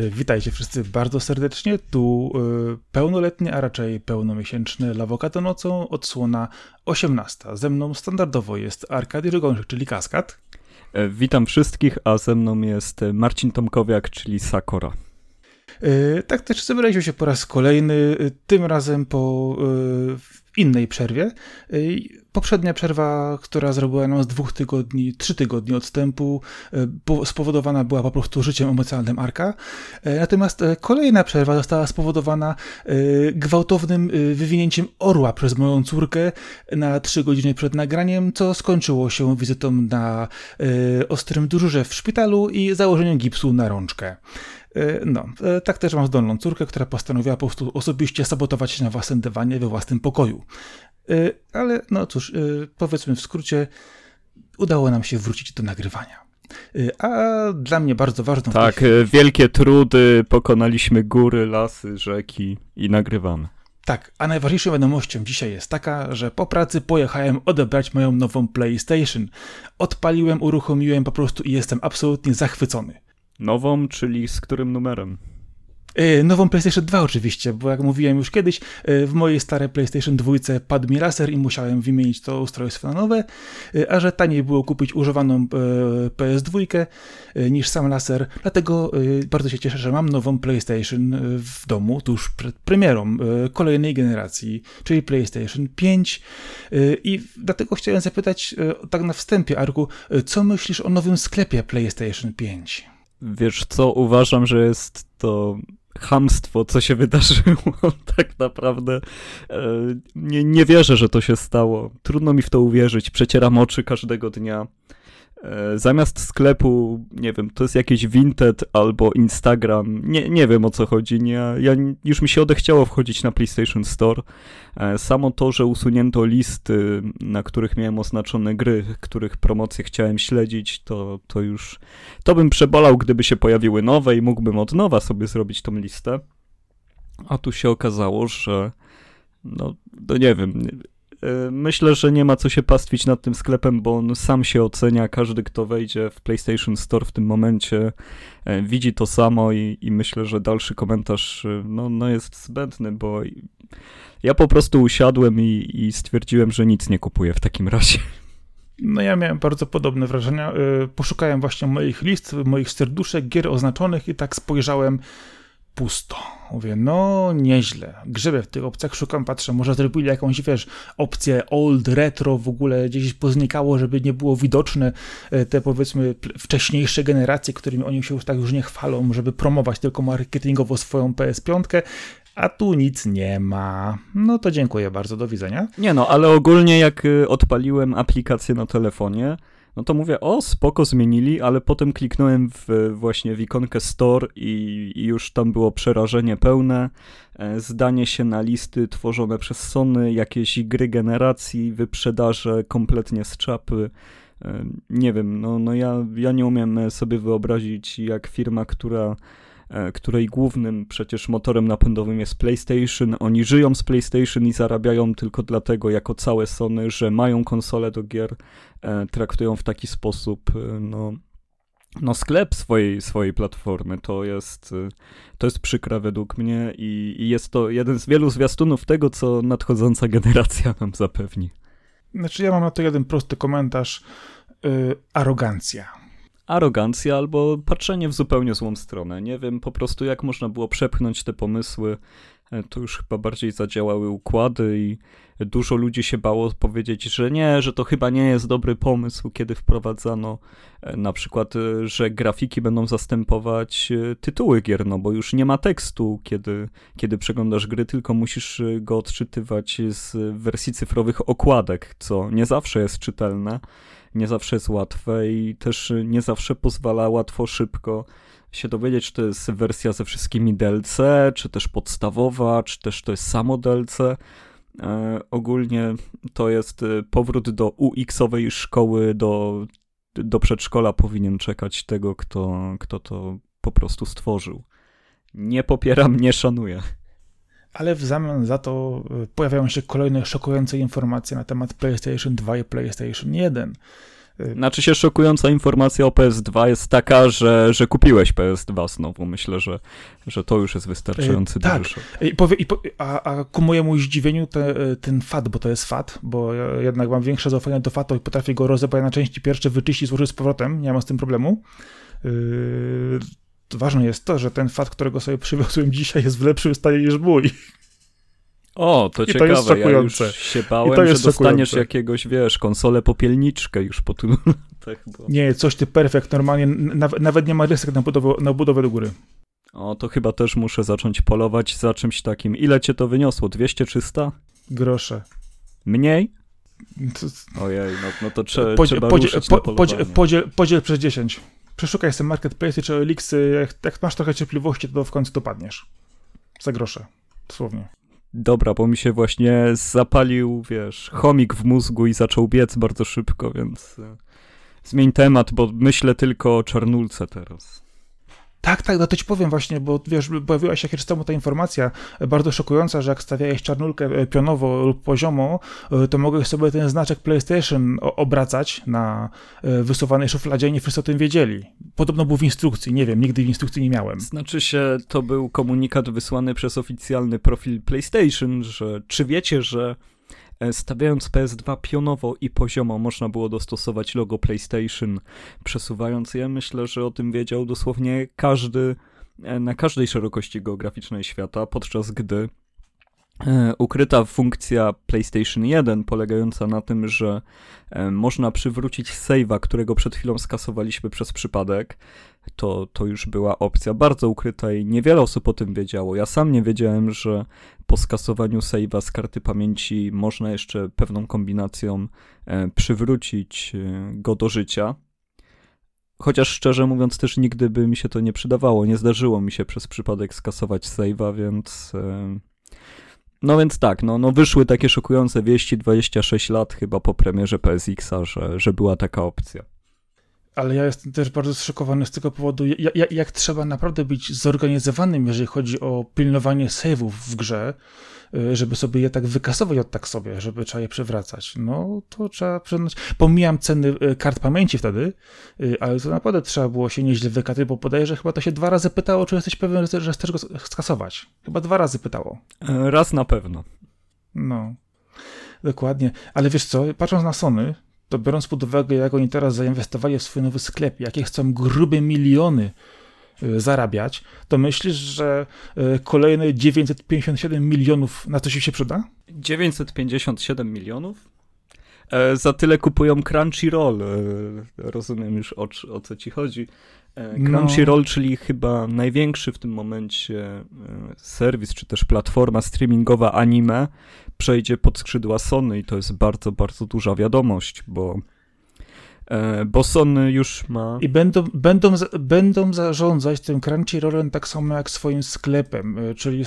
E, witajcie wszyscy bardzo serdecznie. Tu y, pełnoletni, a raczej pełnomiesięczny Lawokado nocą, odsłona 18. Ze mną standardowo jest Arkady Rygończyk, czyli Kaskad. E, witam wszystkich, a ze mną jest Marcin Tomkowiak, czyli Sakora. Tak też zebraliśmy się po raz kolejny, tym razem po y, innej przerwie. Poprzednia przerwa, która zrobiła nam z dwóch tygodni, trzy tygodni odstępu, e, spowodowana była po prostu życiem emocjonalnym Arka. E, natomiast kolejna przerwa została spowodowana gwałtownym wywinięciem orła przez moją córkę na trzy godziny przed nagraniem, co skończyło się wizytą na ostrym dyżurze w szpitalu i założeniem gipsu na rączkę. No, tak też mam zdolną córkę, która postanowiła po prostu osobiście sabotować się na własnym dywanie we własnym pokoju. Y, ale no cóż, powiedzmy w skrócie, udało nam się wrócić do nagrywania. A dla mnie bardzo ważną. Tak, wielkie trudy, pokonaliśmy góry, lasy, rzeki i nagrywamy. Tak, a najważniejszą wiadomością dzisiaj jest taka, że po pracy pojechałem odebrać moją nową PlayStation. Odpaliłem, uruchomiłem po prostu i jestem absolutnie zachwycony. Nową, czyli z którym numerem? E, nową PlayStation 2 oczywiście, bo jak mówiłem już kiedyś, e, w mojej starej PlayStation 2 padł mi laser i musiałem wymienić to ustrojstwo na nowe, e, a że taniej było kupić używaną PS2 niż sam laser, dlatego bardzo się cieszę, że mam nową PlayStation w domu tuż przed premierą kolejnej generacji, czyli PlayStation 5 i dlatego chciałem zapytać tak na wstępie, Arku, co myślisz o nowym sklepie PlayStation 5? Wiesz co, uważam, że jest to chamstwo, co się wydarzyło, tak naprawdę. E, nie, nie wierzę, że to się stało. Trudno mi w to uwierzyć. Przecieram oczy każdego dnia. E, zamiast sklepu, nie wiem, to jest jakiś Vinted albo Instagram, nie, nie wiem o co chodzi, nie, ja, już mi się odechciało wchodzić na PlayStation Store. E, samo to, że usunięto listy, na których miałem oznaczone gry, których promocje chciałem śledzić, to, to już, to bym przebolał, gdyby się pojawiły nowe i mógłbym od nowa sobie zrobić tą listę. A tu się okazało, że no, no nie wiem, myślę, że nie ma co się pastwić nad tym sklepem, bo on sam się ocenia. Każdy, kto wejdzie w PlayStation Store w tym momencie, y, widzi to samo i, i myślę, że dalszy komentarz y, no, no jest zbędny, bo ja po prostu usiadłem i, i stwierdziłem, że nic nie kupuję w takim razie. No ja miałem bardzo podobne wrażenia. Poszukałem właśnie moich list, moich serduszek, gier oznaczonych i tak spojrzałem pusto. Mówię, no nieźle. Grzebę w tych opcjach, szukam, patrzę, może zrobili jakąś, wiesz, opcję old, retro, w ogóle gdzieś poznikało, żeby nie było widoczne e, te, powiedzmy, wcześniejsze generacje, którymi oni się już tak już nie chwalą, żeby promować tylko marketingowo swoją PS5, a tu nic nie ma. No to dziękuję bardzo, do widzenia. Nie no, ale ogólnie jak y, odpaliłem aplikację na telefonie, no to mówię, o spoko zmienili, ale potem kliknąłem w, właśnie w ikonkę Store i, i już tam było przerażenie pełne, e, zdanie się na listy tworzone przez Sony, jakieś gry generacji, wyprzedaże kompletnie z czapy. E, nie wiem, no, no ja, ja nie umiem sobie wyobrazić, jak firma, która której głównym przecież motorem napędowym jest PlayStation. Oni żyją z PlayStation i zarabiają tylko dlatego, jako całe Sony, że mają konsolę do gier, e, traktują w taki sposób, e, no, no sklep swojej, swojej platformy. To jest, to jest przykre według mnie i, i jest to jeden z wielu zwiastunów tego, co nadchodząca generacja nam zapewni. Znaczy ja mam na to jeden prosty komentarz. Yy, arogancja arogancja albo patrzenie w zupełnie złą stronę. Nie wiem po prostu, jak można było przepchnąć te pomysły. E, to już chyba bardziej zadziałały układy i dużo ludzi się bało powiedzieć, że nie, że to chyba nie jest dobry pomysł, kiedy wprowadzano e, na przykład, e, że grafiki będą zastępować tytuły gier, no bo już nie ma tekstu, kiedy, kiedy przeglądasz gry, tylko musisz go odczytywać z wersji cyfrowych okładek, co nie zawsze jest czytelne nie zawsze jest łatwe i też nie zawsze pozwala łatwo, szybko się dowiedzieć, czy to jest wersja ze wszystkimi DLC, czy też podstawowa, czy też to jest samo DLC. E, ogólnie to jest e, powrót do UX-owej szkoły, do, do przedszkola powinien czekać tego, kto, kto to po prostu stworzył. Nie popieram, nie szanuję ale w zamian za to y, pojawiają się kolejne szokujące informacje na temat PlayStation 2 i PlayStation 1. Y, znaczy się szokująca informacja o PS2 jest taka, że, że kupiłeś PS2 znowu. Myślę, że, że to już jest wystarczający yy, tak. I powie, i po, a, a ku mojemu zdziwieniu te, ten FAT, bo to jest FAT, bo ja jednak mam większe zaufanie do FAT-u i potrafię go rozebrać na części pierwsze, wyczyścić, złożyć z powrotem, nie mam z tym problemu. Yy, ważne jest to, że ten FAT, którego sobie przywiozłem dzisiaj jest w lepszym stanie niż mój. O, to I ciekawe, to jest ja już się bałem, że dostaniesz jakiegoś, wiesz, konsolę popielniczkę już po tylu latach. Bo... Nie, coś ty perfekt, normalnie, nawet, nawet nie ma rysek na budowę, na budowę do góry. O, to chyba też muszę zacząć polować za czymś takim. Ile cię to wyniosło? 200-300? Grosze. Mniej? Ojej, no, no to trze, podziel, trzeba podziel, po, podziel, podziel, podziel przez 10. Przeszukaj sobie marketplace czy Elixy, jak, jak masz trochę cierpliwości, to w końcu dopadniesz. Za grosze, dosłownie. Dobra, bo mi się właśnie zapalił, wiesz, chomik w mózgu i zaczął biec bardzo szybko, więc e, zmień temat, bo myślę tylko o czarnulce teraz. Tak, tak, no to ci powiem właśnie, bo wiesz, pojawiła się jakiś temu ta informacja bardzo szokująca, że jak stawiałeś czarnulkę e, pionowo lub poziomo, e, to mogłeś sobie ten znaczek PlayStation obracać na e, wysuwanej szufladzie i nie wszyscy o tym wiedzieli. Podobno był w instrukcji, nie wiem, nigdy w instrukcji nie miałem. Znaczy się, to był komunikat wysłany przez oficjalny profil PlayStation, że czy wiecie, że stawiając PS2 pionowo i poziomo można było dostosować logo PlayStation, przesuwając je. Myślę, że o tym wiedział dosłownie każdy e, na każdej szerokości geograficznej świata, podczas gdy e, ukryta funkcja PlayStation 1 polegająca na tym, że można przywrócić save'a, którego przed chwilą skasowaliśmy przez przypadek, to, to już była opcja bardzo ukryta i niewiele osób o tym wiedziało. Ja sam nie wiedziałem, że po skasowaniu save'a z karty pamięci można jeszcze pewną kombinacją e, przywrócić e, go do życia. Chociaż szczerze mówiąc, też nigdy by mi się to nie przydawało. Nie zdarzyło mi się przez przypadek skasować save'a, więc. No więc tak, no, no wyszły takie szokujące wieści 26 lat chyba po premierze PSX-a, że, że była taka opcja ale ja jestem też bardzo zszokowany z tego powodu, jak, jak trzeba naprawdę być zorganizowanym, jeżeli chodzi o pilnowanie save'ów w grze, y, żeby sobie je tak wykasować od tak sobie, żeby trzeba je przewracać. No, to trzeba przyznać. Pomijam ceny y, kart pamięci wtedy, y, ale to naprawdę trzeba było się nieźle wykatać, bo podaję, że chyba to się dwa razy pytało, czy jesteś pewien, że chcesz go skasować. Chyba dwa razy pytało. E, raz na pewno. No, dokładnie. Ale wiesz co, patrząc na Sony, to biorąc pod uwagę, jak oni teraz zainwestowali w swój nowy sklep, jakie chcą grube miliony y, zarabiać, to myślisz, że y, kolejne 957 milionów na coś się przyda? 957 milionów? E, za tyle kupują Crunchyroll. E, rozumiem już o, o co ci chodzi. E, no. Crunchyroll, no. czyli chyba największy w tym momencie e, serwis, czy też platforma streamingowa anime, przejdzie pod skrzydła Sony i to jest bardzo, bardzo duża wiadomość, bo e, bo Sony już ma... I będą, będą, będą zarządzać tym Crunchyrollem tak samo jak swoim sklepem, czyli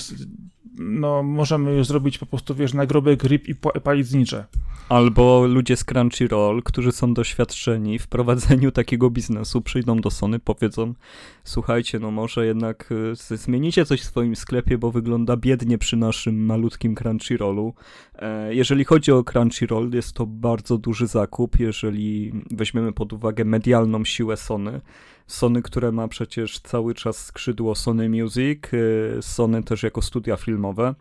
no, możemy już zrobić po prostu, wiesz, nagrobek ryb i palić znicze. Albo ludzie z Crunchyroll, którzy są doświadczeni w prowadzeniu takiego biznesu, przyjdą do Sony, powiedzą, słuchajcie, no może jednak y, zmienicie coś w swoim sklepie, bo wygląda biednie przy naszym malutkim Crunchyrollu. E, jeżeli chodzi o Crunchyroll, jest to bardzo duży zakup, jeżeli weźmiemy pod uwagę medialną siłę Sony. Sony, które ma przecież cały czas skrzydło Sony Music, y, Sony też jako studia filmowe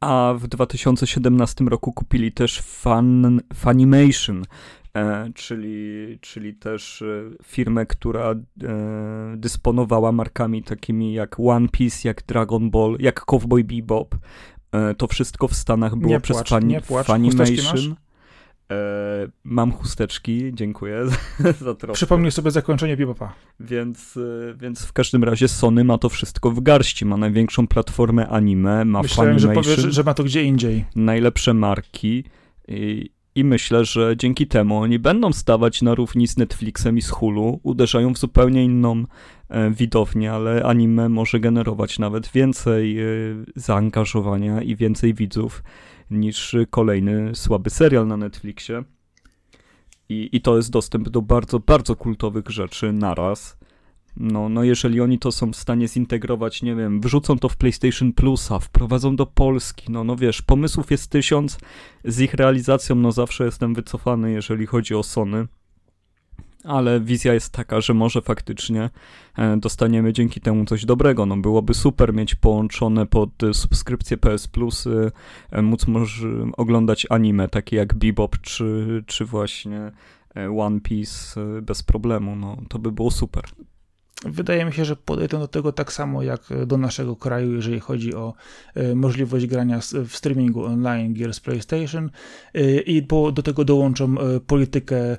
a w 2017 roku kupili też Fun, Funimation, e, czyli, czyli też e, firmę, która e, dysponowała markami takimi jak One Piece, jak Dragon Ball, jak Cowboy Bebop. E, to wszystko w Stanach było nie przez płacz, Fun, nie płacz. Funimation. E, mam chusteczki, dziękuję za trochę. Przypomnij sobie zakończenie Bebopa. Więc, e, więc w każdym razie Sony ma to wszystko w garści. Ma największą platformę anime, ma Myślałem, że powiesz, że ma to gdzie indziej. Najlepsze marki i, i myślę, że dzięki temu oni będą stawać na równi z Netflixem i z Hulu, uderzają w zupełnie inną e, widownię, ale anime może generować nawet więcej e, zaangażowania i więcej widzów niż kolejny słaby serial na Netflixie. I, I to jest dostęp do bardzo, bardzo kultowych rzeczy naraz. No, no jeżeli oni to są w stanie zintegrować, nie wiem, wrzucą to w PlayStation Plusa, wprowadzą do Polski, no, no wiesz, pomysłów jest tysiąc, z ich realizacją no zawsze jestem wycofany, jeżeli chodzi o Sony ale wizja jest taka, że może faktycznie e, dostaniemy dzięki temu coś dobrego. No byłoby super mieć połączone pod subskrypcję PS Plus, e, móc może oglądać anime takie jak Bebop czy, czy właśnie e, One Piece bez problemu. No to by było super. Wydaje mi się, że podejdą do tego tak samo jak do naszego kraju, jeżeli chodzi o e, możliwość grania w streamingu online gier z PlayStation e, i do tego dołączą e, politykę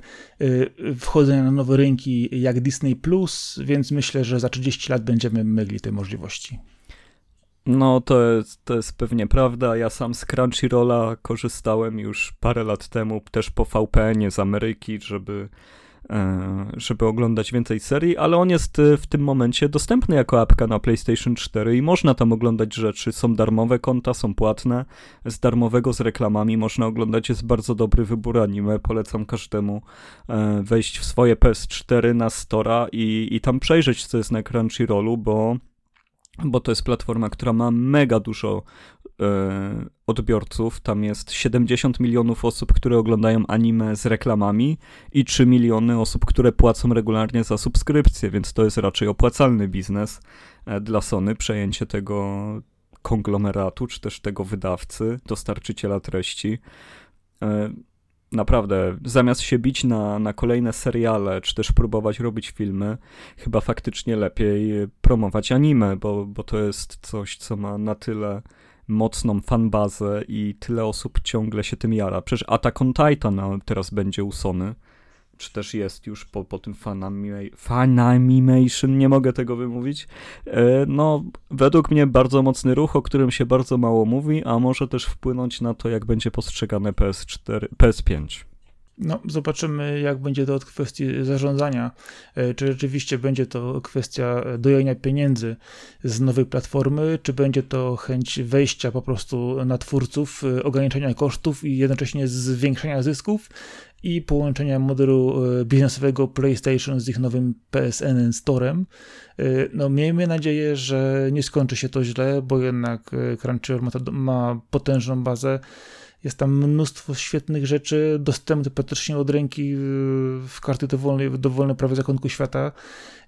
wchodzenia na nowe rynki jak Disney więc myślę, że za 30 lat będziemy mieli te możliwości. No, to jest, to jest pewnie prawda. Ja sam z Crunchyrolla korzystałem już parę lat temu, też po VPN-ie z Ameryki, żeby żeby oglądać więcej serii, ale on jest e, w tym momencie dostępny jako apka na PlayStation 4 i można tam oglądać rzeczy. Są darmowe konta, są płatne. Z darmowego z reklamami można oglądać. Jest bardzo dobry wybór anime. Polecam każdemu e, wejść w swoje PS4 na Stora i, i tam przejrzeć, co jest na Crunchyrollu, bo bo to jest platforma, która ma mega dużo e, odbiorców. Tam jest 70 milionów osób, które oglądają anime z reklamami i 3 miliony osób, które płacą regularnie za subskrypcję, więc to jest raczej opłacalny biznes e, dla Sony, przejęcie tego konglomeratu, czy też tego wydawcy, dostarczyciela treści. E, naprawdę, zamiast się bić na, na kolejne seriale, czy też próbować robić filmy, chyba faktycznie lepiej promować anime, bo, bo to jest coś, co ma na tyle mocną fanbazę i tyle osób ciągle się tym jara. Przecież Attack on Titan teraz będzie u Sony, czy też jest już po, po tym Fanimation, nie mogę tego wymówić. E, no, według mnie bardzo mocny ruch, o którym się bardzo mało mówi, a może też wpłynąć na to, jak będzie postrzegane PS4, PS5. No, zobaczymy, jak będzie to od kwestii zarządzania. E, czy rzeczywiście będzie to kwestia dojenia pieniędzy z nowej platformy, czy będzie to chęć wejścia po prostu na twórców, e, ograniczenia kosztów i jednocześnie zwiększenia zysków i połączenia modelu e, biznesowego PlayStation z ich nowym PSN Storem. No, miejmy nadzieję, że nie skończy się to źle, bo jednak Crunchyroll ma, ma potężną bazę jest tam mnóstwo świetnych rzeczy dostępnych praktycznie od ręki w karty dowolnej, dowolne prawie zakątku świata.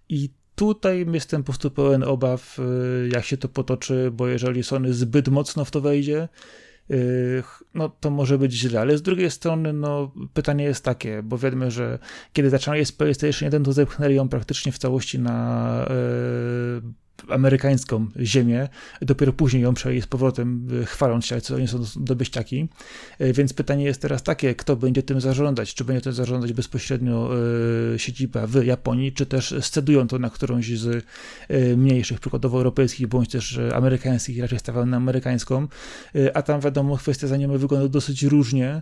I tutaj jestem po prostu pełen obaw, y, jak się to potoczy, bo jeżeli Sony zbyt mocno w to wejdzie, y, no to może być źle, ale z drugiej strony no, pytanie jest takie, bo wiemy, że kiedy zaczęła z PlayStation 1, to zepchnęli ją praktycznie w całości na amerykańską ziemię, dopiero później ją przejęli z powrotem, y, chwaląc się, co oni są dobyściaki. Y, więc pytanie jest teraz takie, kto będzie tym zarządzać? Czy będzie to zarządzać bezpośrednio y, siedziba w Japonii, czy też scedują to na którąś z mniejszych, przykładowo europejskich, bądź też amerykańskich, raczej stawiają na amerykańską, a tam wiadomo, kwestia zanimy wygląda dosyć różnie.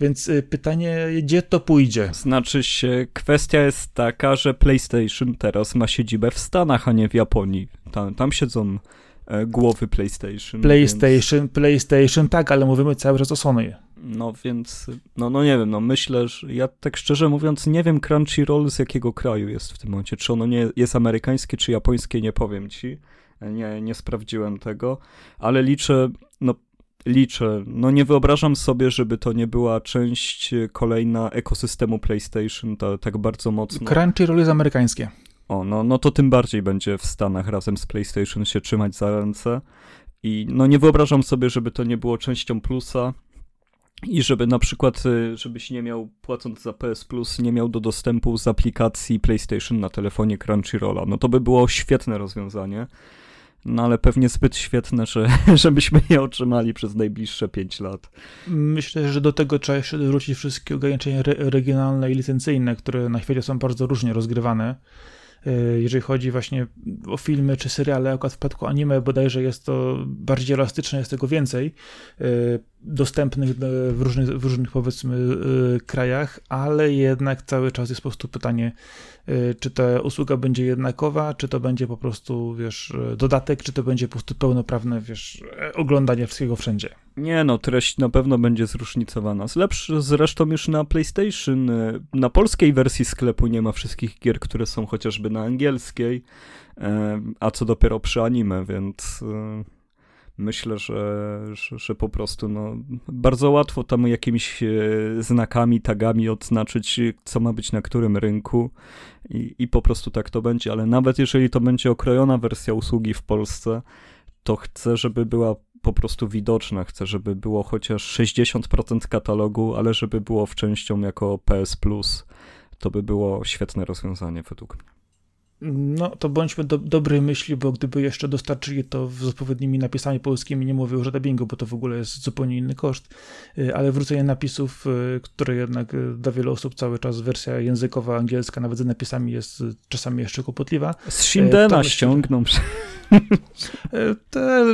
Więc pytanie, gdzie to pójdzie? Znaczy się, kwestia jest taka, że PlayStation teraz ma siedzibę w Stanach, a nie w Japonii. Tam, tam siedzą e, głowy PlayStation. PlayStation, więc... PlayStation, tak, ale mówimy cały czas o Sony. No więc, no, no nie wiem, no myślę, że ja tak szczerze mówiąc nie wiem Crunchyroll z jakiego kraju jest w tym momencie. Czy ono nie jest amerykańskie, czy japońskie, nie powiem ci. Nie, nie sprawdziłem tego, ale liczę, no liczę. No nie wyobrażam sobie, żeby to nie była część kolejna ekosystemu PlayStation, to, tak bardzo mocno. Crunchyroll jest amerykańskie. O, no, no to tym bardziej będzie w Stanach razem z PlayStation się trzymać za ręce. I no nie wyobrażam sobie, żeby to nie było częścią plusa i żeby na przykład, y, żebyś nie miał, płacąc za PS Plus, nie miał do dostępu z aplikacji PlayStation na telefonie Crunchyrolla. No to by było świetne rozwiązanie. No ale pewnie zbyt świetne, że, żebyśmy je otrzymali przez najbliższe 5 lat. Myślę, że do tego trzeba jeszcze dorzucić wszystkie ograniczenia re regionalne i licencyjne, które na świecie są bardzo różnie rozgrywane. E, jeżeli chodzi właśnie o filmy czy seriale, akurat w przypadku anime bodajże jest to bardziej elastyczne, jest tego więcej. E, dostępnych w różnych, w różnych powiedzmy krajach, ale jednak cały czas jest po prostu pytanie, czy ta usługa będzie jednakowa, czy to będzie po prostu, wiesz, dodatek, czy to będzie po prostu pełnoprawne, wiesz, oglądanie wszystkiego wszędzie. Nie no, treść na pewno będzie zróżnicowana. Lepszy zresztą już na PlayStation, na polskiej wersji sklepu nie ma wszystkich gier, które są chociażby na angielskiej, a co dopiero przy anime, więc myślę, że, że, że, po prostu no, bardzo łatwo tam jakimiś e, znakami, tagami odznaczyć, co ma być na którym rynku i, i po prostu tak to będzie, ale nawet jeżeli to będzie okrojona wersja usługi w Polsce, to chcę, żeby była po prostu widoczna, chcę, żeby było chociaż 60% katalogu, ale żeby było w częścią jako PS to by było świetne rozwiązanie według mnie. No, to bądźmy do, dobrej myśli, bo gdyby jeszcze dostarczyli to z odpowiednimi napisami polskimi, nie mówię już o dubbingu, bo to w ogóle jest zupełnie inny koszt, y, ale wrócenie napisów, y, które jednak y, dla wielu osób cały czas wersja językowa angielska, nawet z napisami jest czasami jeszcze kłopotliwa. Z Shindena ściągną. Te,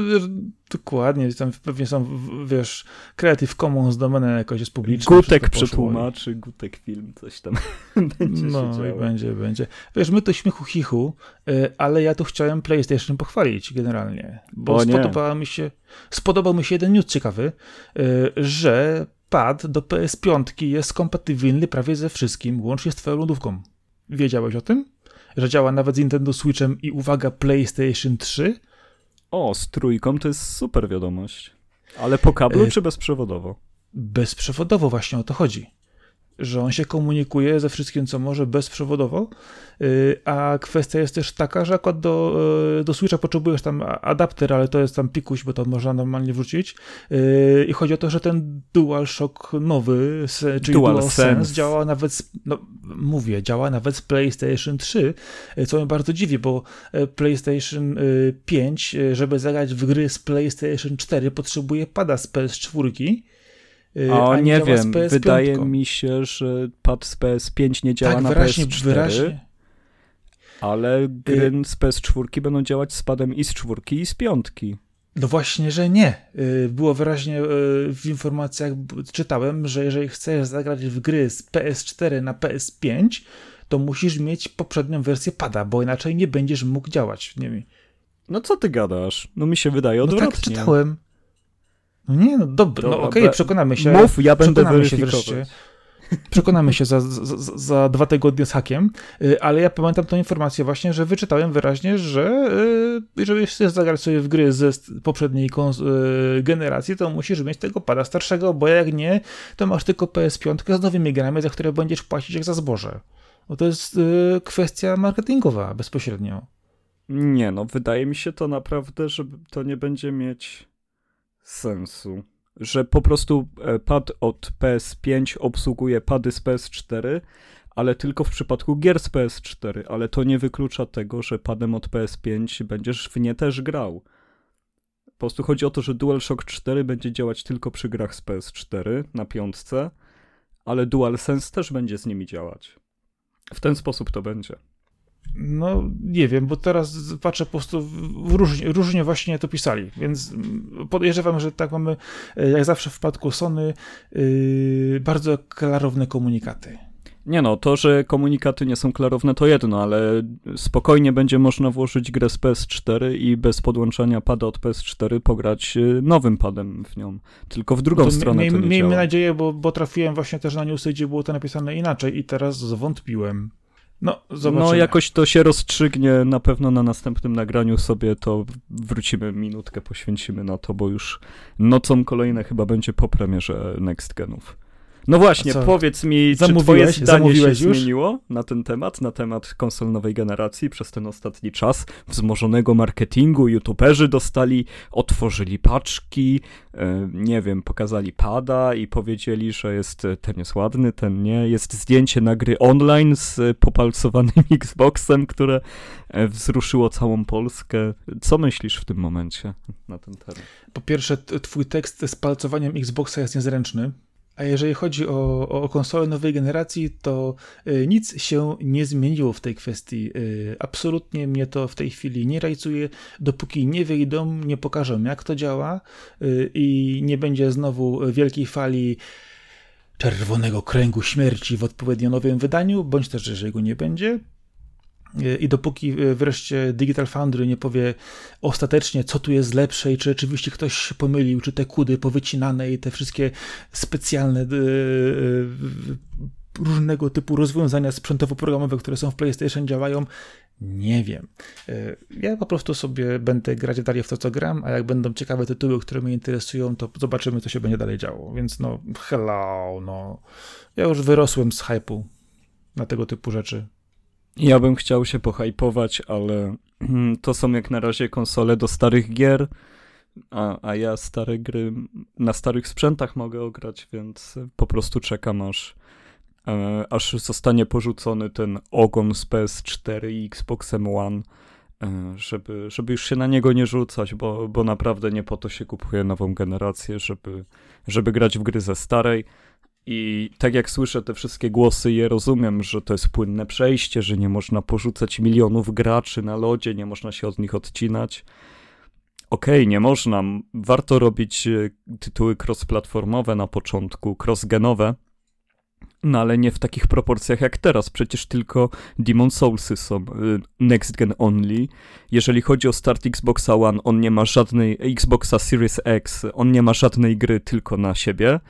dokładnie, tam pewnie są, wiesz, Creative Commons domena jakoś jest publiczna. Gutek przetłumaczy, Gutek film, coś tam będzie No i będzie, będzie. Wiesz, my to śmiechu chichu, y, ale ja tu chciałem PlayStation pochwalić generalnie, bo o spodobała mi się, spodobał mi się jeden news ciekawy, y, że pad do PS5 jest kompatybilny prawie ze wszystkim, łącznie z twoją lodówką. Wiedziałeś o tym? że działa nawet z Nintendo Switchem i uwaga, PlayStation 3. O, z trójką to jest super wiadomość. Ale po kablu y czy bezprzewodowo? Bezprzewodowo właśnie o to chodzi że on się komunikuje ze wszystkim, co może bezprzewodowo, y, a kwestia jest też taka, że akurat do, y, do Switcha potrzebujesz tam adapter, ale to jest tam pikuś, bo to można normalnie wrzucić. Y, i chodzi o to, że ten DualShock nowy, czyli Dual DualSense działa nawet, no mówię, działa nawet z PlayStation 3, co mnie bardzo dziwi, bo PlayStation 5, żeby zagrać w gry z PlayStation 4 potrzebuje pada z PS4, Y, o, nie wiem, wydaje mi się, że pad z PS5 nie działa tak, na wyraźnie, PS4. Wyraźnie. Ale gry y z PS4 będą działać z padem i z czwórki, i z piątki. No właśnie, że nie. Y, było wyraźnie y, w informacjach, czytałem, że jeżeli chcesz zagrać w gry z PS4 na PS5, to musisz mieć poprzednią wersję pada, bo inaczej nie będziesz mógł działać nimi. No co ty gadasz? No mi się wydaje odwrotnie. No tak czytałem. No nie, no dobra, no okej, okay, przekonamy się. Mów, ja będę przekonamy się wreszcie. Przekonamy się za, za, za, dwa tygodnie z hakiem, y, ale ja pamiętam tę informację właśnie, że wyczytałem wyraźnie, że y, jeżeli chcesz zagrać sobie w gry ze poprzedniej y, generacji, to musisz mieć tego pada starszego, bo jak nie, to masz tylko PS5 z nowymi grami, za które będziesz płacić jak za zboże. Bo to jest kwestia marketingowa bezpośrednio. Nie, no wydaje mi się to naprawdę, że to nie będzie mieć sensu. Że po prostu e, pad od PS5 obsługuje pady z PS4, ale tylko w przypadku gier z PS4, ale to nie wyklucza tego, że padem od PS5 będziesz w nie też grał. Po prostu chodzi o to, że DualShock 4 będzie działać tylko przy grach z PS4 na piątce, ale DualSense też będzie z nimi działać. W ten sposób to będzie. No, nie wiem, bo teraz patrzę po prostu różnie, różnie właśnie to pisali, więc podejrzewam, że tak mamy, e, jak zawsze w przypadku Sony, yy, bardzo klarowne komunikaty. Nie no, to, że komunikaty nie są klarowne to jedno, ale spokojnie będzie można włożyć grę z PS4 i bez podłączania pada od PS4 pograć e, nowym padem w nią. Tylko w drugą to stronę miej, to nie Miejmy działa. nadzieję, bo, bo trafiłem właśnie też na newsy, gdzie było to napisane inaczej i teraz zwątpiłem. No, zobaczymy. No, jakoś to się rozstrzygnie. Na pewno na następnym nagraniu sobie to wrócimy, minutkę poświęcimy na to, bo już nocą kolejne chyba będzie po premierze Next Genów. No właśnie, powiedz mi, czy twoje zdanie się już? zmieniło na ten temat, na temat konsol nowej generacji przez ten ostatni czas? Wzmożonego marketingu, youtuberzy dostali, otworzyli paczki, e, nie wiem, pokazali pada i powiedzieli, że jest, ten jest ładny, ten nie. Jest zdjęcie na gry online z popalcowanym Xboxem, które e, wzruszyło całą Polskę. Co myślisz w tym momencie na ten temat? Po pierwsze, twój tekst z palcowaniem Xboxa jest niezręczny A jeżeli chodzi o, o konsolę nowej generacji, to y, nic się nie zmieniło w tej kwestii. Y, absolutnie mnie to w tej chwili nie rajcuje, dopóki nie wyjdą, nie pokażą jak to działa y, i nie będzie znowu wielkiej fali czerwonego kręgu śmierci w odpowiednio nowym wydaniu, bądź też jeżeli go nie będzie, i dopóki e, wreszcie Digital Foundry nie powie ostatecznie, co tu jest lepsze i czy rzeczywiście ktoś się pomylił, czy te kudy powycinane i te wszystkie specjalne e, e, różnego typu rozwiązania sprzętowo-programowe, które są w PlayStation działają, nie wiem. Ja po prostu sobie będę grać dalej w to, co gram, a jak będą ciekawe tytuły, które mnie interesują, to zobaczymy, co się będzie dalej działo. Więc no, hello, no. Ja już wyrosłem z hypu na tego typu rzeczy. Ja bym chciał się pohypować, ale to są jak na razie konsole do starych gier, a, a ja stare gry na starych sprzętach mogę ograć, więc po prostu czekam aż, e, aż zostanie porzucony ten ogon z PS4 i Xboxem One, e, żeby, żeby już się na niego nie rzucać, bo, bo naprawdę nie po to się kupuje nową generację, żeby, żeby grać w gry ze starej. I tak jak słyszę te wszystkie głosy, je rozumiem, że to jest płynne przejście, że nie można porzucać milionów graczy na lodzie, nie można się od nich odcinać. Okej, okay, nie można. Warto robić e, tytuły cross-platformowe na początku, cross-genowe, no ale nie w takich proporcjach jak teraz. Przecież tylko Demon Soulsy są e, next gen only. Jeżeli chodzi o start Xboxa One, on nie ma żadnej Xboxa Series X, on nie ma żadnej gry tylko na siebie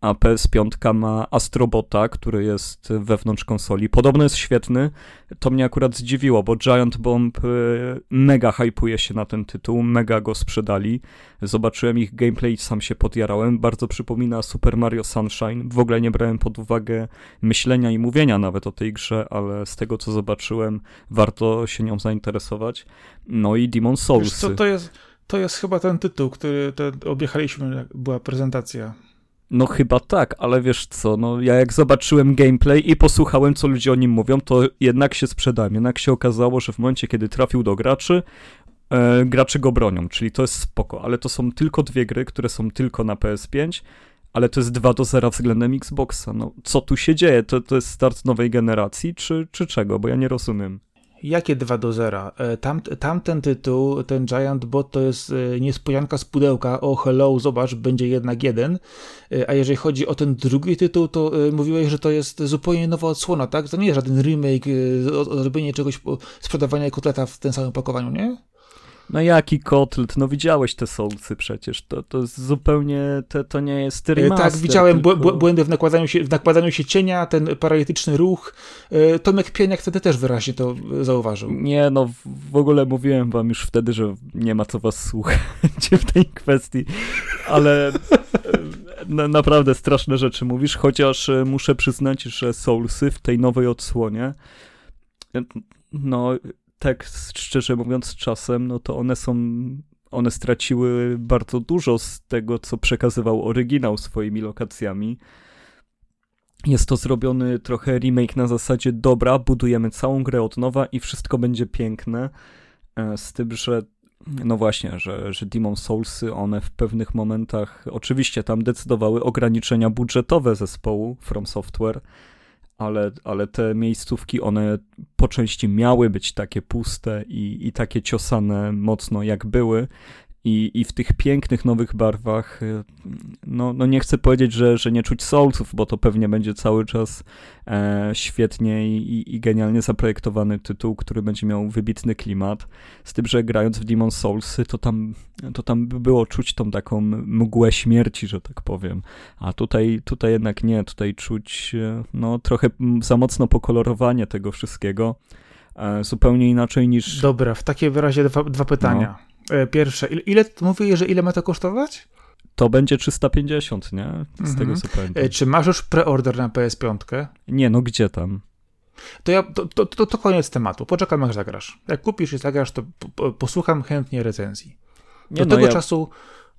a PS5 ma Astrobota, który jest wewnątrz konsoli. Podobno jest świetny. To mnie akurat zdziwiło, bo Giant Bomb y, mega hypuje się na ten tytuł, mega go sprzedali. Zobaczyłem ich gameplay i sam się podjarałem. Bardzo przypomina Super Mario Sunshine. W ogóle nie brałem pod uwagę myślenia i mówienia nawet o tej grze, ale z tego co zobaczyłem, warto się nią zainteresować. No i Demon Souls. To jest, to jest chyba ten tytuł, który ten objechaliśmy, jak była prezentacja. No chyba tak, ale wiesz co, no ja jak zobaczyłem gameplay i posłuchałem, co ludzie o nim mówią, to jednak się sprzedałem. Jednak się okazało, że w momencie, kiedy trafił do graczy, e, gracze go bronią, czyli to jest spoko, ale to są tylko dwie gry, które są tylko na PS5, ale to jest 2 do 0 względem Xboxa. No co tu się dzieje? To, to jest start nowej generacji, czy, czy czego? Bo ja nie rozumiem. Jakie 2 do 0? E, tam, tamten tytuł, ten Giant Bot to jest e, niespodzianka z pudełka, o hello, zobacz, będzie jednak jeden. E, a jeżeli chodzi o ten drugi tytuł, to mówiłeś, że to jest zupełnie nowa odsłona, tak? To nie jest żaden remake, zrobienie czegoś, sprzedawania kotleta w tym samym pakowaniu, nie? No jaki kotlet? No widziałeś te Soulsy przecież, to, to jest zupełnie, to, to nie jest remaster. Tak, widziałem tylko... błędy w nakładaniu, się, w nakładaniu się cienia, ten paralityczny ruch. E, Tomek Pieniak wtedy też wyraźnie to zauważył. Nie, no w ogóle mówiłem wam już wtedy, że nie ma co was słuchać w tej kwestii, ale na, naprawdę straszne rzeczy mówisz, chociaż e, muszę przyznać, że Soulsy w tej nowej odsłonie no tak szczerze mówiąc czasem, no to one są, one straciły bardzo dużo z tego, co przekazywał oryginał swoimi lokacjami. Jest to zrobiony trochę remake na zasadzie dobra, budujemy całą grę od nowa i wszystko będzie piękne, e, z tym, że no właśnie, że, że Demon Soulsy, one w pewnych momentach, oczywiście tam decydowały ograniczenia budżetowe zespołu From Software, ale, ale te miejscówki, one po części miały być takie puste i, i takie ciosane mocno jak były, i, i w tych pięknych nowych barwach, y, no, no nie chcę powiedzieć, że, że nie czuć Soulsów, bo to pewnie będzie cały czas e, świetnie i, i, genialnie zaprojektowany tytuł, który będzie miał wybitny klimat. Z tym, że grając w Demon Soulsy, to tam, to tam by było czuć tą taką mgłę śmierci, że tak powiem. A tutaj, tutaj jednak nie, tutaj czuć e, no, trochę za mocno pokolorowanie tego wszystkiego. E, zupełnie inaczej niż. Dobra, w takim razie dwa, dwa pytania. No. E, pierwsze. Ile, ile mówię, że ile ma to kosztować? To będzie 350, nie? Z mhm. tego co pamiętam. E, czy masz już preorder na PS5? Nie, no gdzie tam? To, ja, to, to, to, to koniec tematu. Poczekam, jak zagrasz. Jak kupisz i zagrasz, to posłucham chętnie recenzji. Do nie, no tego ja... czasu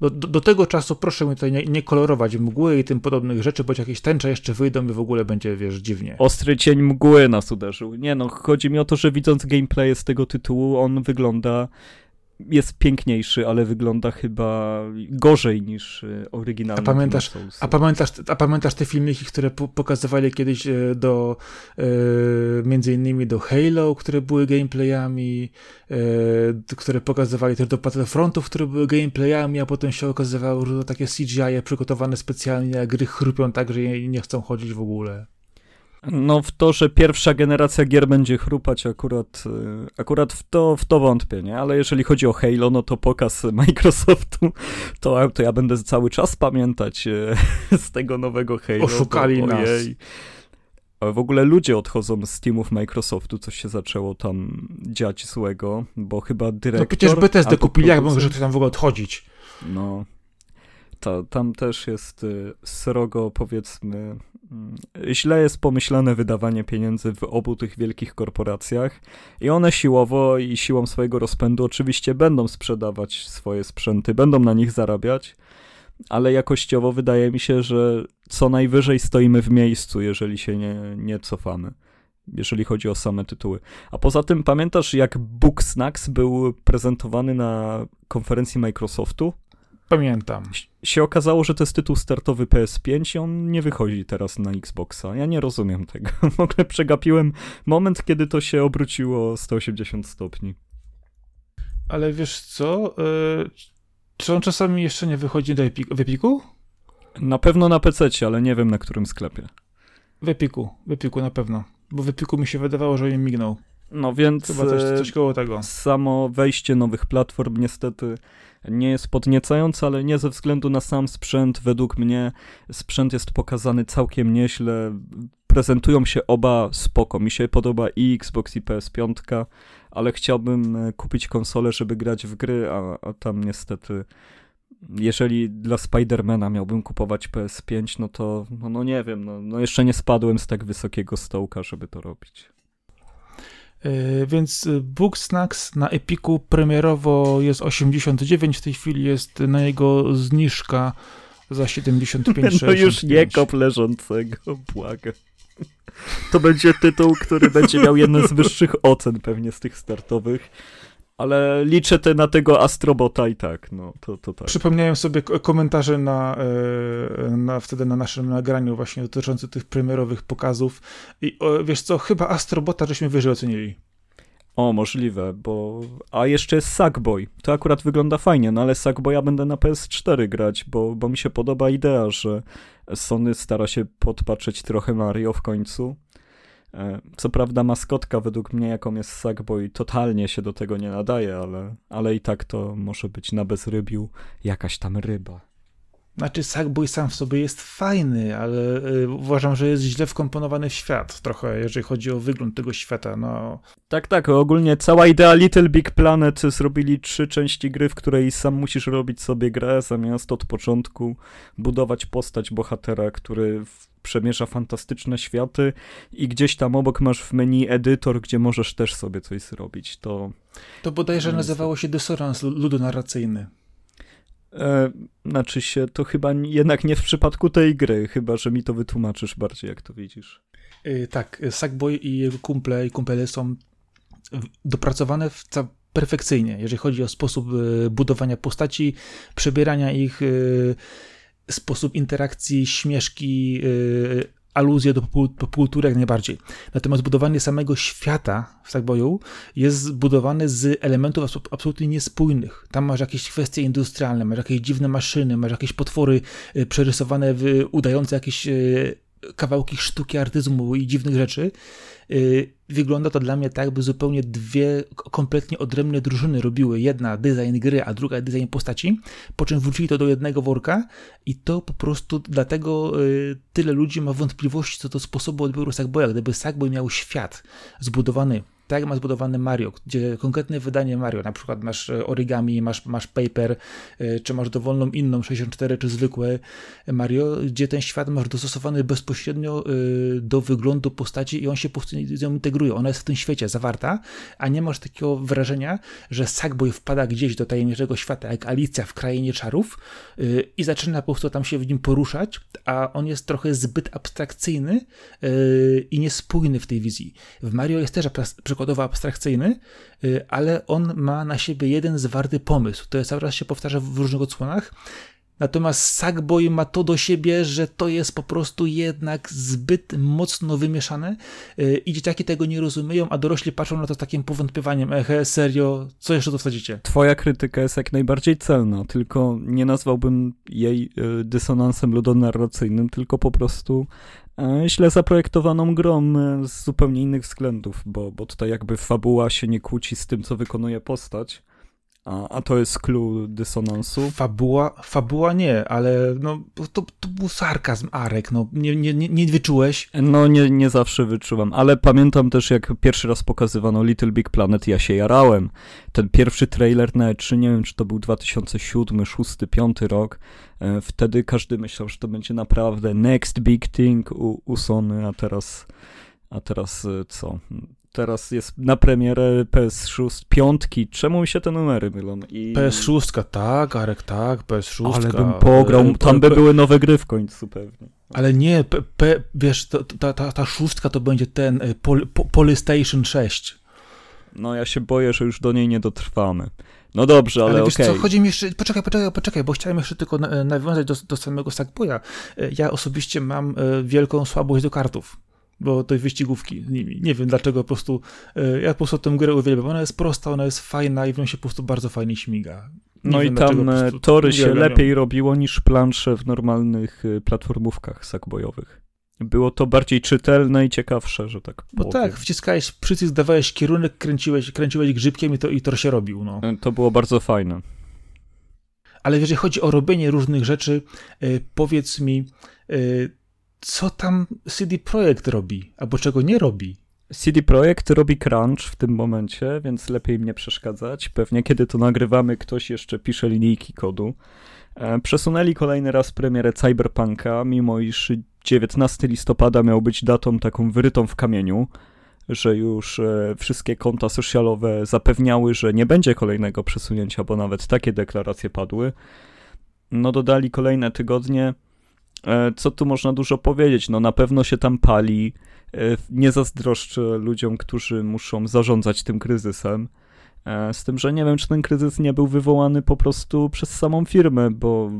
do, do, do, tego czasu proszę mi tutaj nie, nie, kolorować mgły i tym podobnych rzeczy, bo jakieś tęcze jeszcze wyjdą i w ogóle będzie, wiesz, dziwnie. Ostry cień mgły nas uderzył. Nie no, chodzi mi o to, że widząc gameplay z tego tytułu, on wygląda jest piękniejszy, ale wygląda chyba gorzej niż e, oryginalny. A pamiętasz, a pamiętasz, a pamiętasz te filmiki, które pokazywali kiedyś e, do e, między innymi do Halo, które były gameplayami, które pokazywali też do Battlefrontów, które były gameplayami, a potem się okazywało, że to takie CGI przygotowane specjalnie, a gry chrupią tak, że nie chcą chodzić w ogóle. No w to, że pierwsza generacja gier będzie chrupać akurat, y, akurat w, to, w to wątpię, nie? Ale jeżeli chodzi o Halo, no to pokaz Microsoftu, to, to ja będę cały czas pamiętać y, z tego nowego Halo. Oszukali bo, nas. Ale w ogóle ludzie odchodzą z teamów Microsoftu, coś się zaczęło tam dziać złego, bo chyba dyrektor... No przecież Bethesda kupili, jak może tam w ogóle odchodzić? No, tam też jest y, srogo, powiedzmy, mm, źle jest pomyślane wydawanie pieniędzy w obu tych wielkich korporacjach i one siłowo i siłą swojego rozpędu oczywiście będą sprzedawać swoje sprzęty, będą na nich zarabiać, ale jakościowo wydaje mi się, że co najwyżej stoimy w miejscu, jeżeli się nie, nie cofamy jeżeli chodzi o same tytuły. A poza tym pamiętasz, jak Booksnacks był prezentowany na konferencji Microsoftu? Pamiętam. Się okazało, że to jest tytuł startowy PS5 i on nie wychodzi teraz na Xboxa. Ja nie rozumiem tego. W ogóle przegapiłem moment, kiedy to się obróciło 180 stopni. Ale wiesz co? Yy, czy on czasami jeszcze nie wychodzi do Epiku, w Epiku? Na pewno na PC, ale nie wiem na którym sklepie. W Epiku, w Epiku na pewno. Bo w Epiku mi się wydawało, że im mignął. No więc Chyba coś, coś koło tego. Samo wejście nowych platform niestety nie jest podniecające, ale nie ze względu na sam sprzęt. Według mnie sprzęt jest pokazany całkiem nieźle. Prezentują się oba spoko. Mi się podoba i Xbox i PS5, ale chciałbym e, kupić konsolę, żeby grać w gry, a, a tam niestety jeżeli dla Spidermana miałbym kupować PS5, no to no, no nie wiem, no, no jeszcze nie spadłem z tak wysokiego stołka, żeby to robić. E, więc Book Snacks na Epiku premierowo jest 89, w tej chwili jest na jego zniżka za 75 No już nie kop leżącego, błagam. To będzie tytuł, który będzie miał jedne z wyższych ocen pewnie z tych startowych. Ale liczę te na tego Astrobota i tak, no to, to tak. Przypomniałem sobie komentarze na, e, na, wtedy na naszym nagraniu właśnie dotyczących tych premierowych pokazów i o, wiesz co, chyba Astrobota żeśmy wyżej ocenili. O, możliwe, bo... A jeszcze jest Sackboy. To akurat wygląda fajnie, no ale Sackboya będę na PS4 grać, bo, bo mi się podoba idea, że Sony stara się podpatrzeć trochę Mario w końcu co prawda maskotka według mnie, jaką jest Sackboy, totalnie się do tego nie nadaje, ale, ale i tak to może być na bezrybiu jakaś tam ryba. Znaczy Sackboy sam w sobie jest fajny, ale y, uważam, że jest źle wkomponowany w świat trochę, jeżeli chodzi o wygląd tego świata. No. Tak, tak, ogólnie cała idea Little Big Planet zrobili trzy części gry, w której sam musisz robić sobie grę, zamiast od początku budować postać bohatera, który przemierza fantastyczne światy i gdzieś tam obok masz w menu edytor, gdzie możesz też sobie coś zrobić. To, to bodajże to nazywało się dysonans ludonarracyjny. E, znaczy się, to chyba jednak nie w przypadku tej gry, chyba że mi to wytłumaczysz bardziej, jak to widzisz. E, tak, Sackboy i jego kumple i kumpele są dopracowane w perfekcyjnie, jeżeli chodzi o sposób e, budowania postaci, przebierania ich, e, sposób interakcji, śmieszki, e, aluzje do popkultury jak najbardziej. Natomiast budowanie samego świata w Sackboyu jest zbudowane z elementów absolutnie niespójnych. Tam masz jakieś kwestie industrialne, masz jakieś dziwne maszyny, masz jakieś potwory przerysowane, w, udające jakieś kawałki sztuki, artyzmu i dziwnych rzeczy. Y, wygląda to dla mnie tak, by zupełnie dwie kompletnie odrębne drużyny robiły. Jedna design gry, a druga design postaci, po czym wrzucili to do jednego worka i to po prostu dlatego y, tyle ludzi ma wątpliwości co do sposobu odbioru Sackboya. Gdyby Sackboy miał świat zbudowany tak jak ma zbudowany Mario, gdzie konkretne wydanie Mario, na przykład masz e, origami, masz, masz paper, e, czy masz dowolną inną 64, czy zwykłe Mario, gdzie ten świat masz dostosowany bezpośrednio e, do wyglądu postaci i on się po prostu z nią integruje. Ona jest w tym świecie zawarta, a nie masz takiego wrażenia, że Sackboy wpada gdzieś do tajemniczego świata, jak Alicja w Krainie Czarów i zaczyna po prostu tam się w nim poruszać, a on jest trochę zbyt abstrakcyjny i niespójny w tej wizji. W Mario jest też przykładowo abstrakcyjny, ale on ma na siebie jeden zwarty pomysł. To cały czas się powtarza w różnych odsłonach Natomiast Sackboy ma to do siebie, że to jest po prostu jednak zbyt mocno wymieszane y, i dzieciaki tego nie rozumieją, a dorośli patrzą na to z takim powątpiewaniem, ehe, serio, co jeszcze to wsadzicie? Twoja krytyka jest jak najbardziej celna, tylko nie nazwałbym jej y, dysonansem ludonarracyjnym, tylko po prostu źle zaprojektowaną grą e, z zupełnie innych względów, bo, bo tutaj jakby fabuła się nie kłóci z tym, co wykonuje postać, a, a to jest clue dysonansu? Fabuła, fabuła nie, ale no, to, to był sarkazm Arek, no nie, nie, nie, nie wyczułeś? No nie, nie zawsze wyczuwam, ale pamiętam też jak pierwszy raz pokazywano Little Big Planet, ja się jarałem. Ten pierwszy trailer na E3, nie wiem czy to był 2007, 2006, 2005 rok, e, wtedy każdy myślał, że to będzie naprawdę next big thing u, u Sony, a teraz, a teraz e, co? Teraz jest na premierę PS6 piątki. Czemu mi się te numery mylą? I... PS6, tak, Arek, tak, PS6. Ale bym pograł, tam by były nowe gry w końcu pewnie. Ale nie, P, P, wiesz, ta, ta, ta szóstka to będzie ten y, Pol, Polystation 6. No ja się boję, że już do niej nie dotrwamy. No dobrze, ale, ale wiesz okay. co, chodzi mi jeszcze, poczekaj, poczekaj, poczekaj, bo chciałem jeszcze tylko nawiązać do, do samego Sackboya. Y, ja osobiście mam y, wielką słabość do kartów bo tej wyścigówki z nimi. Nie wiem dlaczego, po prostu e, ja po prostu tę grę uwielbiam. Ona jest prosta, ona jest fajna i w nią się po prostu bardzo fajnie śmiga. Nie no i tam e, tory się lepiej robiło niż plansze w normalnych e, platformówkach sakbojowych. Było to bardziej czytelne i ciekawsze, że tak No tak, wciskałeś przycisk, dawałeś kierunek, kręciłeś, kręciłeś grzybkiem i to, i tor się robił. No. To było bardzo fajne. Ale jeżeli chodzi o robienie różnych rzeczy, powiedz mi, co tam CD Projekt robi, albo czego nie robi. CD Projekt robi crunch w tym momencie, więc lepiej mnie przeszkadzać. Pewnie kiedy to nagrywamy, ktoś jeszcze pisze linijki kodu. E, przesunęli kolejny raz premierę Cyberpunka, mimo iż 19 listopada miał być datą taką wyrytą w kamieniu, że już e, wszystkie konta socialowe zapewniały, że nie będzie kolejnego przesunięcia, bo nawet takie deklaracje padły. No dodali kolejne tygodnie co tu można dużo powiedzieć? No na pewno się tam pali. E, nie zazdroszczę ludziom, którzy muszą zarządzać tym kryzysem. E, z tym, że nie wiem, czy ten kryzys nie był wywołany po prostu przez samą firmę, bo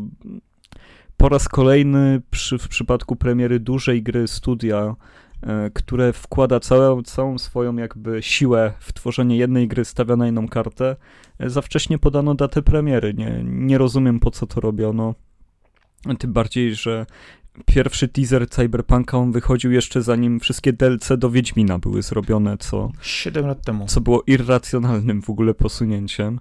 po raz kolejny przy, w przypadku premiery dużej gry studia, które wkłada całą, całą swoją jakby siłę w tworzenie jednej gry, stawia na inną kartę, za wcześnie podano datę premiery. Nie, nie rozumiem po co to robiono. Tym bardziej, że pierwszy teaser Cyberpunka on wychodził jeszcze zanim wszystkie DLC do Wiedźmina były zrobione, co... 7 lat temu. Co było irracjonalnym w ogóle posunięciem.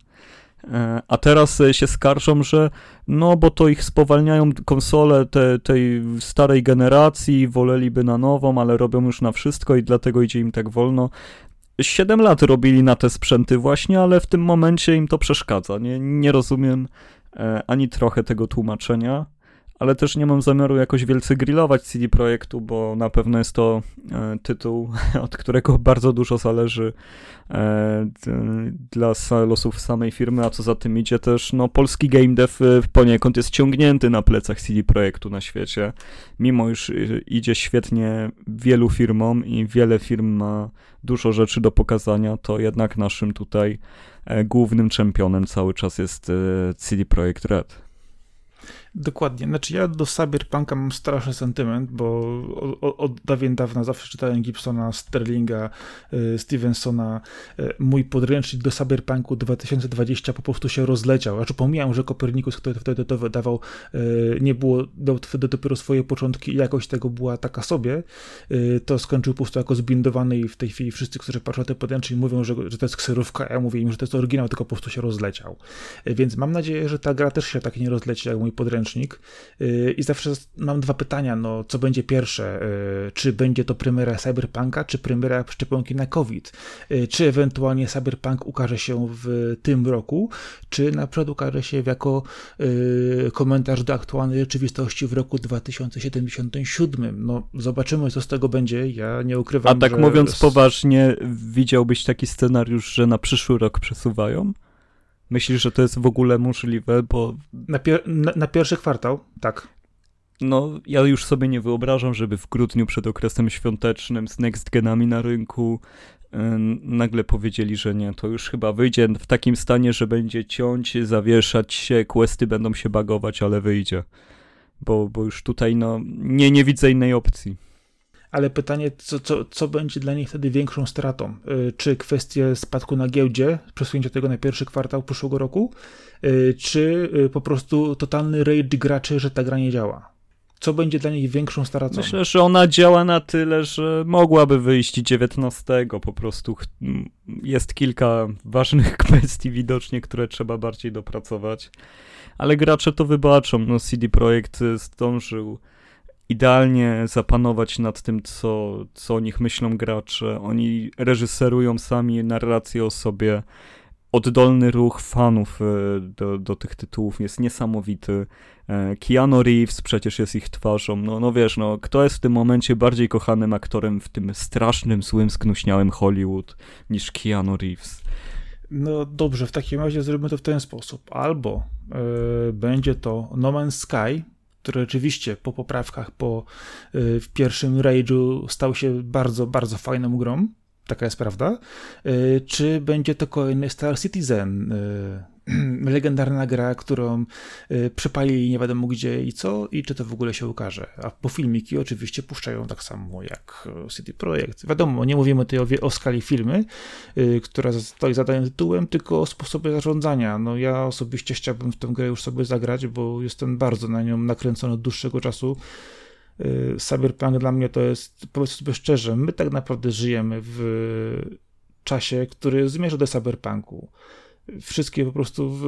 E, a teraz e, się skarżą, że no bo to ich spowalniają konsole te, tej starej generacji, woleliby na nową, ale robią już na wszystko i dlatego idzie im tak wolno. 7 lat robili na te sprzęty właśnie, ale w tym momencie im to przeszkadza. Nie, nie rozumiem e, ani trochę tego tłumaczenia ale też nie mam zamiaru jakoś wielce grillować CD Projektu, bo na pewno jest to e, tytuł, od którego bardzo dużo zależy e, dla losów samej firmy, a co za tym idzie też, no polski game dev e, poniekąd jest ciągnięty na plecach CD Projektu na świecie, mimo już idzie świetnie wielu firmom i wiele firm ma dużo rzeczy do pokazania, to jednak naszym tutaj głównym czempionem cały czas jest CD Projekt Red. Dokładnie. Znaczy ja do Cyberpunka mam straszny sentyment, bo od, dawien dawna zawsze czytałem Gibsona, Sterlinga, y, Stevensona. Y, mój podręcznik do Cyberpunku 2020 po prostu się rozleciał. Znaczy pomijam, że Kopernikus, który wtedy to wydawał, y, nie było, dał wtedy dopiero swoje początki i jakość tego była taka sobie. To skończył po prostu jako zbindowany i w tej chwili wszyscy, którzy patrzą na te podręcznik mówią, że, że to jest kserówka, a ja mówię im, że to jest oryginał, tylko po prostu się rozleciał. Więc mam nadzieję, że ta gra też się tak nie rozleci jak mój podręcznik podręcznik. Y, i zawsze mam dwa pytania, no co będzie pierwsze, y, czy będzie to premiera Cyberpunka, czy premiera szczepionki na COVID, y, czy ewentualnie Cyberpunk ukaże się w tym roku, czy na przykład ukaże się jako komentarz do aktualnej rzeczywistości w roku 2077. No zobaczymy, co z tego będzie, ja nie ukrywam, A tak mówiąc poważnie, widziałbyś taki scenariusz, że na przyszły rok przesuwają? Myślisz, że to jest w ogóle możliwe, bo... Na, pier na, na pierwszy kwartał, tak. No, ja już sobie nie wyobrażam, żeby w grudniu przed okresem świątecznym z next genami na rynku nagle powiedzieli, że nie, to już chyba wyjdzie w takim stanie, że będzie ciąć, zawieszać się, questy będą się bagować, ale wyjdzie. Bo, bo już tutaj no, nie, nie widzę innej opcji ale pytanie, co, co, co będzie dla nich wtedy większą stratą? Y, czy kwestie spadku na giełdzie, przesunięcia tego na pierwszy kwartał przyszłego roku, y, czy y, po prostu totalny rage graczy, że ta gra nie działa? Co będzie dla nich większą stratą? Myślę, że ona działa na tyle, że mogłaby wyjść 19. Po prostu jest kilka ważnych kwestii widocznie, które trzeba bardziej dopracować. Ale gracze to wybaczą. No CD Projekt zdążył idealnie zapanować nad tym, co, co o nich myślą gracze. Oni reżyserują sami narrację o sobie. Oddolny ruch fanów e, do, do tych tytułów jest niesamowity. E, Keanu Reeves przecież jest ich twarzą. No, no wiesz, no, kto jest w tym momencie bardziej kochanym aktorem w tym strasznym, złym, sknuśniałym Hollywood niż Keanu Reeves? No dobrze, w takim razie zrobimy to w ten sposób. Albo yy, będzie to No Man's Sky, który rzeczywiście po poprawkach po y, w pierwszym Rage'u stał się bardzo, bardzo fajną grą, taka jest prawda, y, czy będzie to kolejny Star Citizen, y, legendarna gra, którą y, przepalili nie wiadomo gdzie i co, i czy to w ogóle się ukaże. A po filmiki oczywiście puszczają tak samo jak y, City Projekt. Wiadomo, nie mówimy tutaj o, o skali firmy, y, która stoi za danym tytułem, tylko o sposobie zarządzania. No ja osobiście chciałbym w tę grę już sobie zagrać, bo jestem bardzo na nią nakręcony od dłuższego czasu. Cyberpunk dla mnie to jest, powiedzmy sobie szczerze, my tak naprawdę żyjemy w czasie, który zmierza do cyberpunku wszystkie po prostu w,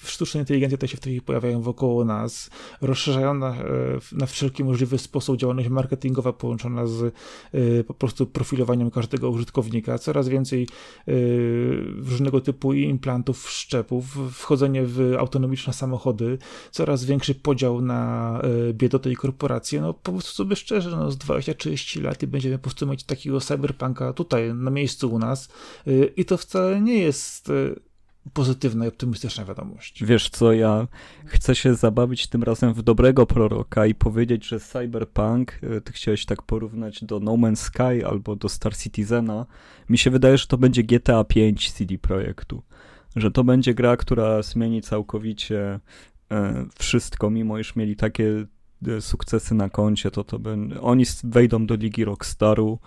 w sztucznej inteligencji, które się w tej chwili pojawiają wokoło nas, rozszerzają na, e, na wszelki możliwy sposób działalność marketingowa połączona z y, po prostu profilowaniem każdego użytkownika, coraz więcej y, różnego typu implantów, szczepów, wchodzenie w autonomiczne samochody, coraz większy podział na biedotę i korporacje, no po prostu sobie szczerze, no z 20-30 lat i będziemy po prostu mieć takiego cyberpunka tutaj, na miejscu u nas i to wcale nie jest pozytywna i optymistyczna wiadomość. Wiesz co, ja chcę się zabawić tym razem w dobrego proroka i powiedzieć, że Cyberpunk, e, ty chciałeś tak porównać do No Man's Sky albo do Star Citizena, mi się wydaje, że to będzie GTA 5 CD Projektu. Że to będzie gra, która zmieni całkowicie e, wszystko, mimo iż mieli takie e, sukcesy na koncie, to to oni wejdą do ligi Rockstaru,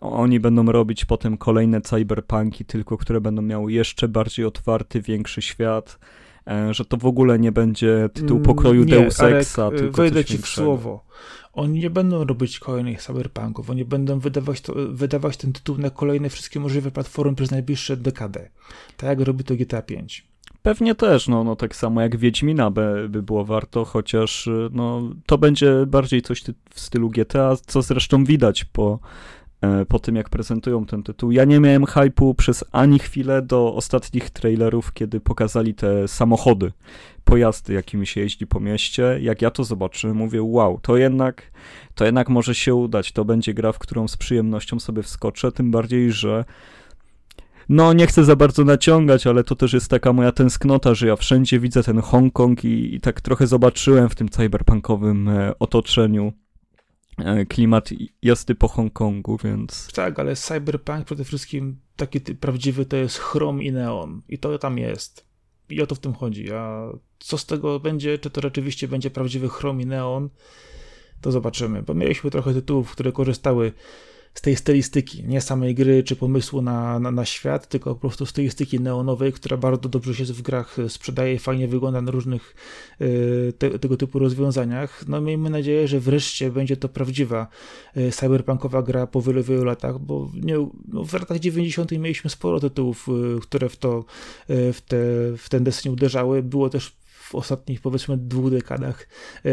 oni będą robić potem kolejne cyberpunki, tylko które będą miały jeszcze bardziej otwarty, większy świat, e, że to w ogóle nie będzie tytuł mm, pokroju nie, Deus Exa, Arek, tylko wejdę ci w słowo. Oni nie będą robić kolejnych cyberpunków, oni będą wydawać, to, wydawać ten tytuł na kolejne wszystkie możliwe platformy przez najbliższe dekadę. Tak jak robi to GTA 5. Pewnie też, no, no tak samo jak Wiedźmina by, by było warto, chociaż no, to będzie bardziej coś w stylu GTA, co zresztą widać po E, po tym, jak prezentują ten tytuł. Ja nie miałem hypu przez ani chwilę do ostatnich trailerów, kiedy pokazali te samochody, pojazdy, jakimi się jeździ po mieście. Jak ja to zobaczyłem, mówię, wow, to jednak, to jednak może się udać. To będzie gra, w którą z przyjemnością sobie wskoczę, tym bardziej, że no, nie chcę za bardzo naciągać, ale to też jest taka moja tęsknota, że ja wszędzie widzę ten Hongkong i, i tak trochę zobaczyłem w tym cyberpunkowym e, otoczeniu E, klimat jazdy po Hongkongu, więc... Tak, ale cyberpunk przede wszystkim taki prawdziwy to jest chrom i neon i to tam jest. I o to w tym chodzi. A co z tego będzie, czy to rzeczywiście będzie prawdziwy chrom i neon, to zobaczymy. Bo mieliśmy trochę tytułów, które korzystały z tej stylistyki, nie samej gry czy pomysłu na, na, na, świat, tylko po prostu stylistyki neonowej, która bardzo dobrze się w grach sprzedaje, fajnie wygląda na różnych y, te, tego typu rozwiązaniach. No miejmy nadzieję, że wreszcie będzie to prawdziwa y, cyberpunkowa gra po wielu, wielu latach, bo nie, no w latach 90. mieliśmy sporo tytułów, y, które w to, w, te, w ten deseń uderzały. Było też w ostatnich powiedzmy dwóch dekadach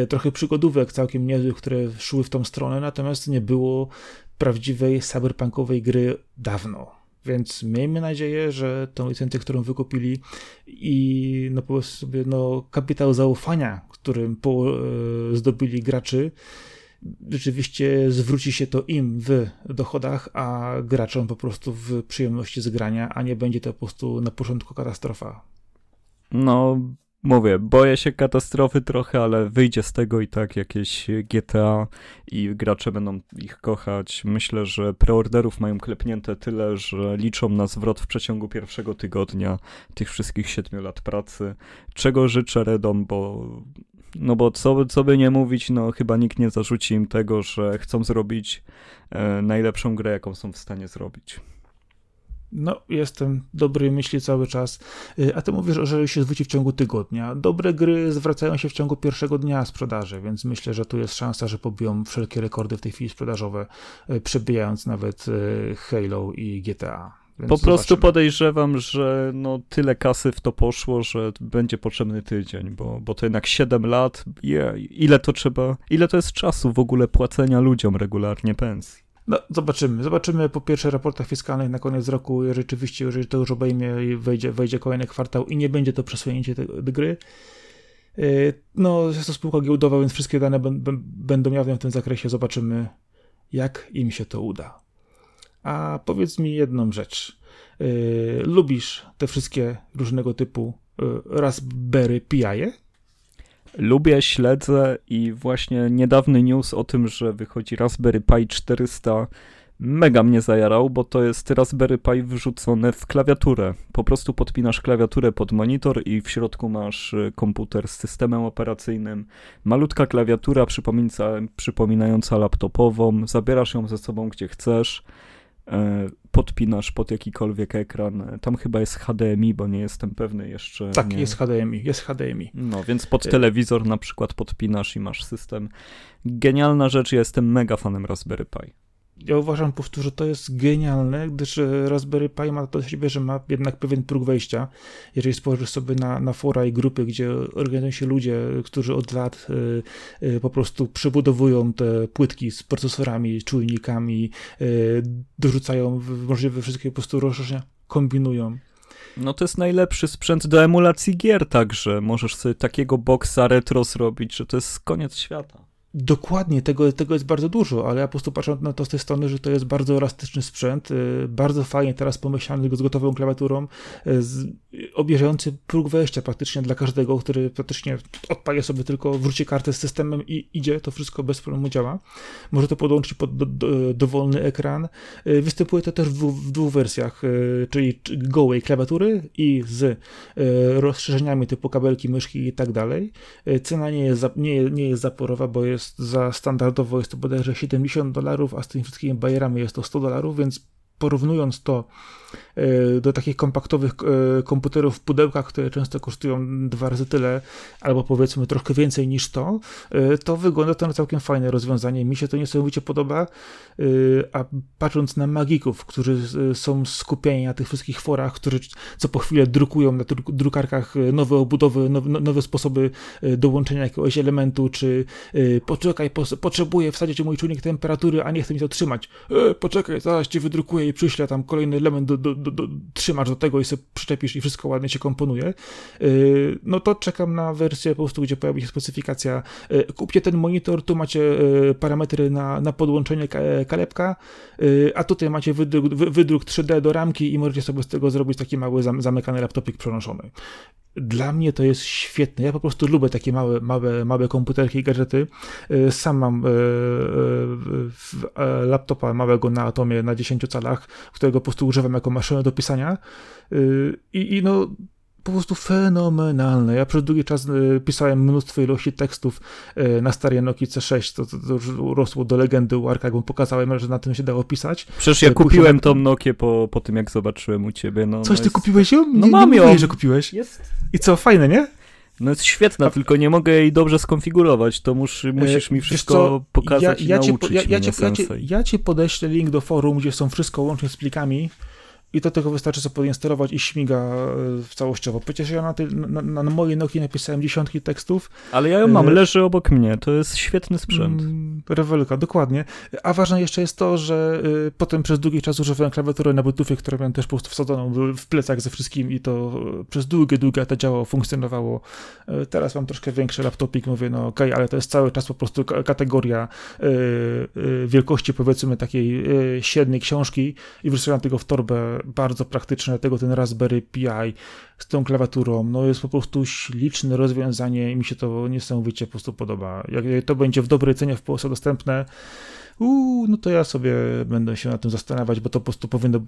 trochę przygodówek całkiem niezłych, które szły w tą stronę, natomiast nie było prawdziwej cyberpunkowej gry dawno. Więc miejmy nadzieję, że tą licencję, którą wykupili i no powiedzmy sobie, no kapitał zaufania, którym po, e, zdobyli graczy, rzeczywiście zwróci się to im w dochodach, a graczom po prostu w przyjemności z grania, a nie będzie to po prostu na początku katastrofa. No, mówię, boję się katastrofy trochę, ale wyjdzie z tego i tak jakieś GTA i gracze będą ich kochać. Myślę, że preorderów mają klepnięte tyle, że liczą na zwrot w przeciągu pierwszego tygodnia tych wszystkich siedmiu lat pracy. Czego życzę Redom, bo no bo co, co by nie mówić, no chyba nikt nie zarzuci im tego, że chcą zrobić e, najlepszą grę, jaką są w stanie zrobić. No, jestem dobrej myśli cały czas. Y, a ty mówisz, że się zwróci w ciągu tygodnia. Dobre gry zwracają się w ciągu pierwszego dnia sprzedaży, więc myślę, że tu jest szansa, że pobiją wszelkie rekordy w tej chwili sprzedażowe, y, przebijając nawet y, Halo i GTA. Więc po prostu zobaczymy. podejrzewam, że no tyle kasy w to poszło, że będzie potrzebny tydzień, bo, bo to jednak 7 lat, yeah, ile to trzeba, ile to jest czasu w ogóle płacenia ludziom regularnie pensji. No, zobaczymy. Zobaczymy po pierwszych raportach fiskalnych na koniec roku, rzeczywiście, jeżeli to już obejmie i wejdzie, wejdzie kolejny kwartał i nie będzie to przesunięcie tej gry. Y, no, jest to spółka giełdowa, więc wszystkie dane będą jawne w tym zakresie. Zobaczymy, jak im się to uda. A powiedz mi jedną rzecz. Y, lubisz te wszystkie różnego typu y, Raspberry Pi? Lubię, śledzę i właśnie niedawny news o tym, że wychodzi Raspberry Pi 400 mega mnie zajarał, bo to jest Raspberry Pi wrzucone w klawiaturę. Po prostu podpinasz klawiaturę pod monitor i w środku masz y, komputer z systemem operacyjnym. Malutka klawiatura przypominająca laptopową, zabierasz ją ze sobą gdzie chcesz. E, podpinasz pod jakikolwiek ekran. Tam chyba jest HDMI, bo nie jestem pewny jeszcze. Tak, nie... jest HDMI, jest HDMI. No, więc pod telewizor na przykład podpinasz i masz system. Genialna rzecz, ja jestem mega fanem Raspberry Pi ja uważam, powtórzę, to jest genialne, gdyż e, Raspberry Pi ma to siebie, że ma jednak pewien próg wejścia. Jeżeli spojrzysz sobie na, na fora i grupy, gdzie organizują się ludzie, którzy od lat y, y, po prostu przebudowują te płytki z procesorami, czujnikami, y, dorzucają możliwe wszystkie po prostu rozszerzenia, kombinują. No to jest najlepszy sprzęt do emulacji gier także. Możesz sobie takiego boxa retro zrobić, że to jest koniec świata. Dokładnie, tego, tego jest bardzo dużo, ale ja po prostu patrzę na to z tej strony, że to jest bardzo elastyczny sprzęt, y, bardzo fajnie teraz pomyślany z gotową klawiaturą, y, z, obieżający próg wejścia praktycznie dla każdego, który praktycznie odpali sobie tylko, wróci kartę z systemem i idzie, to wszystko bez problemu działa. Może to podłączyć pod do, do, dowolny ekran. Y, występuje to też w dwóch, w dwóch wersjach, czyli gołej klawiatury i z rozszerzeniami typu kabelki, myszki i tak dalej. Cena nie jest, nie, nie jest zaporowa, bo jest za standardowo jest to bodajże 70 dolarów, a z tymi wszystkimi bajerami jest to 100 dolarów, więc porównując to do takich kompaktowych e, komputerów w pudełkach, które często kosztują dwa razy tyle, albo powiedzmy troszkę więcej niż to, e, to wygląda to na całkiem fajne rozwiązanie. Mi się to niesamowicie podoba, a patrząc na magików, którzy są skupieni na tych wszystkich forach, którzy co po chwilę drukują na drukarkach nowe obudowy, nowe, nowe sposoby dołączenia jakiegoś elementu, czy poczekaj, potrzebuję wsadzić mój czujnik temperatury, a nie chcę mi to trzymać. Poczekaj, zaraz ci wydrukuję i przyśle tam kolejny element, do, do, do, do, trzymasz do tego i sobie przyczepisz i wszystko ładnie się komponuje, yy, no to czekam na wersję po prostu, gdzie pojawi się specyfikacja, yy, kupcie ten monitor, tu macie yy, parametry na, na podłączenie kalepka, a tutaj macie wydruk, wydruk 3D do ramki i możecie sobie z tego zrobić taki mały zamykany laptopik przenoszony. Dla mnie to jest świetne. Ja po prostu lubię takie małe, małe, małe komputerki i gadżety. Sam mam laptopa małego na Atomie na 10 calach, którego po prostu używam jako maszynę do pisania. Y, I, i no, po prostu fenomenalne. Ja przez długi czas y, pisałem mnóstwo ilości tekstów y, na starej Nokia C6, to, to, rosło do legendy u Arka, jakbym pokazałem, że na tym się dało pisać. Przecież ja kupiłem tą Nokię po, po tym, jak zobaczyłem u ciebie. No, Coś no ty jest... kupiłeś ją? No nie, mam nie ją. że kupiłeś. Jest. I co, fajne, nie? No jest świetna, A... tylko nie mogę jej dobrze skonfigurować, to mus, musisz mi wszystko pokazać ja, ja i nauczyć ja, ja, ja, ja, ja ci podeślę link do forum, gdzie są wszystko łącznie z plikami, i do tego wystarczy sobie podinstalować i śmiga e, w całościowo. Przecież ja na, tej, na, na, mojej Nokii napisałem dziesiątki tekstów. Ale ja ją mam, e, leży obok mnie, to jest świetny sprzęt. Mm, rewelka, dokładnie. A ważne jeszcze jest to, że y, potem przez długi czas używałem klawiatury na Bluetoothie, która miałem też po prostu wsadzoną w plecach ze wszystkim i to przez długie, długie to działało, funkcjonowało. Teraz mam troszkę większy laptopik, mówię, no okej, okay, ale to jest cały czas po prostu kategoria wielkości powiedzmy takiej średniej książki i wrzucałem tego w torbę bardzo praktyczne, dlatego ten Raspberry Pi z tą klawiaturą, no jest po prostu śliczne rozwiązanie i mi się to niesamowicie po prostu podoba. Jak to będzie w dobrej cenie w Polsce dostępne, uuu, no to ja sobie będę się na tym zastanawiać, bo to po prostu powinno,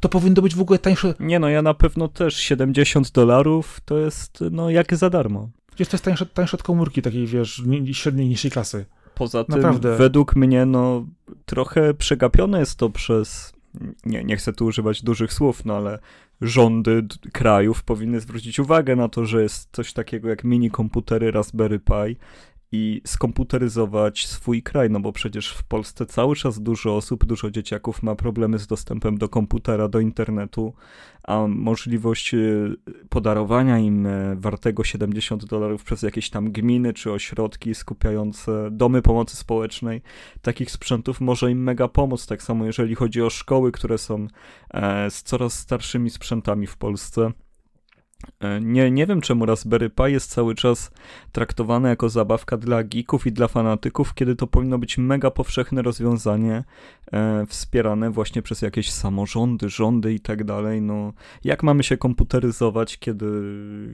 to powinno być w ogóle tańsze. Nie no, ja na pewno też 70 dolarów to jest no jak za darmo. Jest to jest tańsze, tańsze od komórki takiej, wiesz, średniej, niższej klasy. Poza tym, Naprawdę. według mnie, no, trochę przegapione jest to przez, nie, nie chcę tu używać dużych słów, no ale rządy krajów powinny zwrócić uwagę na to, że jest coś takiego jak mini komputery Raspberry Pi i skomputeryzować swój kraj, no bo przecież w Polsce cały czas dużo osób, dużo dzieciaków ma problemy z dostępem do komputera, do internetu, a możliwość y, podarowania im e, wartego 70 dolarów przez jakieś tam gminy czy ośrodki skupiające domy pomocy społecznej, takich sprzętów może im mega pomóc. Tak samo jeżeli chodzi o szkoły, które są e, z coraz starszymi sprzętami w Polsce nie, nie wiem czemu Raspberry Pi jest cały czas traktowane jako zabawka dla geeków i dla fanatyków, kiedy to powinno być mega powszechne rozwiązanie e, wspierane właśnie przez jakieś samorządy, rządy i tak dalej. No, jak mamy się komputeryzować, kiedy,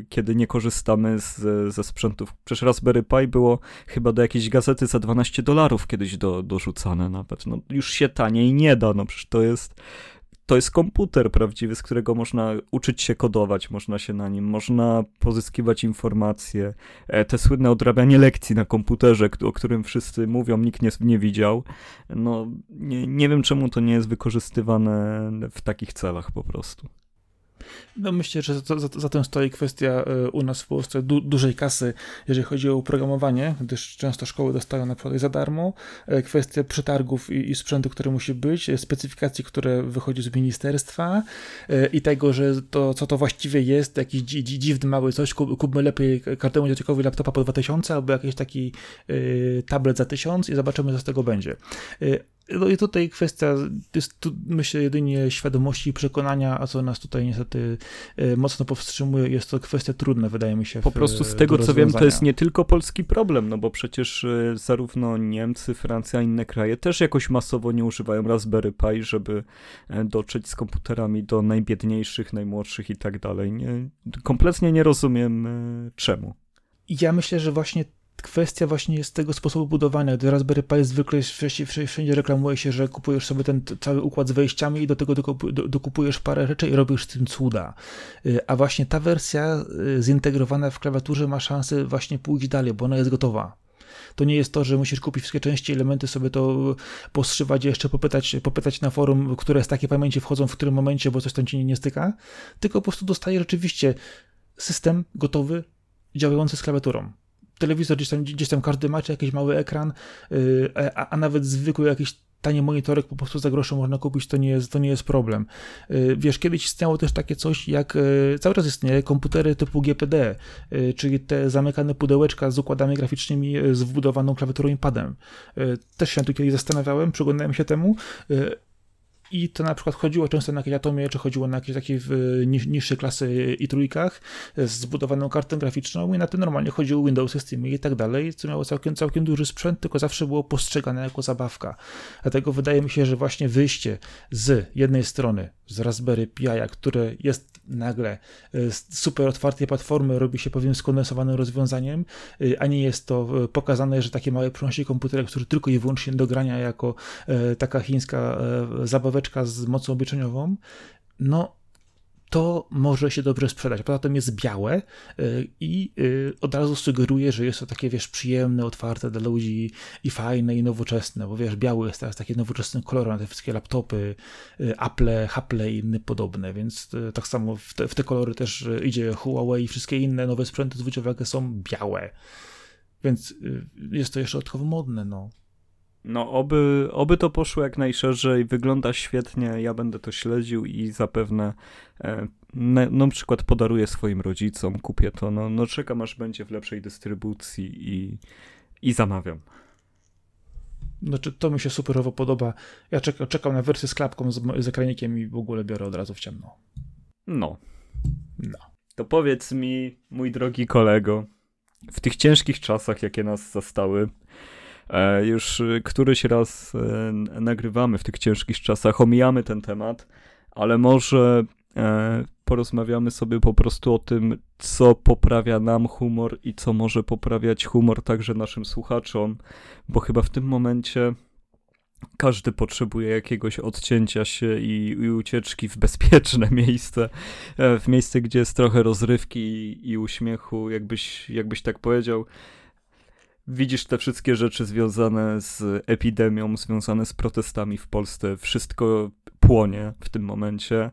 kiedy nie korzystamy z, ze sprzętów? Przecież Raspberry Pi było chyba do jakiejś gazety za 12 dolarów kiedyś do, dorzucane nawet. No, już się taniej nie da, no przecież to jest to jest komputer prawdziwy, z którego można uczyć się kodować, można się na nim, można pozyskiwać informacje. E, te słynne odrabianie lekcji na komputerze, o którym wszyscy mówią, nikt nie, nie widział. No, nie, nie wiem czemu to nie jest wykorzystywane w takich celach po prostu. No myślę, że za, za, za tym stoi kwestia e, u nas w Polsce du, dużej kasy, jeżeli chodzi o programowanie, gdyż często szkoły dostają na przykład za darmo. E, kwestia przetargów i, i sprzętu, który musi być, e, specyfikacji, które wychodzi z ministerstwa i tego, że to, co to właściwie jest, jakiś dzi, dzi, dziwny mały coś, kupmy lepiej kartę dzieciakowi laptopa po 2000 albo jakiś taki tablet za 1000 i zobaczymy, co z tego będzie. No i tutaj kwestia jest tu, myślę jedynie świadomości i przekonania, a co nas tutaj niestety e, mocno powstrzymuje, jest to kwestia trudna, wydaje mi się. Po prostu z tego co wiem, to jest nie tylko polski problem, no bo przecież e, zarówno Niemcy, Francja, inne kraje też jakoś masowo nie używają Raspberry Pi, żeby e, dotrzeć z komputerami do najbiedniejszych, najmłodszych i tak dalej. Nie, kompletnie nie rozumiem czemu. Ja myślę, że właśnie kwestia właśnie jest tego sposobu budowania, gdy Raspberry Pi zwykle wszędzie, reklamuje się, że kupujesz sobie ten cały układ z wejściami i do tego dokupujesz parę rzeczy i robisz z tym cuda. Y, a właśnie ta wersja y, zintegrowana w klawiaturze ma szansę właśnie pójść dalej, bo ona jest gotowa. To nie jest to, że musisz kupić wszystkie części, elementy, sobie to postrzywać, jeszcze popytać, popytać na forum, które z takiej pamięci wchodzą w którym momencie, bo coś tam ci nie, nie styka, tylko po prostu dostaje rzeczywiście system gotowy, działający z klawiaturą telewizor, gdzieś tam, gdzieś tam każdy macie jakiś mały ekran, yy, a, a, nawet zwykły jakiś tanie monitorek po prostu za grosze można kupić, to nie jest, to nie jest problem. Yy, wiesz, kiedyś istniało też takie coś jak, yy, cały czas istnieje, komputery typu GPD, czyli te zamykane pudełeczka z układami graficznymi z wbudowaną klawiaturą i padem. Też się tu kiedyś zastanawiałem, przyglądałem się temu i to na przykład chodziło często na jakieś atomie, czy chodziło na jakieś takie niższe klasy i trójkach z zbudowaną kartą graficzną i na to normalnie chodziło Windows Steam i tak dalej, co miało całkiem, całkiem duży sprzęt, tylko zawsze było postrzegane jako zabawka. Dlatego wydaje mi się, że właśnie wyjście z jednej strony z Raspberry Pi, które jest nagle e, super otwartej platformy, robi się pewien skondensowanym rozwiązaniem, e, a nie jest to e, pokazane, że takie małe przenośniki komputerek, które tylko i wyłącznie do grania jako taka chińska zabaweczka z mocą obliczeniową, no to może się dobrze sprzedać. Poza tym jest białe y, i y, od razu sugeruje, że jest to takie, wiesz, przyjemne, otwarte dla ludzi i fajne i nowoczesne, bo wiesz, biały jest teraz taki nowoczesny kolor na te wszystkie laptopy, y, Apple, Apple i inne podobne, więc tak samo w te, w te kolory też idzie Huawei i wszystkie inne nowe sprzęty, zwróć uwagę, są białe. Więc jest to jeszcze dodatkowo modne, no. No, oby, oby to poszło jak najszerzej, wygląda świetnie, ja będę to śledził i zapewne e, na, na przykład podaruję swoim rodzicom, kupię to, no, no czekam aż będzie w lepszej dystrybucji i, i zamawiam. Znaczy, to mi się superowo podoba. Ja czekam, czekam na wersję z klapką, z, z ekranikiem i w ogóle biorę od razu w ciemno. No. No. To powiedz mi, mój drogi kolego, w tych ciężkich czasach, jakie nas zastały, już któryś raz e, nagrywamy w tych ciężkich czasach, omijamy ten temat, ale może e, porozmawiamy sobie po prostu o tym, co poprawia nam humor i co może poprawiać humor także naszym słuchaczom, bo chyba w tym momencie każdy potrzebuje jakiegoś odcięcia się i, i, ucieczki w bezpieczne miejsce, e, w miejsce, gdzie jest trochę rozrywki i, i uśmiechu, jakbyś, jakbyś tak powiedział. Widzisz te wszystkie rzeczy związane z epidemią, związane z protestami w Polsce. Wszystko płonie w tym momencie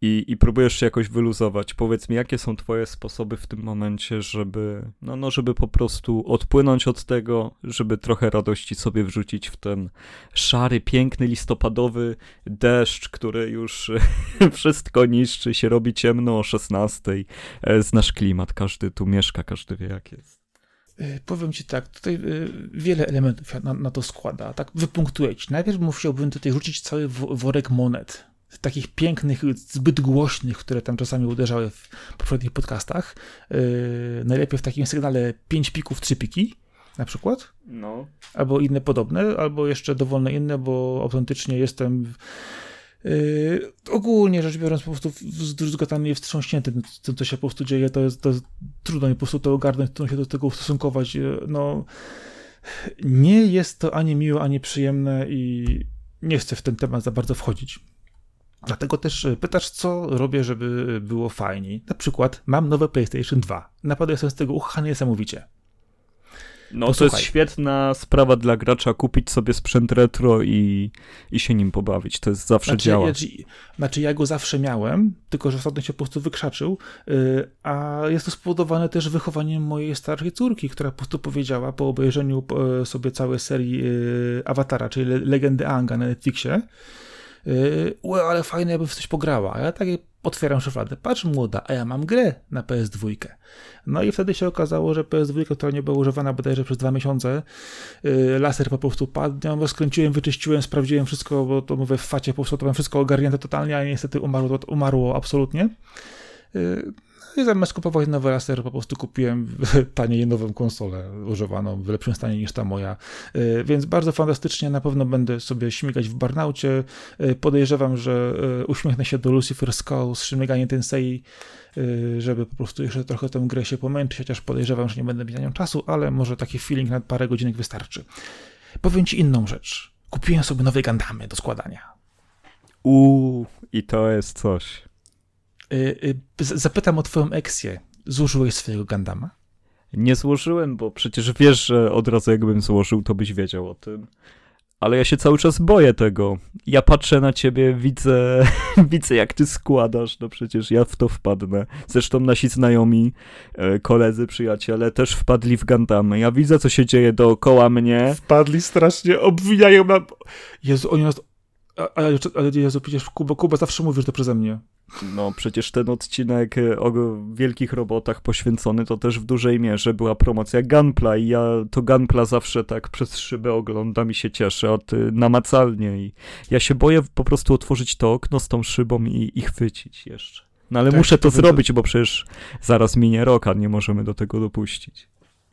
i, i próbujesz się jakoś wyluzować. Powiedz mi, jakie są twoje sposoby w tym momencie, żeby, no, no, żeby po prostu odpłynąć od tego, żeby trochę radości sobie wrzucić w ten szary, piękny, listopadowy deszcz, który już wszystko niszczy, się robi ciemno o 16. E, znasz klimat, każdy tu mieszka, każdy wie jak jest. E, powiem ci tak, tutaj e, wiele elementów na, na to składa. Tak wypunktuję ci. Najpierw musiałbym tutaj rzucić cały worek monet takich pięknych, zbyt głośnych, które tam czasami uderzały w poprzednich podcastach. Yy, najlepiej w takim sygnale 5 pików, 3 piki na przykład. No. Albo inne podobne, albo jeszcze dowolne inne, bo autentycznie jestem Yy, ogólnie rzecz biorąc, po prostu zdruzgotany i wstrząśnięty tym, co się po prostu dzieje, to jest, to jest trudno mi po prostu to ogarnąć, trudno się do tego ustosunkować. Yy, no, nie jest to ani miłe, ani przyjemne i nie chcę w ten temat za bardzo wchodzić. Dlatego też e, pytasz, co robię, żeby było fajniej. Na przykład mam nowe PlayStation 2. Naprawdę jestem z tego uchany niesamowicie. No Posłuchaj. to jest świetna sprawa dla gracza, kupić sobie sprzęt retro i, i się nim pobawić. To jest zawsze znaczy, działa. Znaczy, znaczy ja go zawsze miałem, tylko że ostatnio się po prostu wykrzaczył, yy, a jest to spowodowane też wychowaniem mojej starszej córki, która po prostu powiedziała po obejrzeniu yy, sobie całej serii yy, Awatara, czyli Legendy Anga na Netflixie, Ue, ale fajne, jakby w coś pograła. A ja takie otwieram szufladę, patrz młoda, a ja mam grę na PS2. No i wtedy się okazało, że PS2, która nie była używana bodajże przez dwa miesiące, yy, laser po prostu padł, ja skręciłem, wyczyściłem, sprawdziłem wszystko, bo to mówię w facie, po prostu to mam wszystko ogarnięte totalnie, a niestety umarło, umarło absolutnie. Yy, i zamiast kupować nowy laser, po prostu kupiłem taniej nową konsolę używaną, w lepszym stanie niż ta moja. E, więc bardzo fantastycznie, na pewno będę sobie śmigać w Barnaucie. E, podejrzewam, że e, uśmiechnę się do Lucifer Skull z Tensei, żeby po prostu jeszcze trochę tę grę się pomęczyć, chociaż podejrzewam, że nie będę mieć na nią czasu, ale może taki feeling na parę godzinek wystarczy. Powiem ci inną rzecz. Kupiłem sobie nowe Gandamy do składania. Uuu, i to jest coś. Y, y, zapytam o twoją eksję. Złożyłeś swojego Gandama? Nie złożyłem, bo przecież wiesz, że od razu jakbym złożył, to byś wiedział o tym. Ale ja się cały czas boję tego. Ja patrzę na ciebie, widzę, widzę jak ty składasz, no przecież ja w to wpadnę. Zresztą nasi znajomi, e, koledzy, przyjaciele też wpadli w Gandamy. Ja widzę, co się dzieje dookoła mnie. Wpadli strasznie, obwijają na... Jezu, oni nas... Ale, ale Jezu, przecież Kuba, Kuba zawsze mówisz to przeze mnie. No przecież ten odcinek e, o wielkich robotach poświęcony to też w dużej mierze była promocja Gunpla i ja to Gunpla zawsze tak przez szybę oglądam i się cieszę od, y, namacalnie i ja się boję po prostu otworzyć to okno z tą szybą i, i chwycić jeszcze. No ale tak, muszę to, to zrobić, bo przecież zaraz minie rok, a nie możemy do tego dopuścić.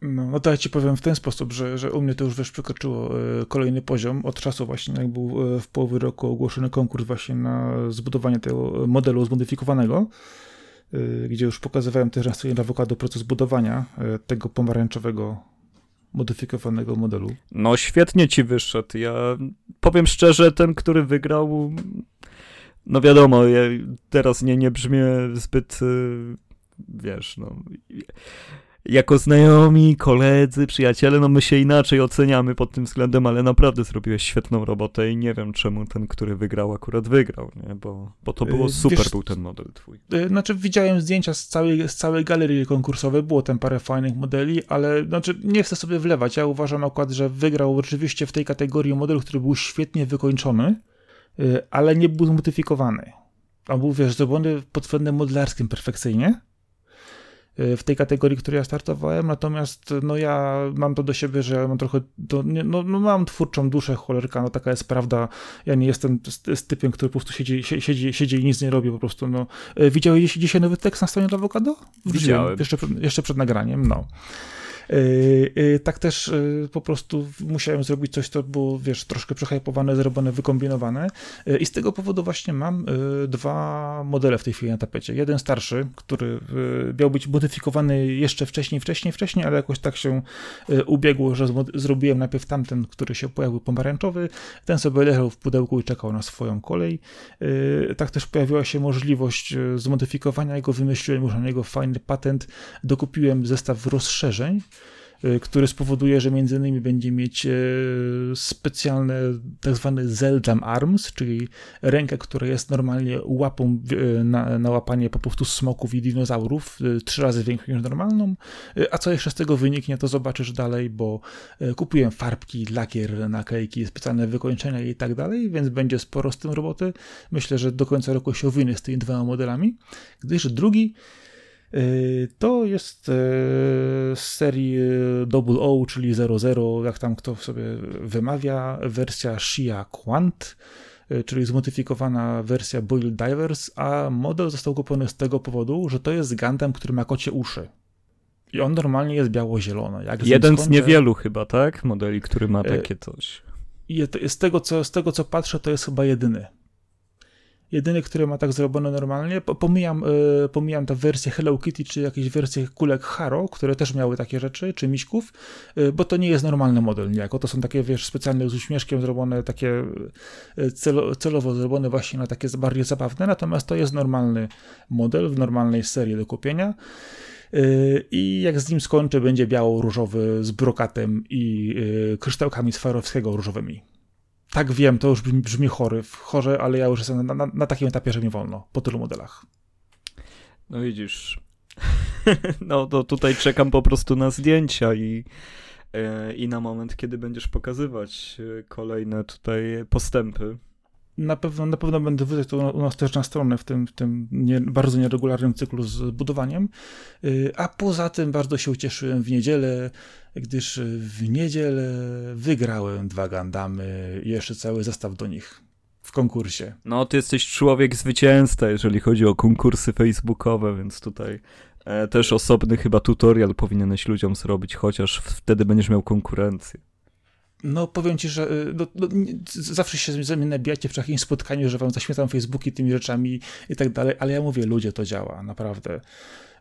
No, no to ja ci powiem w ten sposób, że, że u mnie to już wiesz, przekroczyło e, kolejny poziom od czasu właśnie, jak był e, w połowie roku ogłoszony konkurs właśnie na zbudowanie tego modelu zmodyfikowanego, e, gdzie już pokazywałem też na stronie awokado proces budowania tego pomarańczowego modyfikowanego modelu. No świetnie ci wyszedł. Ja powiem szczerze, ten, który wygrał, no wiadomo, ja teraz nie, nie brzmię zbyt, wiesz, no jako znajomi, koledzy, przyjaciele, no my się inaczej oceniamy pod tym względem, ale naprawdę zrobiłeś świetną robotę i nie wiem czemu ten, który wygrał, akurat wygrał, nie? Bo, bo to było y, super, Wiesz, był ten model twój. Y, znaczy widziałem zdjęcia z całej, z całej galerii konkursowej, było tam parę fajnych modeli, ale znaczy nie chcę sobie wlewać, ja uważam akurat, że wygrał oczywiście w tej kategorii model, który był świetnie wykończony, y, ale nie był zmodyfikowany. On był, wiesz, zrobiony pod względem modelarskim perfekcyjnie, w tej kategorii, której ja startowałem, natomiast no ja mam to do siebie, że mam trochę, do, no, no, mam twórczą duszę cholerka, no taka jest prawda, ja nie jestem z, z typem, który po prostu siedzi, siedzi, siedzi i nic nie robi po prostu, no. Widziałeś dzisiaj nowy tekst na stronie Awokado? Widziałem. Jeszcze, jeszcze przed nagraniem, no. Tak też po prostu musiałem zrobić coś, co było, wiesz, troszkę przehypowane, zrobione, wykombinowane i z tego powodu właśnie mam dwa modele w tej chwili na tapecie. Jeden starszy, który miał być modyfikowany jeszcze wcześniej, wcześniej, wcześniej, ale jakoś tak się ubiegło, że zrobiłem najpierw tamten, który się pojawił pomarańczowy, ten sobie leżał w pudełku i czekał na swoją kolej. Tak też pojawiła się możliwość zmodyfikowania jego, wymyśliłem już na niego fajny patent, dokupiłem zestaw rozszerzeń, y, który spowoduje, że między innymi będzie mieć y, specjalne tak zwane Zeldam Arms, czyli rękę, która jest normalnie łapą y, na, na łapanie po prostu smoków i dinozaurów, trzy razy większą niż normalną, a co jeszcze z tego wyniknie, to zobaczysz dalej, bo kupiłem farbki, lakier, naklejki, specjalne wykończenia i tak dalej, więc będzie sporo z tym roboty. Myślę, że do końca roku się owinę z tymi dwoma modelami, gdyż drugi Y, to jest y, z serii y, Double O, czyli 00, jak tam kto sobie wymawia, wersja Shia Quant, czyli zmodyfikowana wersja Boil Divers, a model został kupiony z tego powodu, że to jest Gundam, który ma kocie uszy. I on normalnie jest biało-zielony. Jeden z niewielu chyba, tak? Modeli, który ma takie coś. I z tego, co, z tego, co patrzę, to jest chyba jedyny. Jedyny, który ma tak zrobione normalnie, pomijam, yy, pomijam tę Hello Kitty, czy jakieś wersje kulek Haro, które też miały takie rzeczy, czy miśków, yy, bo to nie jest normalny model niejako. To są takie, wiesz, specjalnie z uśmieszkiem zrobione, takie y, celo, celowo zrobione właśnie na takie bardziej zabawne, natomiast to jest normalny model w normalnej serii do kupienia. Y, I jak z nim skończę, będzie biało-różowy z brokatem i kryształkami Swarowskiego różowymi. Tak wiem, to już brzmi, brzmi chory, chorze, ale ja już jestem na, na, na takim etapie, że nie wolno po tylu modelach. No widzisz. no to tutaj czekam po prostu na zdjęcia i, e, i na moment, kiedy będziesz pokazywać e, kolejne tutaj postępy na pewno, na pewno będę wydać to u nas też na stronę w tym, w tym nie, bardzo nieregularnym cyklu z budowaniem. Y, a poza tym bardzo się ucieszyłem w niedzielę, gdyż w niedzielę wygrałem dwa Gandamy i jeszcze cały zestaw do nich w konkursie. No, ty jesteś człowiek zwycięzca, jeżeli chodzi o konkursy facebookowe, więc tutaj e, też osobny chyba tutorial powinieneś ludziom zrobić, chociaż wtedy będziesz miał konkurencję. No, powiem ci, że y, no, no, zawsze się ze mnie nabijacie w jakimś spotkaniu, że wam zaśmietam Facebooki tymi rzeczami i tak dalej, ale ja mówię, ludzie, to działa, naprawdę.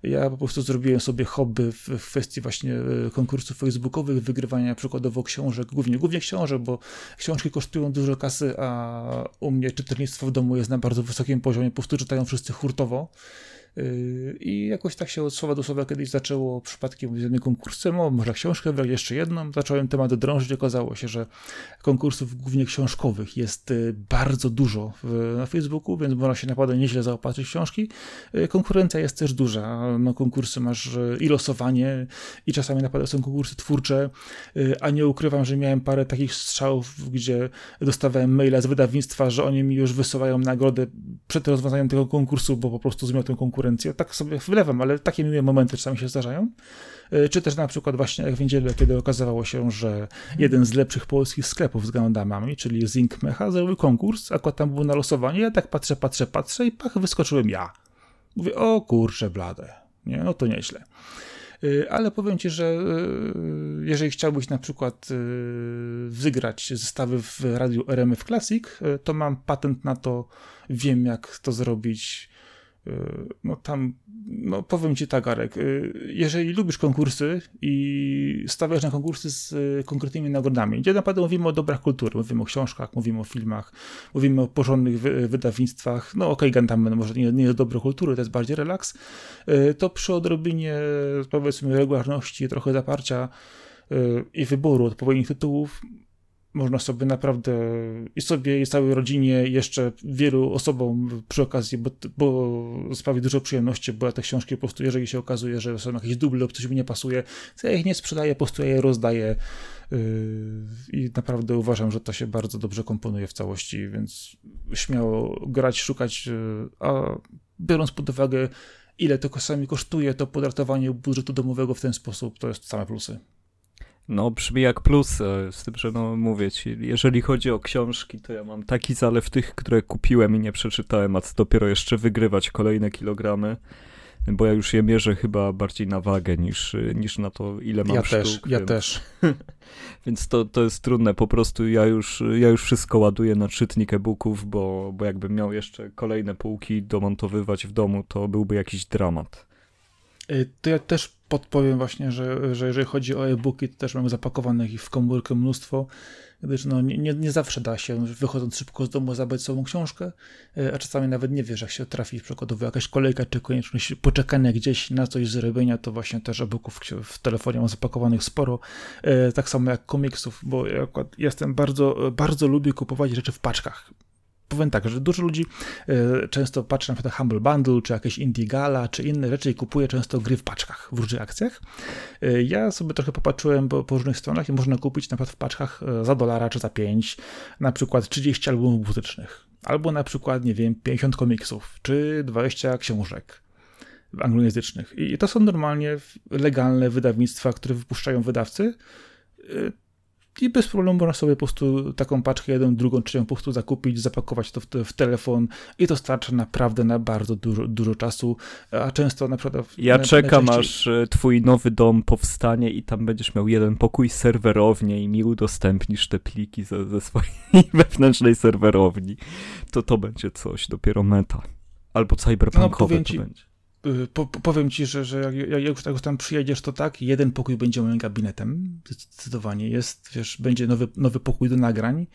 Ja po prostu zrobiłem sobie hobby w, w kwestii właśnie y, konkursów facebookowych, wygrywania przykładowo książek, głównie, głównie książek, bo książki kosztują dużo kasy, a u mnie czytelnictwo w domu jest na bardzo wysokim poziomie, po prostu czytają wszyscy hurtowo. Yy, I jakoś tak się od słowa do słowa kiedyś zaczęło przypadkiem z jednym konkursem, o może książkę wybrać? Jeszcze jedną, zacząłem temat drążyć, okazało się, że konkursów głównie książkowych jest y, bardzo dużo na Facebooku, więc można się naprawdę nieźle zaopatrzyć w książki. Y, konkurencja jest też duża, no konkursy masz y, i losowanie i czasami naprawdę są konkursy twórcze, a nie ukrywam, że miałem parę takich strzałów, gdzie dostawałem maila z wydawnictwa, że oni mi już wysyłają nagrodę przed rozwiązaniem tego konkursu, bo po prostu zmiotą konkursu konkurencję. Tak sobie wylewam, ale takie miłe momenty czasami się zdarzają. E, czy też na przykład właśnie jak w niedzielę, kiedy okazało się, że jeden z lepszych polskich sklepów z gandamami, czyli Zink Mecha, zrobił konkurs, akurat tam było na losowanie, ja tak patrzę, patrzę, patrzę i pach, wyskoczyłem ja. Mówię, o kurczę blade, nie, no to nieźle. E, ale powiem Ci, że e, jeżeli chciałbyś na przykład wygrać zestawy w radiu RMF Classic, to mam patent na to, wiem jak to zrobić no tam, no powiem ci tak, Arek, y, jeżeli lubisz konkursy i stawiasz na konkursy z y, konkretnymi nagrodami, gdzie naprawdę mówimy o dobrach kultury, mówimy o książkach, mówimy o filmach, mówimy o porządnych wydawnictwach, no okej, okay, Gundam może nie, nie jest dobro kultury, to jest bardziej relaks, y, to przy odrobinie, powiedzmy, regularności, trochę zaparcia i wyboru odpowiednich tytułów, można sobie naprawdę i sobie, i całej rodzinie, jeszcze wielu osobom przy okazji, bo, bo sprawi dużo przyjemności, bo ja te książki po prostu, jeżeli się okazuje, że są jakieś duble lub coś mi nie pasuje, to ja ich nie sprzedaję, po prostu ja je rozdaję yy, i naprawdę uważam, że to się bardzo dobrze komponuje w całości, więc śmiało grać, szukać, yy, a biorąc pod uwagę, ile to czasami kosztuje, to podratowanie budżetu domowego w ten sposób, to jest same plusy. No, brzmi jak plus, e, z tym, że no mówię ci, jeżeli chodzi o książki, to ja mam taki zalew tych, które kupiłem i nie przeczytałem, a dopiero jeszcze wygrywać kolejne kilogramy. bo ja już je mierzę chyba bardziej na wagę niż, niż na to, ile mam ja sztuk. Też, ja więc, też. więc to, to jest trudne, po prostu ja już, ja już wszystko ładuję na czytnik e-booków, bo, bo jakbym miał jeszcze kolejne półki domontowywać w domu, to byłby jakiś dramat. Y, to ja też podpowiem właśnie, że, że jeżeli chodzi o e-booki, to też mam zapakowanych w komórkę mnóstwo, gdyż no, nie, nie zawsze da się, wychodząc szybko z domu, zabrać sobą książkę, y, a czasami nawet nie wiesz, jak się trafi przykładowo jakaś kolejka, czy konieczność poczekania gdzieś na coś zrobienia, to właśnie też e-booków w telefonie mam zapakowanych sporo, y, tak samo jak komiksów, bo ja jestem bardzo, bardzo lubię kupować rzeczy w paczkach powiem tak, że dużo ludzi y, często patrzy na przykład Humble Bundle, czy jakieś Indie Gala, czy inne rzeczy i kupuje często gry w paczkach, w różnych akcjach. Y, ja sobie trochę popatrzyłem po, po, różnych stronach i można kupić na przykład w paczkach y, za dolara czy za 5, na przykład 30 albumów muzycznych, albo na przykład, nie wiem, 50 komiksów, czy 20 książek anglojęzycznych. I to są normalnie legalne wydawnictwa, które wypuszczają wydawcy i bez problemu można sobie po prostu taką paczkę, jedną, drugą, trzecią po prostu zakupić, zapakować to w, w, telefon i to starcza naprawdę na bardzo dużo, dużo czasu, a często na przykład... Ja na, czekam, aż e, twój nowy dom powstanie i tam będziesz miał jeden pokój serwerownie i mi udostępnisz te pliki ze, ze swojej wewnętrznej serwerowni. To to będzie coś, dopiero meta. Albo cyberpunkowe no, to będzie. Y, po, powiem ci, że, że jak, jak, już, tak tam przyjedziesz, to tak, jeden pokój będzie moim gabinetem, zdecydowanie jest, wiesz, będzie nowy, nowy pokój do nagrań,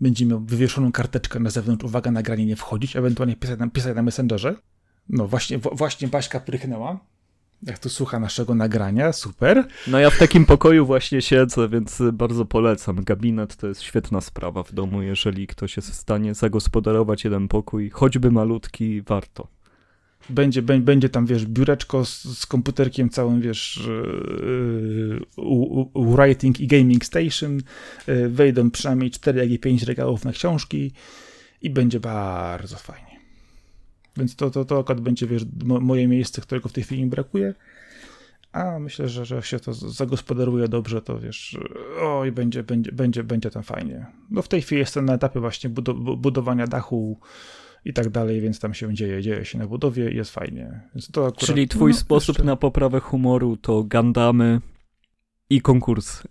będzie miał wywieszoną karteczkę na zewnątrz, uwaga, nagranie nie wchodzić, ewentualnie pisać na, pisać na Messengerze. No właśnie, właśnie Baśka prychnęła, jak to słucha naszego nagrania, super. No ja w takim pokoju właśnie siedzę, więc bardzo polecam. Gabinet to jest świetna sprawa w domu, jeżeli ktoś jest w stanie zagospodarować jeden pokój, choćby malutki, warto będzie, będzie tam, wiesz, biureczko z, z komputerkiem całym, wiesz, yy, writing i gaming station, yy, wejdą przynajmniej 4, jak i 5 regałów na książki i będzie bardzo fajnie. Więc to, to, to akurat będzie, wiesz, moje miejsce, którego w tej chwili mi brakuje. A myślę, że, że się to zagospodaruje dobrze, to wiesz, oj, będzie, będzie, będzie, będzie tam fajnie. No w tej chwili jestem na etapie właśnie budowania dachu i tak dalej, więc tam się dzieje, dzieje się na budowie i jest fajnie. Akurat, Czyli twój no, sposób jeszcze... na poprawę humoru to gandamy i konkursy.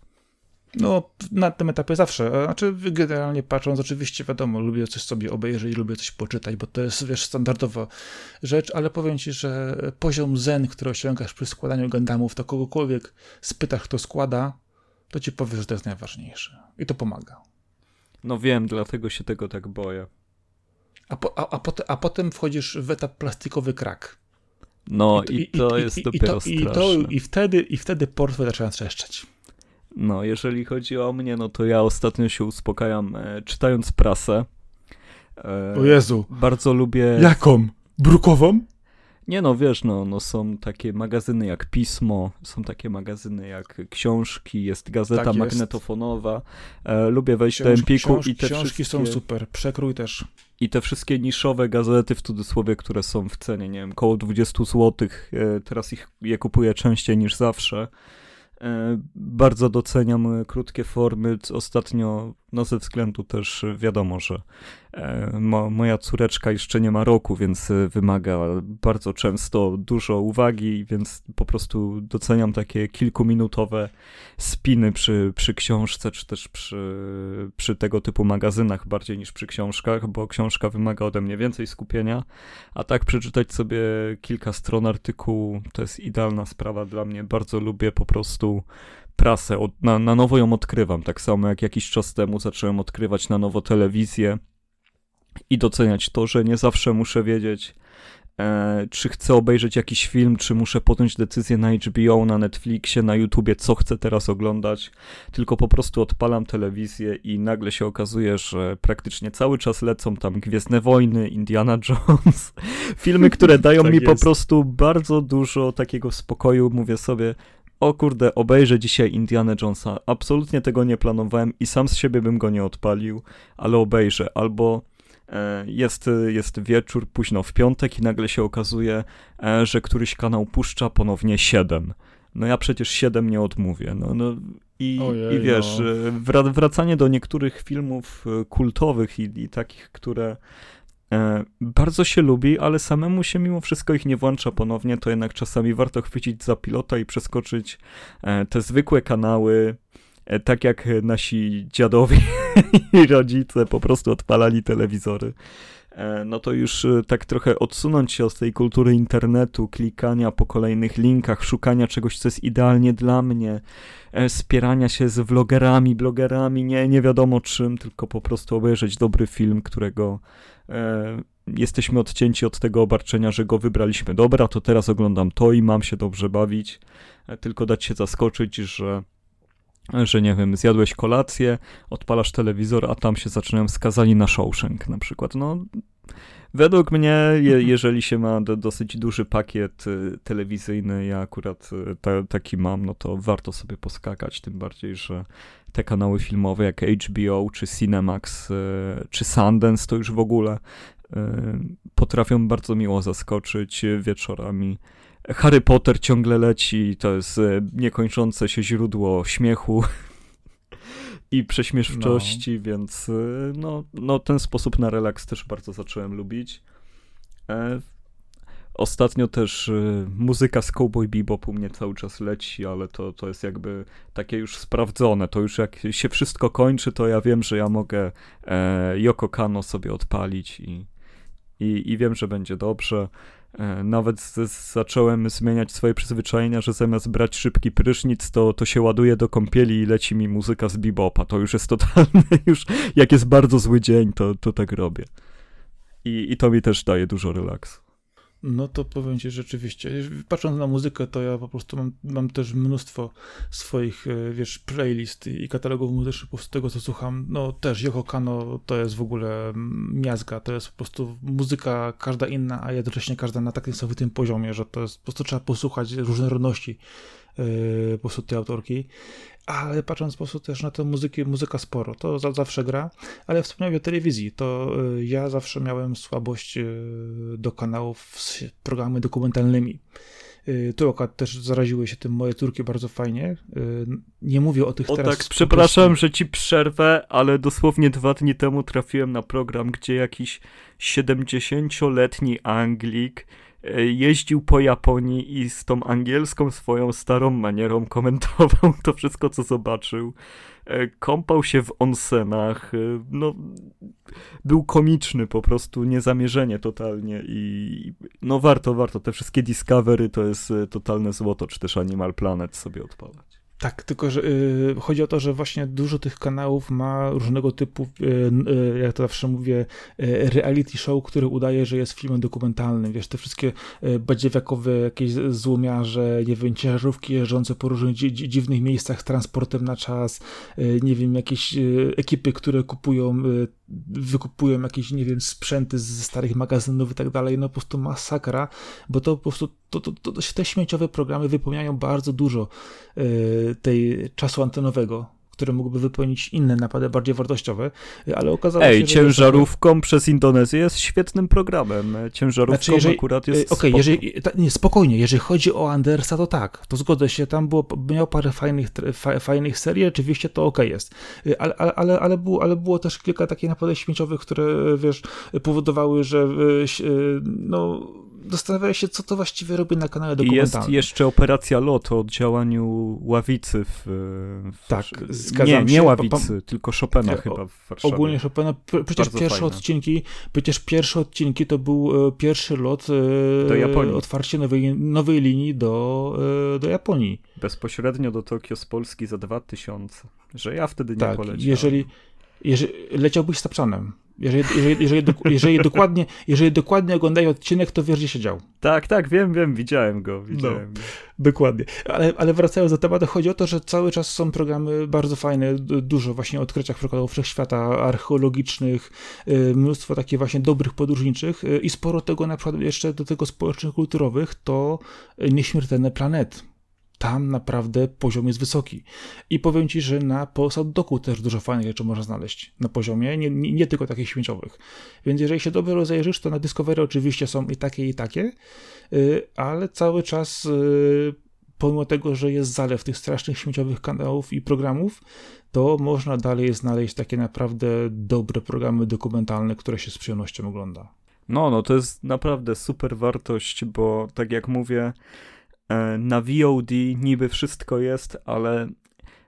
No, na tym etapie zawsze. Znaczy, generalnie patrząc, oczywiście wiadomo, lubię coś sobie obejrzeć, lubię coś poczytać, bo to jest, wiesz, standardowa rzecz, ale powiem ci, że poziom zen, który osiągasz przy składaniu gandamów, to kogokolwiek spytasz, kto składa, to ci powie, że to jest najważniejsze. I to pomaga. No wiem, dlatego się tego tak boję. A, po, a, a, potem, a potem wchodzisz w etap plastikowy krak. No i, i to i, jest i, dopiero to, straszne. I, wtedy, I wtedy portfel zaczyna trzeszczeć. No, jeżeli chodzi o mnie, no to ja ostatnio się uspokajam e, czytając prasę. E, o Jezu. Bardzo lubię... Jaką? Brukową? Nie no, wiesz, no, no są takie magazyny jak Pismo, są takie magazyny jak książki, jest gazeta tak jest. magnetofonowa. E, lubię wejść Książ, do Empiku książ, i te książki wszystkie... są super, przekrój też. I te wszystkie niszowe gazety w cudzysłowie, które są w cenie, nie wiem, około 20 zł, e, teraz ich je kupuję częściej niż zawsze. E, bardzo doceniam krótkie formy. Ostatnio, no ze względu też wiadomo, że e, mo, moja córeczka jeszcze nie ma roku, więc wymaga bardzo często dużo uwagi, więc po prostu doceniam takie kilkuminutowe spiny przy, przy książce, czy też przy, przy tego typu magazynach bardziej niż przy książkach, bo książka wymaga ode mnie więcej skupienia, a tak przeczytać sobie kilka stron artykułu to jest idealna sprawa dla mnie. Bardzo lubię po prostu prasę, na, na nowo ją odkrywam, tak samo jak jakiś czas temu zacząłem odkrywać na nowo telewizję i doceniać to, że nie zawsze muszę wiedzieć, e, czy chcę obejrzeć jakiś film, czy muszę podjąć decyzję na HBO, na Netflixie, na YouTubie, co chcę teraz oglądać, tylko po prostu odpalam telewizję i nagle się okazuje, że praktycznie cały czas lecą tam Gwiezdne Wojny, Indiana Jones, filmy, które dają tak mi jest. po prostu bardzo dużo takiego spokoju, mówię sobie, o kurde, obejrzę dzisiaj Indiana Jonesa. Absolutnie tego nie planowałem i sam z siebie bym go nie odpalił, ale obejrzę. Albo e, jest, jest wieczór, późno w piątek i nagle się okazuje, e, że któryś kanał puszcza ponownie 7. No ja przecież 7 nie odmówię. No, no i, Ojej, i wiesz, no. wracanie do niektórych filmów kultowych i, i takich, które E, bardzo się lubi, ale samemu się mimo wszystko ich nie włącza ponownie, to jednak czasami warto chwycić za pilota i przeskoczyć e, te zwykłe kanały, e, tak jak nasi dziadowie i rodzice po prostu odpalali telewizory. No to już tak trochę odsunąć się od tej kultury internetu, klikania po kolejnych linkach, szukania czegoś, co jest idealnie dla mnie, spierania się z vlogerami, blogerami, nie, nie wiadomo czym, tylko po prostu obejrzeć dobry film, którego e, jesteśmy odcięci od tego obarczenia, że go wybraliśmy. Dobra, to teraz oglądam to i mam się dobrze bawić. E, tylko dać się zaskoczyć, że że nie wiem, zjadłeś kolację, odpalasz telewizor, a tam się zaczynają skazani na Shawshank na przykład. No, według mnie, je, mhm. jeżeli się ma do, dosyć duży pakiet y, telewizyjny, ja akurat y, ta, taki mam, no to warto sobie poskakać, tym bardziej, że te kanały filmowe jak HBO, czy Cinemax, e, czy Sundance to już w ogóle potrafią bardzo miło zaskoczyć wieczorami. Harry Potter ciągle leci, to jest niekończące się źródło śmiechu i prześmieszczości, no. więc no, no ten sposób na relaks też bardzo zacząłem lubić. Ostatnio też y, muzyka z Cowboy Bebop u mnie cały czas leci, ale to, to jest jakby takie już sprawdzone. To już jak się wszystko kończy, to ja wiem, że ja mogę e, Yoko Kano sobie odpalić i, i, i wiem, że będzie dobrze. E, nawet zacząłem zmieniać swoje przyzwyczajenia, że zamiast brać szybki prysznic, to, to się ładuje do kąpieli i leci mi muzyka z bebopa. To już jest totalne, już jak jest bardzo zły dzień, to, to tak robię. I, I to mi też daje dużo relaksu. No to powiem ci rzeczywiście. Patrząc na muzykę, to ja po prostu mam, mam też mnóstwo swoich, e, wiesz, playlist i katalogów muzycznych po prostu tego, co słucham. No też Yoko Kano to jest w ogóle miazga, to jest po prostu muzyka każda inna, a jednocześnie każda na takim samym poziomie, że to jest po prostu trzeba posłuchać różnorodności po prostu tej autorki ale patrząc po prostu też na tę muzykę, muzyka sporo, to za, zawsze gra, ale wspomniałem o telewizji, to y, ja zawsze miałem słabość y, do kanałów z programami dokumentalnymi. Tu akurat też zaraziły się tym moje córki bardzo fajnie. Nie mówię o tych o teraz... tak, przepraszam, że ci przerwę, ale dosłownie dwa dni temu trafiłem na program, gdzie jakiś 70-letni Anglik jeździł po Japonii i z tą angielską swoją starą manierą komentował to wszystko, co zobaczył. E, kąpał się w onsenach, e, no był komiczny po prostu, niezamierzenie totalnie i no warto, warto, te wszystkie Discovery to jest totalne złoto, czy też Animal Planet sobie odpalać. Tak, tylko że y, chodzi o to, że właśnie dużo tych kanałów ma różnego typu, y, y, jak to zawsze mówię, y, reality show, który udaje, że jest filmem dokumentalnym. Wiesz, te wszystkie y, badziewiakowe jakieś złomiarze, nie wiem, ciężarówki jeżdżące po różnych dzi dziwnych miejscach transportem na czas, y, nie wiem, jakieś ekipy, które kupują wykupują jakieś, nie wiem, sprzęty z starych magazynów i tak dalej, no po prostu masakra, bo to po prostu to, to, to, te śmieciowe programy wypełniają bardzo dużo y, tej czasu antenowego, które mógłby wypełnić inne napady bardziej wartościowe, ale okazało Ej, się, że... ciężarówką przez Indonezję jest świetnym programem. Ciężarówką znaczy, jeżeli, akurat jest Okej, okay, jeżeli, ta, nie, spokojnie, jeżeli chodzi o Andersa, to tak, to zgodzę się, tam było, miał parę fajnych, fa, fajnych serii, oczywiście to ok jest, y, ale, ale, ale, ale, było, ale było też kilka takich napadów śmieciowych, które, wiesz, powodowały, że y, no zastanawiałem się, co to właściwie robi na kanale dokumentalnym. Jest jeszcze operacja LOT o działaniu Ławicy w... w tak, zgadzam nie, się. Nie Ławicy, tylko Chopina nie, chyba w Warszawie. Ogólnie Chopina. Przecież Bardzo pierwsze fajne. odcinki, przecież pierwsze odcinki to był e, pierwszy lot e, do Japonii. otwarcie nowej, nowej linii do, e, do Japonii. Bezpośrednio do Tokio z Polski za 2000. Że ja wtedy nie tak, poleciałem. Jeżeli, jeżeli leciałbyś z Tapczanem. Jeżeli, jeżeli, jeżeli, jeżeli, dokładnie, jeżeli dokładnie oglądają odcinek, to wiesz, gdzie się dział. Tak, tak, wiem, wiem, widziałem go, widziałem no, Dokładnie. Ale, ale wracając do tematu, chodzi o to, że cały czas są programy bardzo fajne, dużo właśnie odkryciach przykładów wszechświata, archeologicznych, y, mnóstwo takich właśnie dobrych podróżniczych y, i sporo tego na przykład jeszcze do tego społecznych, kulturowych, to nieśmiertelne planet tam naprawdę poziom jest wysoki. I powiem Ci, że na Polsat Doku też dużo fajnych rzeczy można znaleźć na poziomie, nie, nie, nie, tylko takich śmieciowych. Więc jeżeli się dobrze rozejrzysz, to na Discovery oczywiście są i takie, i takie, y, ale cały czas y, pomimo tego, że jest zalew tych strasznych śmieciowych kanałów i programów, to można dalej znaleźć takie naprawdę dobre programy dokumentalne, które się z przyjemnością ogląda. No, no to jest naprawdę super wartość, bo tak jak mówię, na VOD niby wszystko jest, ale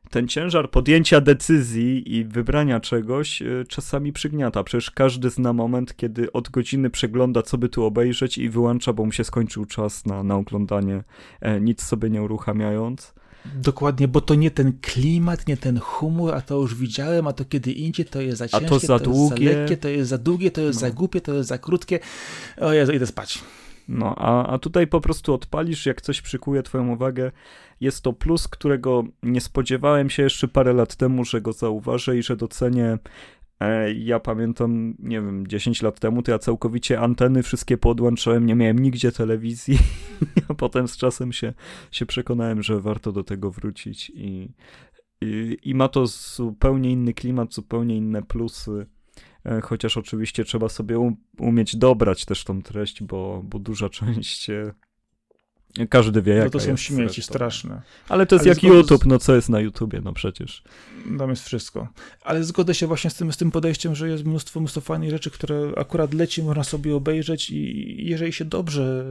ten ciężar podjęcia decyzji i wybrania czegoś e, czasami przygniata. Przecież każdy zna moment, kiedy od godziny przegląda, co by tu obejrzeć i wyłącza, bo mu się skończył czas na, na oglądanie, e, nic sobie nie uruchamiając. Dokładnie, bo to nie ten klimat, nie ten humor, a to już widziałem, a to kiedy indziej, to jest za ciężkie, a to za to długie. jest za lekkie, to jest za długie, to jest no. za głupie, to jest za krótkie. O Jezu, idę spać. No, a, a tutaj po prostu odpalisz, jak coś przykuje twoją uwagę. Jest to plus, którego nie spodziewałem się jeszcze parę lat temu, że go zauważę i że docenię. E, ja pamiętam, nie wiem, 10 lat temu to ja całkowicie anteny wszystkie podłączałem, nie miałem nigdzie telewizji, a potem z czasem się, się przekonałem, że warto do tego wrócić i, i, i ma to zupełnie inny klimat, zupełnie inne plusy, chociaż oczywiście trzeba sobie umieć dobrać też tą treść, bo, bo duża część e, każdy wie, jak No to są śmieci straszne. Ale to jest Ale jak YouTube, no co jest na YouTubie, no przecież. Tam jest wszystko. Ale zgodzę się właśnie z tym, z tym podejściem, że jest mnóstwo, mnóstwo fajnych rzeczy, które akurat leci, można sobie obejrzeć i jeżeli się dobrze,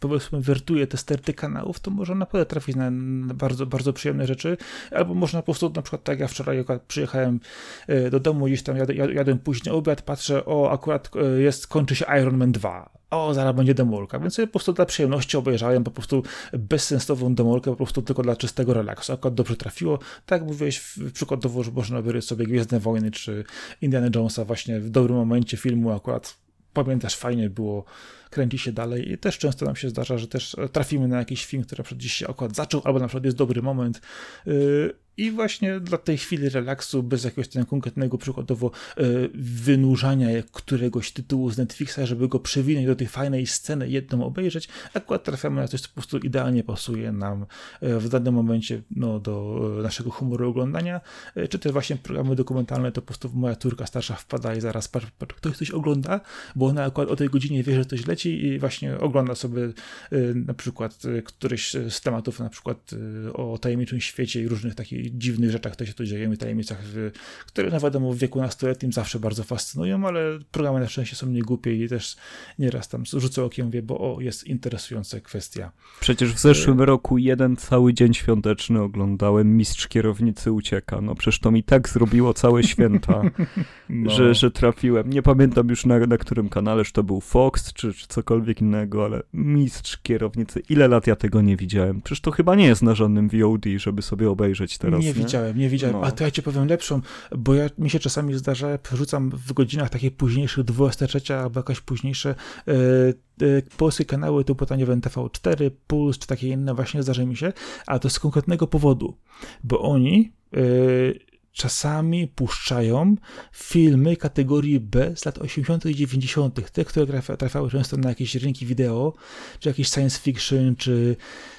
powiedzmy, wertuje te sterty kanałów, to można naprawdę trafić na bardzo, bardzo przyjemne rzeczy. Albo można po prostu, na przykład tak ja wczoraj przyjechałem e, do domu, gdzieś tam jadę, jadłem później obiad, patrzę, o akurat e, jest, kończy się Iron Man 2 o, zaraz będzie demolka, więc sobie po prostu dla przyjemności obejrzałem po prostu bezsensowną demolkę, po prostu tylko dla czystego relaksu. Akurat dobrze trafiło. Tak jak mówiłeś, przykładowo, że można wyryć sobie Gwiezdne Wojny czy Indiana Jonesa właśnie w dobrym momencie filmu akurat pamiętasz, fajnie było, kręci się dalej i też często nam się zdarza, że też trafimy na jakiś film, który na przykład dziś się akurat zaczął, albo na przykład jest dobry moment, yy, i właśnie dla tej chwili relaksu, bez jakiegoś tam konkretnego przykładowo e, wynurzania któregoś tytułu z Netflixa, żeby go przewinąć do tej fajnej sceny, jedną obejrzeć, akurat trafiamy na coś, co po prostu idealnie pasuje nam e, w danym momencie no, do e, naszego humoru oglądania, czy też właśnie programy dokumentalne, to po prostu moja córka starsza wpada i zaraz patrz, patrz, ktoś coś ogląda, bo ona akurat o tej godzinie wie, że coś leci i właśnie ogląda sobie na przykład któryś z tematów, na przykład o tajemniczym świecie i różnych takich dziwnych rzeczach, które się tu dzieją i tajemnicach, które no wiadomo w wieku nastoletnim zawsze bardzo fascynują, ale programy na szczęście są niegłupie i też nieraz tam rzucę okiem, wie, bo o, jest interesująca kwestia. Przecież w zeszłym roku jeden cały dzień świąteczny oglądałem Mistrz Kierownicy Ucieka. No przecież to mi tak zrobiło całe święta, no. że, że trafiłem. Nie pamiętam już na, na którym kanale, czy to był Fox, czy, czy cokolwiek innego, ale Mistrz Kierownicy, ile lat ja tego nie widziałem? Przecież to chyba nie jest na żadnym VOD, żeby sobie obejrzeć teraz nie, nie, widziałem, nie widziałem. No. A to ja ci powiem lepszą, bo ja, mi się czasami zdarza, przerzucam w godzinach takich późniejszych, 23 albo jakaś późniejsze e, e, polskie kanały typu pytanie w NTV4, Puls czy takie inne, właśnie zdarza mi się, a to z konkretnego powodu, bo oni e, czasami puszczają filmy kategorii B z lat 80. i 90., te, które trafiały często na jakieś rynki wideo, czy jakieś science fiction, czy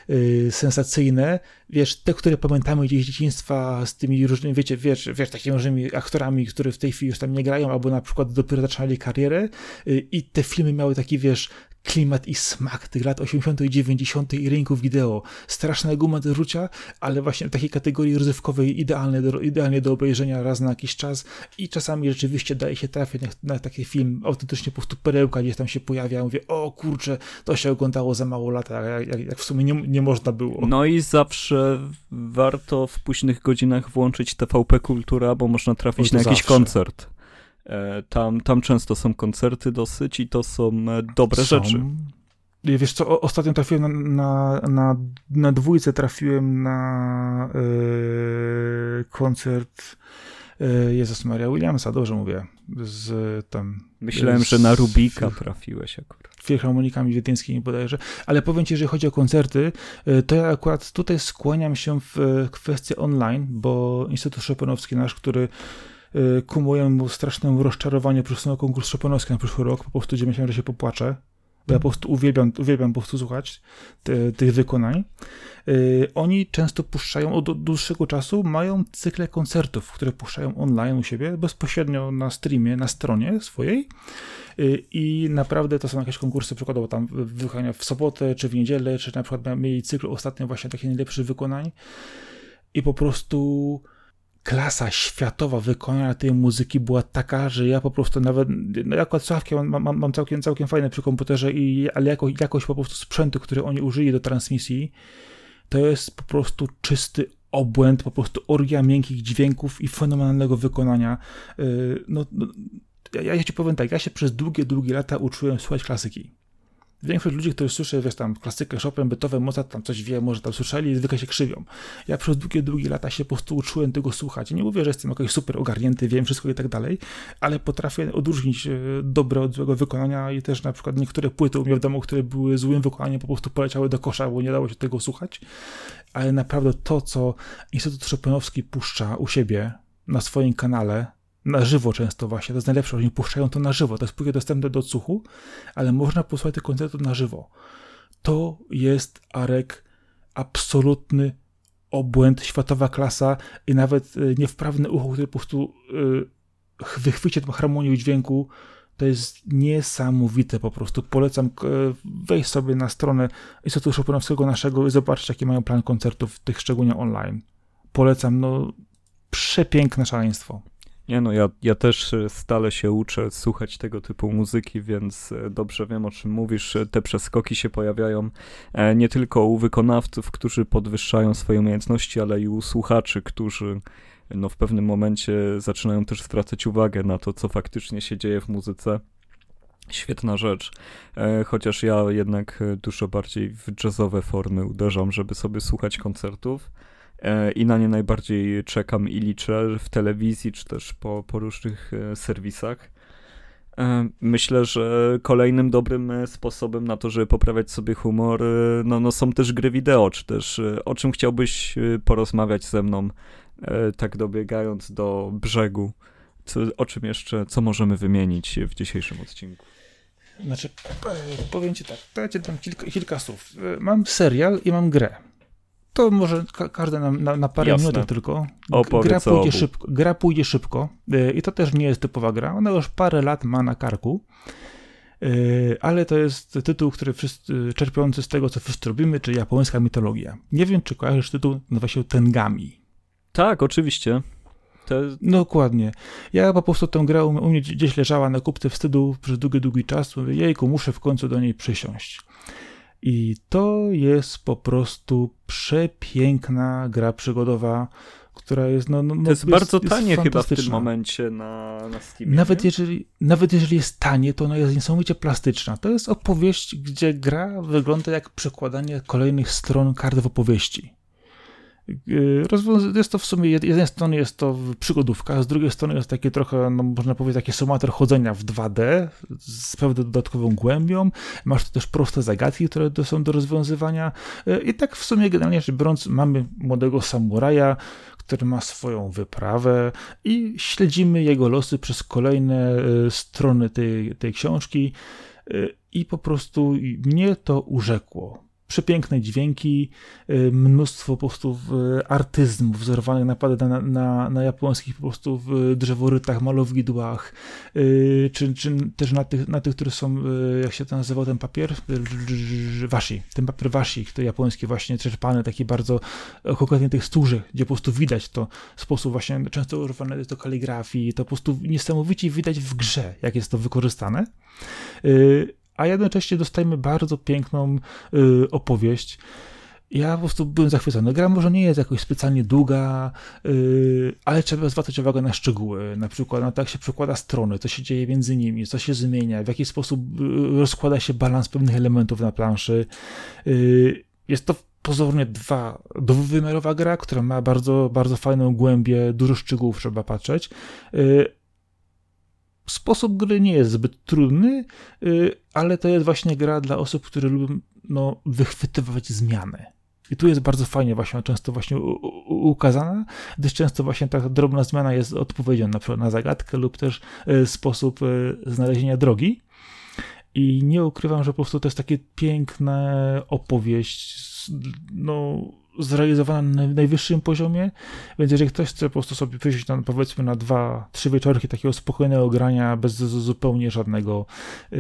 yy, sensacyjne, wiesz, te, które pamiętamy gdzieś z dzieciństwa z tymi różnymi, wiecie, wiesz, wiesz, takimi różnymi aktorami, które w tej chwili już tam nie grają, albo na przykład dopiero zaczynali karierę yy, i te filmy miały taki, wiesz, klimat i smak tych lat 80. i 90. i rynków wideo. Straszna guma do rzucia, ale właśnie w takiej kategorii rozrywkowej idealne do, idealnie do obejrzenia raz na jakiś czas i czasami rzeczywiście daje się trafić na, na taki film, autentycznie po prostu perełka gdzieś tam się pojawia, mówię, o kurczę, to się oglądało za mało lat, jak, jak, jak w sumie nie, nie można było. No i zawsze warto w późnych godzinach włączyć TVP Kultura, bo można trafić na jakiś zawsze. koncert. E, tam, tam często są koncerty dosyć i to są e, dobre są. rzeczy. Wiesz co, ostatnio trafiłem na, na, na, na dwójce, trafiłem na yy, koncert yy, Jezus Maria Williamsa, dobrze mówię, z tam... Myślałem, z, że na Rubika trafiłeś akurat. Filharmonikami wiedeńskimi bodajże, ale powiem ci, jeżeli chodzi o koncerty, to ja akurat tutaj skłaniam się w kwestię online, bo Instytut Szopenowski nasz, który ku mojemu strasznemu rozczarowaniu przesunął konkurs Chopinowski na przyszły rok, po prostu gdzie że się popłaczę, bo ja po prostu uwielbiam, uwielbiam po prostu słuchać te, tych wykonań. Yy, oni często puszczają, od dłuższego czasu mają cykle koncertów, które puszczają online u siebie, bezpośrednio na streamie, na stronie swojej. Yy, i naprawdę to są jakieś konkursy, przykładowo tam wykonania w sobotę, czy w niedzielę, czy na przykład mieli cykl ostatnio właśnie takich najlepszych wykonań. I po prostu klasa światowa wykonania tej muzyki była taka, że ja po prostu nawet, no jako słuchawki mam, mam, całkiem, całkiem fajne przy komputerze, i, ale jako, jakoś po prostu sprzętu, który oni użyli do transmisji, to jest po prostu czysty obłęd, po prostu orgia miękkich dźwięków i fenomenalnego wykonania. Yy, no, no ja, ja ci powiem tak, ja się przez długie, długie lata uczyłem słuchać klasyki. Większość ludzi, którzy słyszy, wiesz, tam klasykę Chopin, Beethoven, Mozart, tam coś wie, może tam słyszeli, zwykle się krzywią. Ja przez długie, długie lata się po prostu uczyłem tego słuchać. Nie mówię, że jestem jakoś super ogarnięty, wiem wszystko i tak dalej, ale potrafię odróżnić e, dobre od złego wykonania i też na przykład niektóre płyty u mnie w domu, które były złym wykonaniem, po prostu poleciały do kosza, bo nie dało się tego słuchać. Ale naprawdę to, co Instytut Chopinowski puszcza u siebie na swoim kanale, na żywo często właśnie, to jest najlepsze, oni puszczają to na żywo, to jest później dostępne do odsłuchu, ale można posłuchać tych koncertów na żywo. To jest Arek absolutny obłęd, światowa klasa i nawet e, niewprawne ucho, które po prostu e, wychwycie tą harmonię dźwięku, to jest niesamowite po prostu. Polecam wejść sobie na stronę Instytutu Chopinowskiego naszego i zobaczyć, jaki mają plan koncertów, tych szczególnie online. Polecam, no przepiękne szaleństwo. Nie no, ja, ja też e, stale się uczę słuchać tego typu muzyki, więc e, dobrze wiem o czym mówisz. Te przeskoki się pojawiają e, nie tylko u wykonawców, którzy podwyższają swoje umiejętności, ale i u słuchaczy, którzy no, w pewnym momencie zaczynają też zwracać uwagę na to, co faktycznie się dzieje w muzyce. Świetna rzecz, chociaż ja jednak dużo bardziej w jazzowe formy uderzam, żeby sobie słuchać koncertów. E, i na nie najbardziej czekam i liczę w telewizji, czy też po, po różnych e, serwisach. E, myślę, że kolejnym dobrym sposobem na to, żeby poprawiać sobie humor, no, no są też gry wideo, czy też o czym chciałbyś porozmawiać ze mną, tak dobiegając do brzegu. Co, o czym jeszcze, co możemy wymienić w dzisiejszym odcinku? Znaczy, powiem ci tak, to ja ci dam kilka, kilka słów. Mam serial i mam grę. To może ka każdy na, na, na parę Jasne. minut tylko. gra, pójdzie szybko, gra pójdzie szybko yy, i to też nie jest typowa gra. Ona już parę lat ma na karku. Yy, ale to jest tytuł, który wszyscy, czerpiący z tego, co wszyscy robimy, czyli japońska mitologia. Nie wiem, czy kojarzysz tytuł, nazywa się Tengami. Tak, oczywiście. Jest... Dokładnie. Ja po prostu tę grę u mnie gdzieś leżała na kupce wstydu przez długi, długi czas. Mówię, jejku, muszę w końcu do niej przysiąść. I to jest po prostu przepiękna gra przygodowa, która jest. No, no, to jest, jest bardzo tanie jest chyba w tym momencie na, na Steamie. Nawet jeżeli, nawet jeżeli jest tanie, to ona jest niesamowicie plastyczna. To jest opowieść, gdzie gra wygląda jak przekładanie kolejnych stron kart w opowieści. Yy, jest to w sumie, z jednej strony jest to przygodówka, z drugiej strony jest takie trochę, no można powiedzieć, takie somater chodzenia w 2D z pewną dodatkową głębią. Masz tu też proste zagadki, które są do rozwiązywania. Yy, I tak w sumie generalnie rzecz biorąc mamy młodego samuraja, który ma swoją wyprawę i śledzimy jego losy przez kolejne yy, strony tej, tej książki i po prostu mnie to urzekło przepiękne dźwięki, y, mnóstwo po prostu artyzmów wzorowanych naprawdę na, na, na japońskich po prostu w drzeworytach, malowidłach, y, czy, czy też na tych, na tych, które są, y, jak się to nazywał ten papier? Washi, ten papier washi, który japoński właśnie czerpany, taki bardzo konkretnie tych stróży, gdzie po prostu widać to sposób właśnie, często używane jest do kaligrafii, to po prostu niesamowicie widać w grze, jak jest to wykorzystane a jednocześnie dostajemy bardzo piękną y, opowieść. Ja po prostu byłem zachwycony. Gra może nie jest jakoś specjalnie długa, yy, ale trzeba zwracać uwagę na szczegóły. Na przykład na to, jak się przekłada strony, co się dzieje między nimi, co się zmienia, w jaki sposób yy, rozkłada się balans pewnych elementów na planszy. Yy, jest to pozornie dwa, dwuwymiarowa gra, która ma bardzo, bardzo fajną głębię, dużo szczegółów trzeba patrzeć yy, sposób gry nie jest zbyt trudny, y, ale to jest właśnie gra dla osób, które lubią no, wychwytywać zmiany. I tu jest bardzo fajnie właśnie, często właśnie ukazana, gdyż często właśnie ta drobna zmiana jest odpowiedzią na przykład na zagadkę lub też y, sposób y, znalezienia drogi. I nie ukrywam, że po prostu to jest takie piękna opowieść, no zrealizowana na najwyższym poziomie, więc jeżeli ktoś chce po prostu sobie wyjść na, powiedzmy na dwa, trzy wieczorki takiego spokojnego grania, bez zupełnie żadnego yy,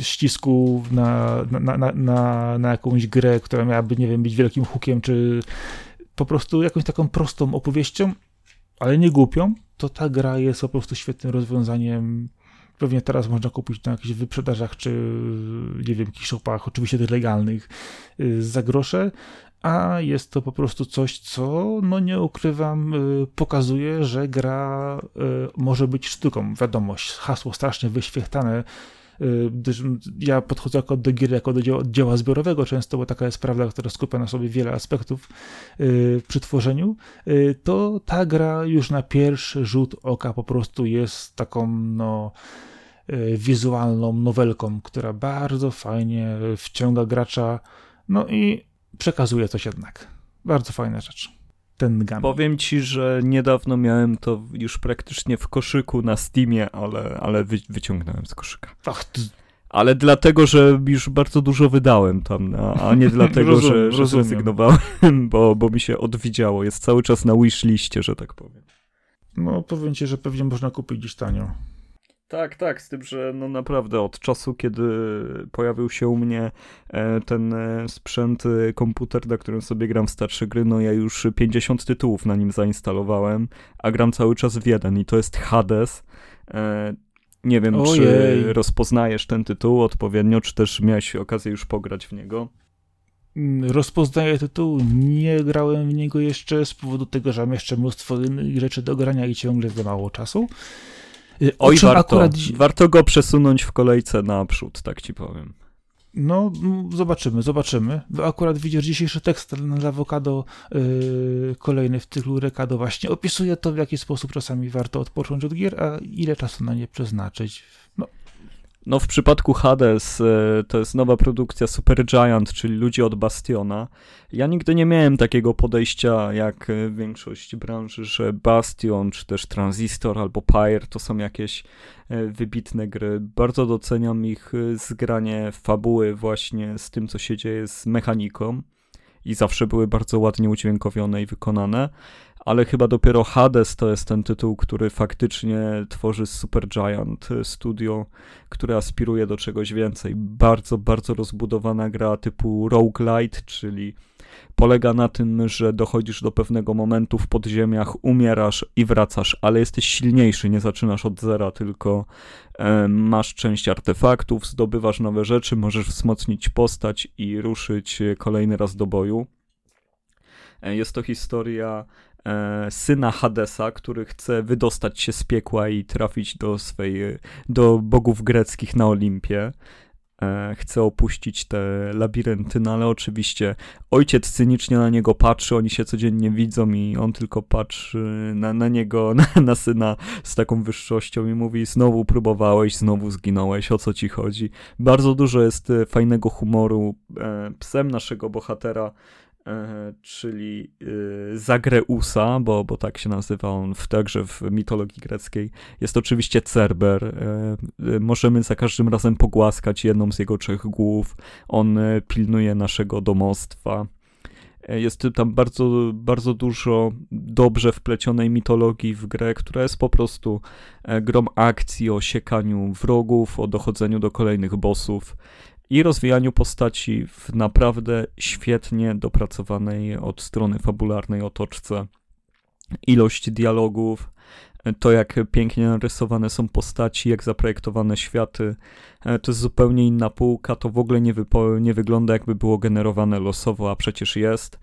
ścisku na, na, na, na, na jakąś grę, która miałaby, nie wiem, być wielkim hukiem, czy po prostu jakąś taką prostą opowieścią, ale nie głupią, to ta gra jest po prostu świetnym rozwiązaniem. Pewnie teraz można kupić na jakichś wyprzedażach, czy nie wiem, jakichś shopach, oczywiście tych legalnych, y, za grosze, a jest to po prostu coś, co, no nie ukrywam, y, pokazuje, że gra y, może być sztuką. Wiadomo, hasło strasznie wyświechtane, gdyż ja podchodzę jako do gier jako do dzieła, dzieła, zbiorowego często, bo taka jest prawda, która skupia na sobie wiele aspektów przy tworzeniu, to ta gra już na pierwszy rzut oka po prostu jest taką, no, wizualną nowelką, która bardzo fajnie wciąga gracza, no i przekazuje coś jednak. Bardzo fajna rzecz. Ten Gami. Powiem ci, że niedawno miałem to już praktycznie w koszyku na Steamie, ale, ale wy, wyciągnąłem z koszyka. Ach, ty... Ale dlatego, że już bardzo dużo wydałem tam, a nie dlatego, że, że zrezygnowałem, bo, bo mi się odwidziało. Jest cały czas na wishliście, że tak powiem. No, powiem ci, że pewnie można kupić gdzieś tanio. Tak, tak, z tym, że no naprawdę od czasu, kiedy pojawił się u mnie e, ten e, sprzęt, e, komputer, na którym sobie gram w starsze gry, no ja już 50 tytułów na nim zainstalowałem, a gram cały czas w jeden i to jest Hades. Nie wiem, Ojej. czy rozpoznajesz ten tytuł odpowiednio, czy też miałeś okazję już pograć w niego. Mm, rozpoznaję tytuł, nie grałem w niego jeszcze z powodu tego, że mam jeszcze mnóstwo rzeczy do grania i ciągle za mało czasu. Y, Oj, warto. Akurat... warto go przesunąć w kolejce naprzód, tak ci powiem. No, zobaczymy, zobaczymy. Akurat widzisz, dzisiejszy tekst na awokado yy, kolejny w cyklu Rekado właśnie opisuje to, w jaki sposób czasami warto odpocząć od gier, a ile czasu na nie przeznaczyć. No, w przypadku Hades e, to jest nowa produkcja Supergiant, czyli ludzi od Bastiona. Ja nigdy nie miałem takiego podejścia jak e, większość branży, że Bastion, czy też Transistor albo Pyre to są jakieś e, wybitne gry. Bardzo doceniam ich zgranie fabuły właśnie z tym, co się dzieje z mechaniką i zawsze były bardzo ładnie udźwiękowione i wykonane ale chyba dopiero Hades to jest ten tytuł, który faktycznie tworzy Supergiant Studio, które aspiruje do czegoś więcej. Bardzo, bardzo rozbudowana gra typu roguelite, czyli polega na tym, że dochodzisz do pewnego momentu w podziemiach, umierasz i wracasz, ale jesteś silniejszy, nie zaczynasz od zera, tylko e, masz część artefaktów, zdobywasz nowe rzeczy, możesz wzmocnić postać i ruszyć kolejny raz do boju. E, jest to historia E, syna Hadesa, który chce wydostać się z piekła i trafić do swej, do bogów greckich na Olimpie. E, chce opuścić te labirynty, no ale oczywiście ojciec cynicznie na niego patrzy, oni się codziennie widzą i on tylko patrzy na, na niego, na, na syna z taką wyższością i mówi znowu próbowałeś, znowu zginąłeś, o co ci chodzi. Bardzo dużo jest e, fajnego humoru. Psem naszego bohatera E, czyli y, Zagreusa, bo, bo tak się nazywa on w, także w mitologii greckiej. Jest oczywiście Cerber. E, y, możemy za każdym razem pogłaskać jedną z jego trzech głów. On e, pilnuje naszego domostwa. Jest tam bardzo, bardzo dużo dobrze wplecionej mitologii w grę, która jest po prostu grom akcji o siekaniu wrogów, o dochodzeniu do kolejnych bossów i rozwijaniu postaci w naprawdę świetnie dopracowanej od strony fabularnej otoczce. Ilość dialogów, to jak pięknie narysowane są postaci, jak zaprojektowane światy, e, to jest zupełnie inna półka, to w ogóle nie, nie wygląda jakby było generowane losowo, a przecież jest.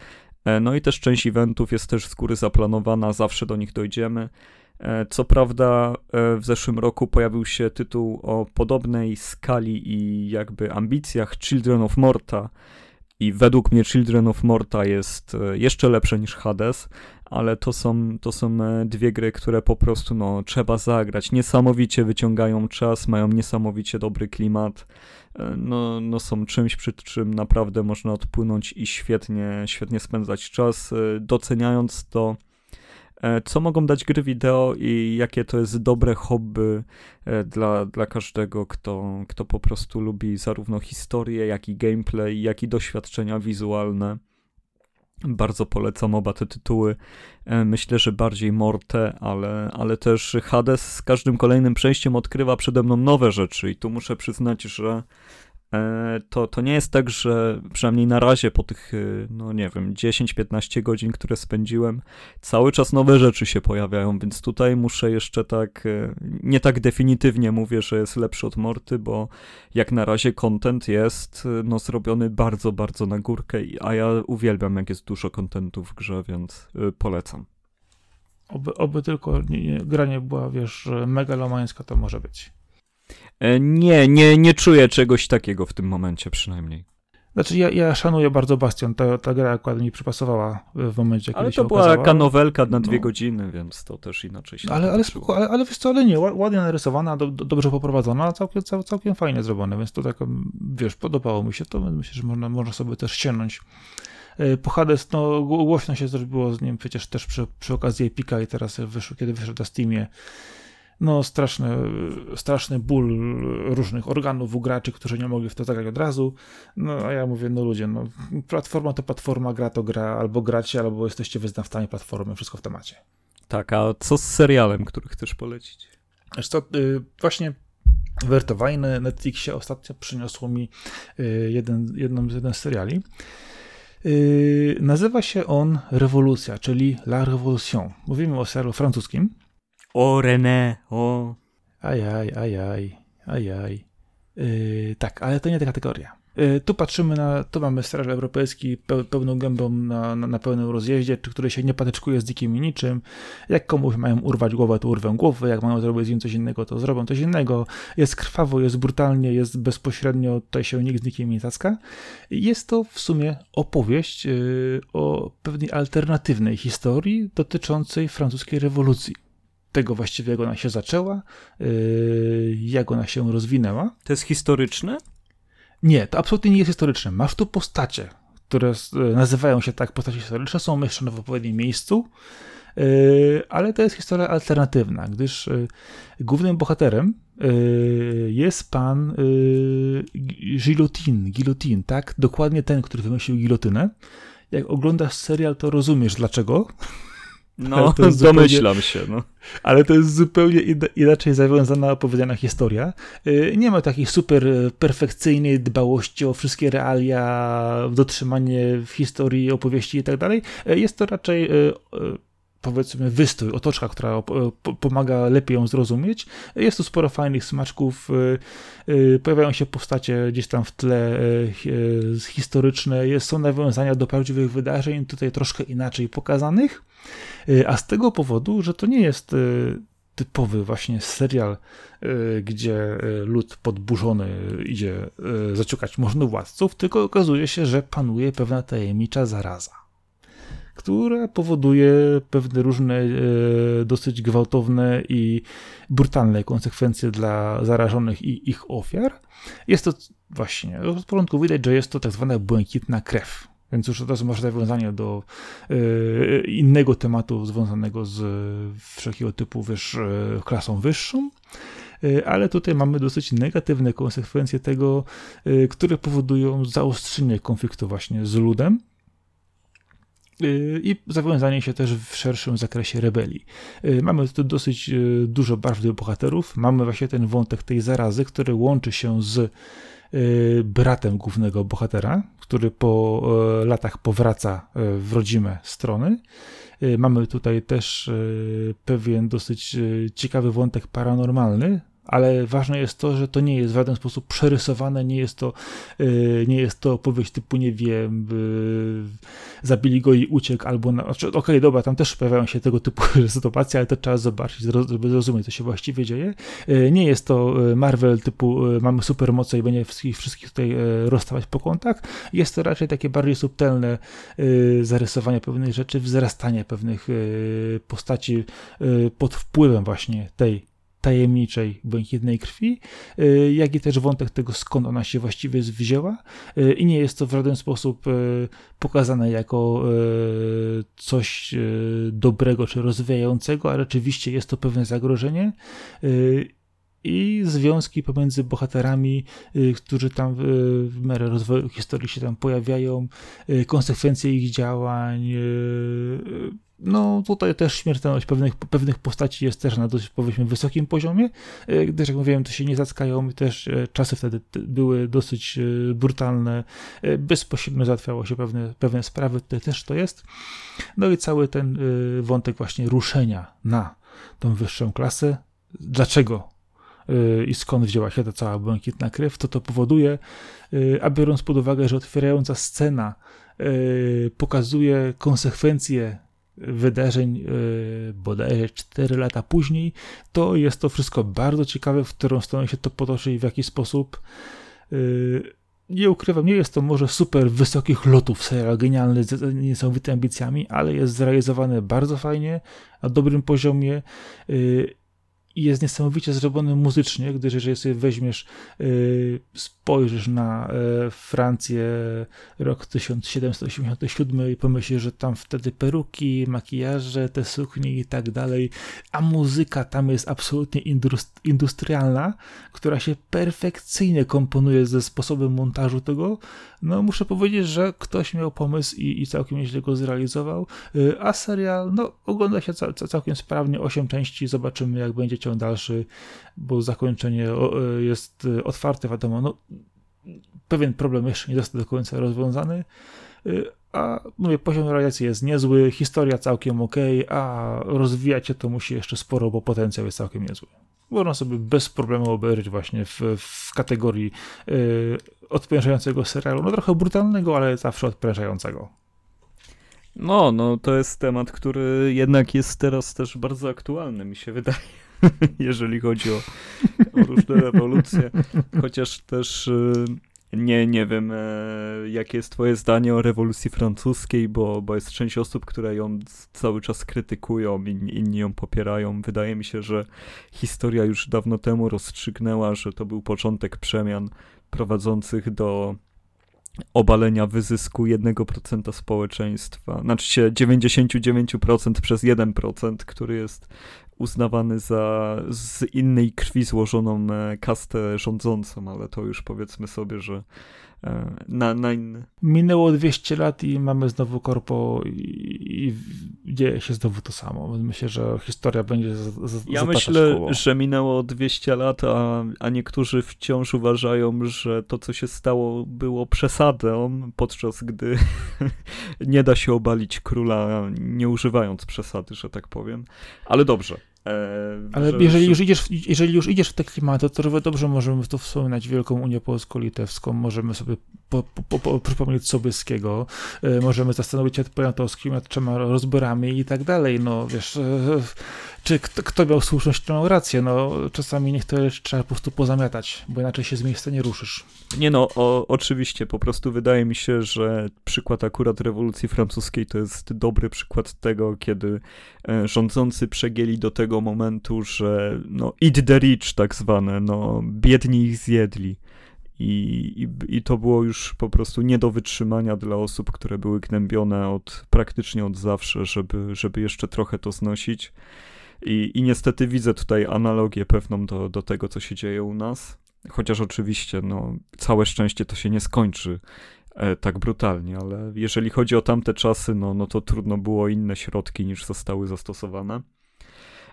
E, no i też część eventów jest też z góry zaplanowana, zawsze do nich dojdziemy. E, co prawda, e, w zeszłym roku pojawił się tytuł o podobnej skali i jakby ambicjach Children of Morta. I według mnie Children of Morta jest e, jeszcze lepsze niż Hades, ale to są, to są dwie gry, które po prostu no, trzeba zagrać. Niesamowicie wyciągają czas, mają niesamowicie dobry klimat. No, no są czymś, przy czym naprawdę można odpłynąć i świetnie, świetnie spędzać czas, doceniając to co mogą dać gry wideo i jakie to jest dobre hobby e, dla, dla każdego, kto, kto po prostu lubi zarówno historię, jak i gameplay, jak i doświadczenia wizualne. Bardzo polecam oba te tytuły. E, myślę, że bardziej Morte, ale, ale też Hades z każdym kolejnym przejściem odkrywa przede mną nowe rzeczy i tu muszę przyznać, że E, to, to nie jest tak, że przynajmniej na razie po tych, e, no nie wiem, 10-15 godzin, które spędziłem, cały czas nowe rzeczy się pojawiają, więc tutaj muszę jeszcze tak, e, nie tak definitywnie mówię, że jest lepszy od Morty, bo jak na razie content jest no zrobiony bardzo, bardzo na górkę, a ja uwielbiam jak jest dużo contentu w grze, więc polecam. Oby, oby tylko nie, nie, gra nie była, wiesz, megalomańska, to może być. E, nie, nie, nie czuję czegoś takiego w tym momencie przynajmniej. Znaczy ja, ja szanuję bardzo Bastion, ta, ta gra akurat mi przypasowała w momencie, ale kiedy się Ale to była kanowelka na dwie no. godziny, więc to też inaczej się Ale, ale, spoko, ale, ale wiesz co, ale nie, ładnie narysowana, do, do, dobrze poprowadzona, całkiem, cał, całkiem fajnie zrobione, więc to tak, wiesz, podobało mi się to, myślę, że można, można sobie też sięgnąć. E, po Hades, no głośno się zrobiło z nim przecież też przy, przy okazji Epika i teraz wyszło, kiedy wyszedł na Steamie, no straszny, straszny ból różnych organów u graczy, którzy nie mogli w to zagrać od razu. No a ja mówię, no ludzie, no platforma to platforma, gra to gra, albo gracie, albo jesteście wyznawcami platformy, wszystko w temacie. Tak, a co z serialem, który chcesz polecić? Wiesz co, y, właśnie Wertowanie na Netflixie ostatnio przyniosło mi y, jeden, jedną, jeden z seriali. Y, nazywa się on Rewolucja, czyli La Révolution. Mówimy o serialu francuskim. O René, o. Ajaj, ajaj, ajaj. Yy, tak, ale to nie ta kategoria. Yy, tu patrzymy na, tu mamy straż europejski pełną gębą na, na, na, pełnym rozjeździe, czy który się nie patyczkuje z dzikim niczym. Jak komuś mają urwać głowę, to urwę głowę, jak mają zrobić z nim coś innego, to zrobią coś innego. Jest krwawo, jest brutalnie, jest bezpośrednio, tutaj się nikt z nikim nie tacka. Jest to w sumie opowieść yy, o pewnej alternatywnej historii dotyczącej francuskiej rewolucji tego właściwie, jak ona się zaczęła, yy, jak ona się rozwinęła. To jest historyczne? Nie, to absolutnie nie jest historyczne. Masz tu postacie, które nazywają się tak postacie historyczne, są umieszczone w odpowiednim miejscu, yy, ale to jest historia alternatywna, gdyż yy, głównym bohaterem jest pan Guillotine, Guillotine, tak? Dokładnie ten, który wymyślił gilotynę. Jak oglądasz serial, to rozumiesz dlaczego. No, domyślam się. No. Ale to jest zupełnie inaczej zawiązana, opowiedziana historia. Y, nie ma takiej super y, perfekcyjnej dbałości o wszystkie realia, dotrzymanie w historii, opowieści i tak dalej. Y, jest to raczej powiedzmy wystrój, otoczka, która pomaga lepiej ją zrozumieć. Jest tu sporo fajnych smaczków, pojawiają się postacie gdzieś tam w tle historyczne, są nawiązania do prawdziwych wydarzeń, tutaj troszkę inaczej pokazanych. A z tego powodu, że to nie jest typowy właśnie serial, gdzie lud podburzony idzie zaciukać można władców, tylko okazuje się, że panuje pewna tajemnicza zaraza, która powoduje pewne różne dosyć gwałtowne i brutalne konsekwencje dla zarażonych i ich ofiar. Jest to właśnie, od początku widać, że jest to tak zwana błękitna krew więc już od razu masz nawiązanie do y, innego tematu związanego z wszelkiego typu y, klasą wyższą. Ale tutaj mamy dosyć negatywne konsekwencje tego, które powodują zaostrzenie konfliktu właśnie z ludem i zawiązanie się też w szerszym zakresie rebelii. Mamy tu dosyć dużo barwnych bohaterów, mamy właśnie ten wątek tej zarazy, który łączy się z Y, bratem głównego bohatera, który po latach powraca w rodzime strony. Y, mamy tutaj też pewien dosyć ciekawy wątek paranormalny, ale ważne jest to, że to nie jest w żaden sposób przerysowane, nie jest to, yy, nie jest to opowieść typu, nie wiem, yy, zabili go i uciekł, albo, znaczy, okej, okay, dobra, tam też pojawiają się tego typu sytuacje, ale to trzeba zobaczyć, żeby zrozumieć, co się właściwie dzieje. Yy, nie jest to Marvel typu, mamy supermoce i będzie wszystkich, wszystkich tutaj rozstawać po kątach. Jest to raczej takie bardziej subtelne zarysowanie pewnych rzeczy, wzrastanie pewnych postaci pod wpływem właśnie tej tajemniczej błękitnej krwi, y, jak i też wątek tego, skąd ona się właściwie wzięła. Y, I nie jest to w żaden sposób y, pokazane jako coś dobrego czy rozwijającego, a rzeczywiście jest to pewne zagrożenie i związki pomiędzy bohaterami, którzy tam w miarę rozwoju historii się tam pojawiają, konsekwencje ich działań, no tutaj też śmiertelność pewnych, pewnych postaci jest też na dość powiedzmy wysokim poziomie, e, gdyż jak mówiłem, to się nie zackają też e, czasy wtedy były dosyć e, brutalne, bezpośrednio załatwiało się pewne, pewne sprawy, tutaj też to jest. No i cały ten wątek właśnie ruszenia na tą wyższą klasę. Dlaczego i skąd wzięła się ta cała błękitna krew, to to powoduje, a biorąc pod uwagę, że otwierająca scena pokazuje konsekwencje wydarzeń yy, bodajże 4 lata później, to jest to wszystko bardzo ciekawe, w którą stronę się to potoczy i w jaki sposób. Yy, nie ukrywam, nie jest to może super wysokich lotów serial genialny z niesamowitymi ambicjami, ale jest zrealizowane bardzo fajnie, na dobrym poziomie. Yy, i jest niesamowicie zrobiony muzycznie, gdyż jeżeli sobie weźmiesz, yy, spojrzysz na yy, Francję rok 1787 i pomyślisz, że tam wtedy peruki, makijaże, te suknie i tak dalej, a muzyka tam jest absolutnie industrialna, która się perfekcyjnie komponuje ze sposobem montażu tego, no muszę powiedzieć, że ktoś miał pomysł i, i całkiem nieźle go zrealizował, yy, a serial, no ogląda się cał, całkiem sprawnie, 8 części, zobaczymy jak będzie ciąg dalszy, bo zakończenie jest e, otwarte, wiadomo, no, pewien problem jeszcze nie został do końca rozwiązany, a mówię, poziom realizacji jest niezły, historia całkiem ok, a rozwijać się to musi jeszcze sporo, bo potencjał jest całkiem niezły. Można sobie bez problemu obejrzeć właśnie w, w kategorii odprężającego serialu, no trochę brutalnego, ale zawsze odprężającego. No, no to jest temat, który jednak jest teraz też bardzo aktualny, mi się wydaje. jeżeli chodzi o, o różne rewolucje. Chociaż też y, nie, nie wiem, e, jakie jest twoje zdanie o rewolucji francuskiej, bo, bo jest część osób, które ją cały czas krytykują, inni, inni ją popierają. Wydaje mi się, że historia już dawno temu rozstrzygnęła, że to był początek przemian prowadzących do obalenia wyzysku 1% społeczeństwa, znaczy się 99% przez 1%, który jest uznawany za z innej krwi złożoną e, kastę rządzącą, ale to już powiedzmy sobie, że na, na inny. Minęło 200 lat i mamy znowu korpo i, i dzieje się znowu to samo. Myślę, że historia będzie z, z, Ja myślę, koło. że minęło 200 lat, a, a niektórzy wciąż uważają, że to, co się stało, było przesadą, podczas gdy nie da się obalić króla, nie używając przesady, że tak powiem. Ale dobrze. E, Ale że, jeżeli, już idziesz, jeżeli już idziesz w te klimaty, to dobrze możemy tu wspominać Wielką Unię Polsko-Litewską, możemy sobie po, po, po, przypomnieć Sobieskiego, e, możemy zastanowić się nad Poniatowskim, nad trzema rozborami i tak dalej. No wiesz, e, czy kto, kto miał słuszność, kto miał rację? No czasami niektóre rzeczy trzeba po prostu pozamiatać, bo inaczej się z miejsca nie ruszysz. Nie no, o, oczywiście, po prostu wydaje mi się, że przykład akurat rewolucji francuskiej to jest dobry przykład tego, kiedy rządzący przegięli do tego momentu, że no eat the rich tak zwane, no biedni ich zjedli. I, i, I to było już po prostu nie do wytrzymania dla osób, które były gnębione od praktycznie od zawsze, żeby, żeby jeszcze trochę to znosić. I, I niestety widzę tutaj analogię pewną do, do tego, co się dzieje u nas. Chociaż oczywiście, no, całe szczęście to się nie skończy e, tak brutalnie, ale jeżeli chodzi o tamte czasy, no, no to trudno było inne środki niż zostały zastosowane.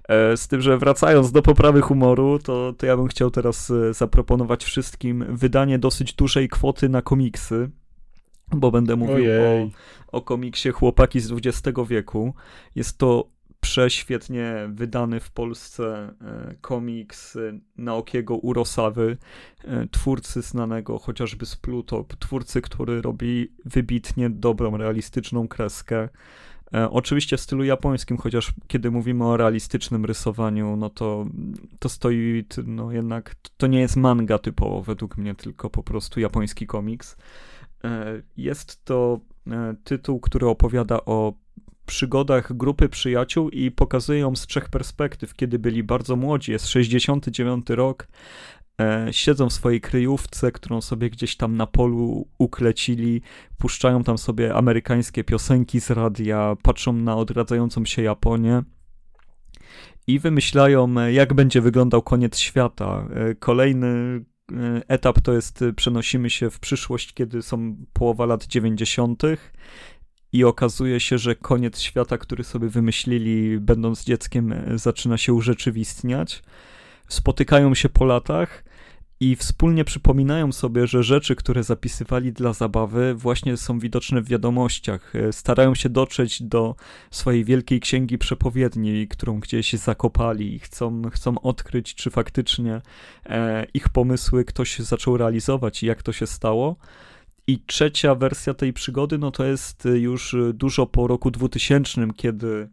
E, z tym, że wracając do poprawy humoru, to, to ja bym chciał teraz e, zaproponować wszystkim wydanie dosyć dużej kwoty na komiksy, bo będę mówił o, o komiksie Chłopaki z XX wieku. Jest to prześwietnie wydany w Polsce e, komiks Naokiego Urosawy, twórcy znanego chociażby z Pluto, twórcy, który robi wybitnie dobrą, realistyczną kreskę. E, oczywiście w stylu japońskim, chociaż kiedy mówimy o realistycznym rysowaniu, no to, to stoi, no jednak to nie jest manga typowo według mnie, tylko po prostu japoński komiks. E, jest to e, tytuł, który opowiada o przygodach grupy przyjaciół i pokazuje ją z trzech perspektyw, kiedy byli bardzo młodzi, jest 69 rok, E, siedzą w swojej kryjówce, którą sobie gdzieś tam na polu uklecili, puszczają tam sobie amerykańskie piosenki z radia, patrzą na odradzającą się Japonię i wymyślają, e, jak będzie wyglądał koniec świata. E, kolejny etap to jest, przenosimy się w przyszłość, kiedy są połowa lat 90. i okazuje się, że koniec świata, który sobie wymyślili, będąc dzieckiem, zaczyna się urzeczywistniać. Spotykają się po latach i wspólnie przypominają sobie, że rzeczy, które zapisywali dla zabawy, właśnie są widoczne w wiadomościach. E, starają się dotrzeć do swojej wielkiej księgi przepowiedni, którą gdzieś zakopali i chcą, chcą odkryć, czy faktycznie e, ich pomysły ktoś zaczął realizować i jak to się stało. I trzecia wersja tej przygody, no to jest już dużo po roku 2000, kiedy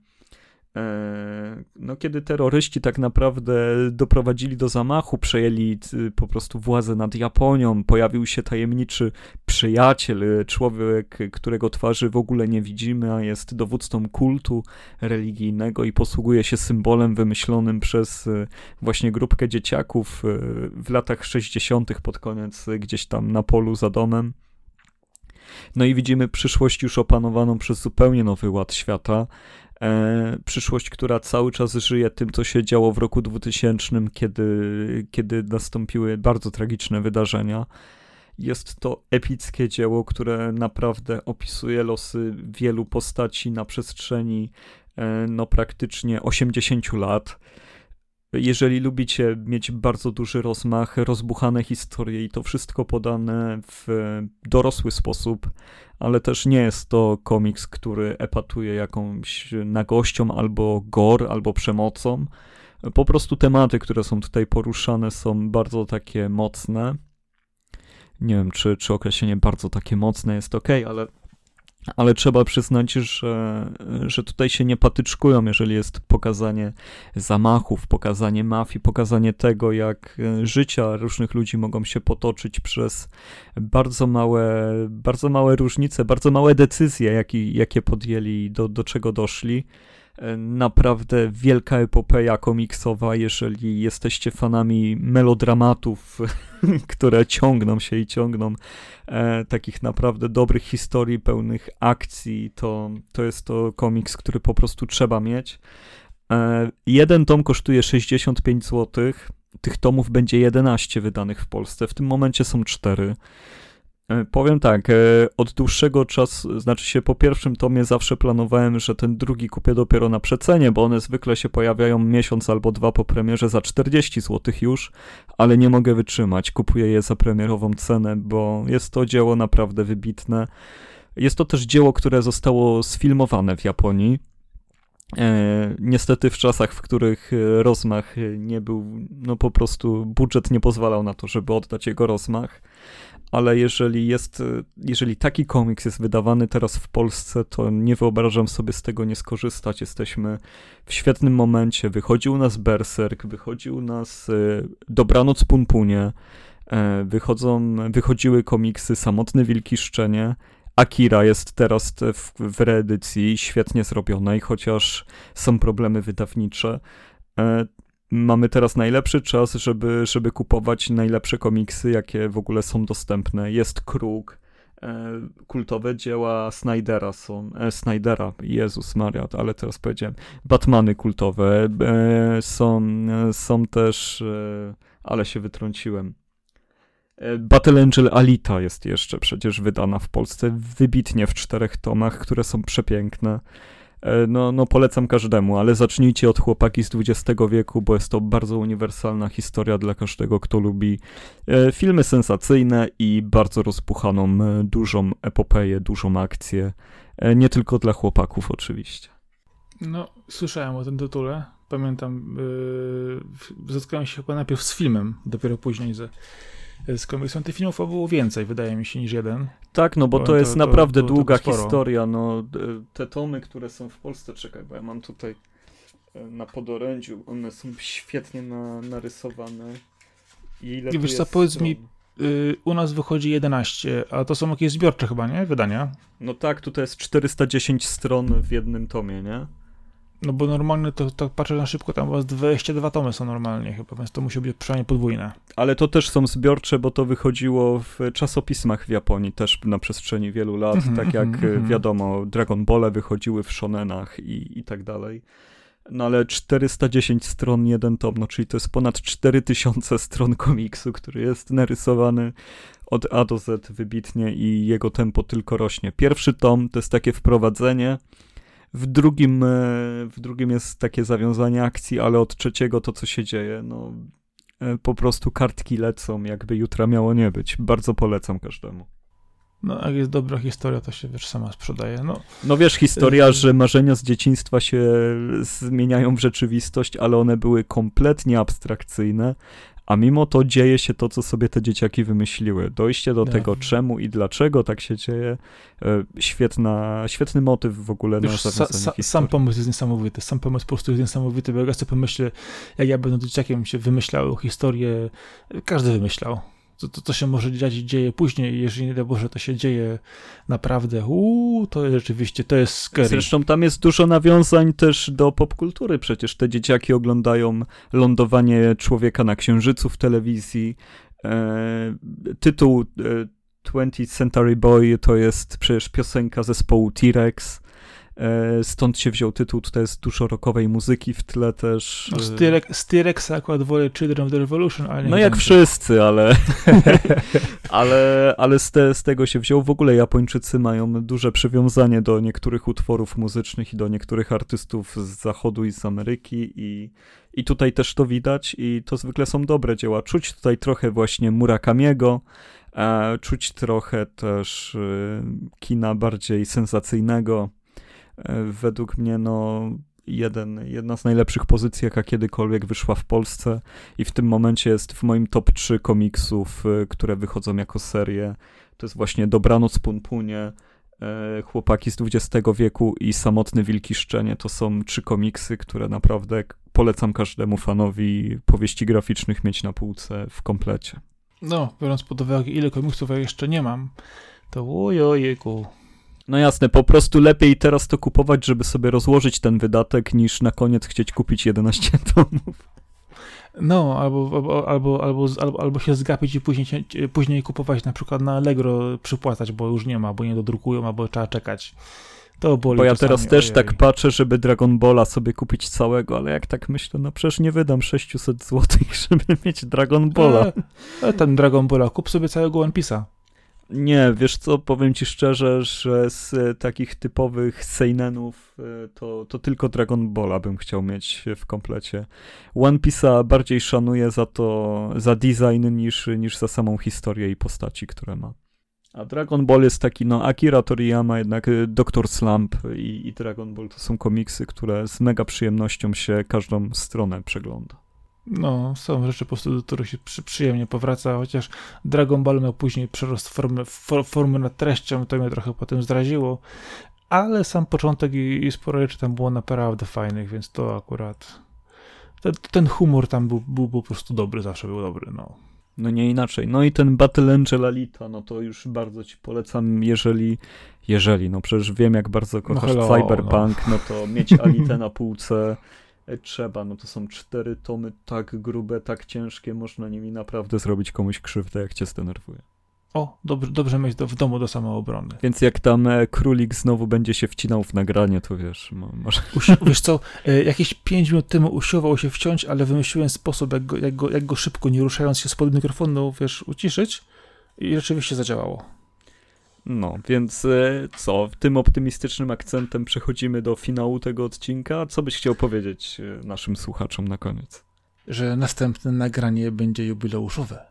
E, no, kiedy terroryści tak naprawdę doprowadzili do zamachu, przejęli po prostu władzę nad Japonią, pojawił się tajemniczy przyjaciel, człowiek, którego twarzy w ogóle nie widzimy, a jest dowódcą kultu religijnego i posługuje się symbolem wymyślonym przez właśnie grupkę dzieciaków w latach 60. pod koniec, gdzieś tam na polu za domem. No i widzimy przyszłość już opanowaną przez zupełnie nowy ład świata, E, przyszłość, która cały czas żyje tym, co się działo w roku 2000, kiedy, kiedy nastąpiły bardzo tragiczne wydarzenia. Jest to epickie dzieło, które naprawdę opisuje losy wielu postaci na przestrzeni e, no praktycznie 80 lat. Jeżeli lubicie mieć bardzo duży rozmach, rozbuchane historie i to wszystko podane w dorosły sposób, ale też nie jest to komiks, który epatuje jakąś nagością albo gore, albo przemocą. Po prostu tematy, które są tutaj poruszane, są bardzo takie mocne. Nie wiem, czy, czy określenie bardzo takie mocne jest ok, ale ale trzeba przyznać, że, że tutaj się nie patyczkują, jeżeli jest pokazanie zamachów, pokazanie mafii, pokazanie tego, jak życia różnych ludzi mogą się potoczyć przez bardzo małe, bardzo małe różnice, bardzo małe decyzje, jakie, jakie podjęli, do, do czego doszli naprawdę wielka epopeja komiksowa, jeżeli jesteście fanami melodramatów, które ciągną się i ciągną, e, takich naprawdę dobrych historii, pełnych akcji, to, to jest to komiks, który po prostu trzeba mieć. E, jeden tom kosztuje 65 zł. Tych tomów będzie 11 wydanych w Polsce. W tym momencie są 4. E, powiem tak, e, od dłuższego czasu, znaczy się po pierwszym tomie zawsze planowałem, że ten drugi kupię dopiero na przecenie, bo one zwykle się pojawiają miesiąc albo dwa po premierze za 40 zł już, ale nie mogę wytrzymać, kupuję je za premierową cenę, bo jest to dzieło naprawdę wybitne. Jest to też dzieło, które zostało sfilmowane w Japonii. E, niestety w czasach, w których rozmach nie był, no po prostu budżet nie pozwalał na to, żeby oddać jego rozmach ale jeżeli jest, jeżeli taki komiks jest wydawany teraz w Polsce, to nie wyobrażam sobie z tego nie skorzystać. Jesteśmy w świetnym momencie. Wychodził nas Berserk, wychodził nas e, Dobranoc Punpunie, e, wychodzą, wychodziły komiksy Samotny Wilki Szczenie, Akira jest teraz w, w reedycji, świetnie zrobionej, chociaż są problemy wydawnicze. Mamy teraz najlepszy czas, żeby, żeby kupować najlepsze komiksy, jakie w ogóle są dostępne. Jest Kruk, e, kultowe dzieła Snydera są, e, Snydera, Jezus Maria, ale teraz powiedziałem, Batmany kultowe, e, są, e, są też, e, ale się wytrąciłem. E, Battle Angel Alita jest jeszcze przecież wydana w Polsce wybitnie w czterech tomach, które są przepiękne. E, no, no polecam każdemu, ale zacznijcie od chłopaki z XX wieku, bo jest to bardzo uniwersalna historia dla każdego, kto lubi e, filmy sensacyjne i bardzo rozpuchaną, e, dużą epopeję, dużą akcję. Nie tylko dla chłopaków oczywiście. No, słyszałem o tym tytule. Pamiętam, yy, się chyba najpierw z filmem, dopiero później ze z komiksem. Tych filmów było więcej, wydaje mi się, niż jeden. Tak, no bo to, to jest to, naprawdę to, długa historia. No, te tomy, które są w Polsce, czekaj, bo ja mam tutaj e, na podorędziu, one są świetnie na, narysowane. I ile I wiesz co, powiedz mi, y, u nas wychodzi 11, a to są jakieś zbiorcze chyba, nie? Wydania? No tak, tutaj jest 410 stron w jednym tomie, nie? No bo normalnie to tak patrzę na szybko, tam was 22 tomy są normalnie chyba, więc to musi być przynajmniej podwójne. Ale to też są zbiorcze, bo to wychodziło w czasopismach w Japonii też na przestrzeni wielu lat, mm -hmm, tak jak mm -hmm. wiadomo, Dragon Ball wychodziły w shonenach i, i tak dalej. No ale 410 stron, jeden tom, no czyli to jest ponad 4000 stron komiksu, który jest narysowany od A do Z wybitnie i jego tempo tylko rośnie. Pierwszy tom to jest takie wprowadzenie, w drugim, e, w drugim jest takie zawiązanie akcji, ale od trzeciego to, co się dzieje, no e, po prostu kartki lecą, jakby jutra miało nie być. Bardzo polecam każdemu. No, jak jest dobra historia, to się wiesz, sama sprzedaje. No, no wiesz, historia, y, że marzenia z dzieciństwa się zmieniają w rzeczywistość, ale one były kompletnie abstrakcyjne, a mimo to dzieje się to, co sobie te dzieciaki wymyśliły. Dojście do tego, czemu i dlaczego tak się dzieje, e, świetna, świetny motyw w ogóle Wiesz, na sa, sa, Sam pomysł jest niesamowity, sam pomysł po prostu jest niesamowity, bo jak ja sobie pomyślę, jak ja będę dzieciakiem się wymyślał historię, każdy wymyślał to, to, to się może dziać dzieje później, jeżeli nie daj Boże, to się dzieje naprawdę, uuu, to rzeczywiście, to jest scary. Zresztą tam jest dużo nawiązań też do popkultury, przecież te dzieciaki oglądają lądowanie człowieka na księżycu w telewizji, e, tytuł e, 20th Century Boy to jest przecież piosenka zespołu T-Rex, stąd się wziął tytuł, tutaj jest dużo rockowej muzyki w tle też. No, z T-Rexa akurat wolę Children of the Revolution, ale No jak wszyscy, ale ale, ale z, te, z tego się wziął. W ogóle Japończycy mają duże przywiązanie do niektórych utworów muzycznych i do niektórych artystów z zachodu i z Ameryki i, i tutaj też to widać i to zwykle są dobre dzieła. Czuć tutaj trochę właśnie Murakamiego, e, czuć trochę też e, kina bardziej sensacyjnego, E, według mnie no jeden, jedna z najlepszych pozycji, jaka kiedykolwiek wyszła w Polsce i w tym momencie jest w moim top 3 komiksów, e, które wychodzą jako serie. To jest właśnie Dobranoc Punpunie, e, Chłopaki z XX wieku i Samotny Wilki Szczenie. To są trzy komiksy, które naprawdę polecam każdemu fanowi powieści graficznych mieć na półce w komplecie. No, biorąc pod uwagę ile komiksów ja jeszcze nie mam, to ojojejku, no jasne, po prostu lepiej teraz to kupować, żeby sobie rozłożyć ten wydatek, niż na koniec chcieć kupić 11 tomów. No, albo, albo, albo, albo, albo się zgapić i później, później kupować na przykład na Allegro, przypłacać, bo już nie ma, bo nie dodrukują, albo trzeba czekać. To boli Bo ja teraz też ojej. tak patrzę, żeby Dragon Balla sobie kupić całego, ale jak tak myślę, no przecież nie wydam 600 zł, żeby mieć Dragon Balla. E, ten Dragon Balla, kup sobie całego One Piece'a. Nie, wiesz co, powiem ci szczerze, że z e, takich typowych seinenów e, to, to tylko Dragon Balla bym chciał mieć w komplecie. One Piece'a bardziej szanuję za to, za design niż, niż za samą historię i postaci, które ma. A Dragon Ball jest taki, no Akira Toriyama, jednak e, Doktor Slump i, i Dragon Ball to są komiksy, które z mega przyjemnością się każdą stronę przegląda. No, są rzeczy po prostu, do których się przy, przyjemnie powraca, chociaż Dragon Ball miał później przerost formy, for, formy nad treścią, to mnie trochę potem zdradziło, ale sam początek i, i sporo rzeczy tam było naprawdę fajnych, więc to akurat ten, ten humor tam był, był po prostu dobry, zawsze był dobry, no. No nie inaczej. No i ten Battle Angel Alita, no to już bardzo ci polecam, jeżeli, jeżeli, no przecież wiem jak bardzo kochasz no hello, Cyberpunk, no. no to mieć Alitę na półce trzeba. No to są cztery tomy tak grube, tak ciężkie, można nimi naprawdę zrobić komuś krzywdę, jak cię zdenerwuje. O, dobrze, dobrze mieć do, w domu do samoobrony. Więc jak tam e, królik znowu będzie się wcinał w nagranie, to wiesz, może... Usi wiesz co, e, jakieś pięć minut temu usiłował się wciąć, ale wymyśliłem sposób, jak go, jak go, jak go szybko, nie ruszając się spod mikrofonu, wiesz, uciszyć i rzeczywiście zadziałało. No, więc e, co, tym optymistycznym akcentem przechodzimy do finału tego odcinka. Co byś chciał powiedzieć e, naszym słuchaczom na koniec? Że następne nagranie będzie jubileuszowe.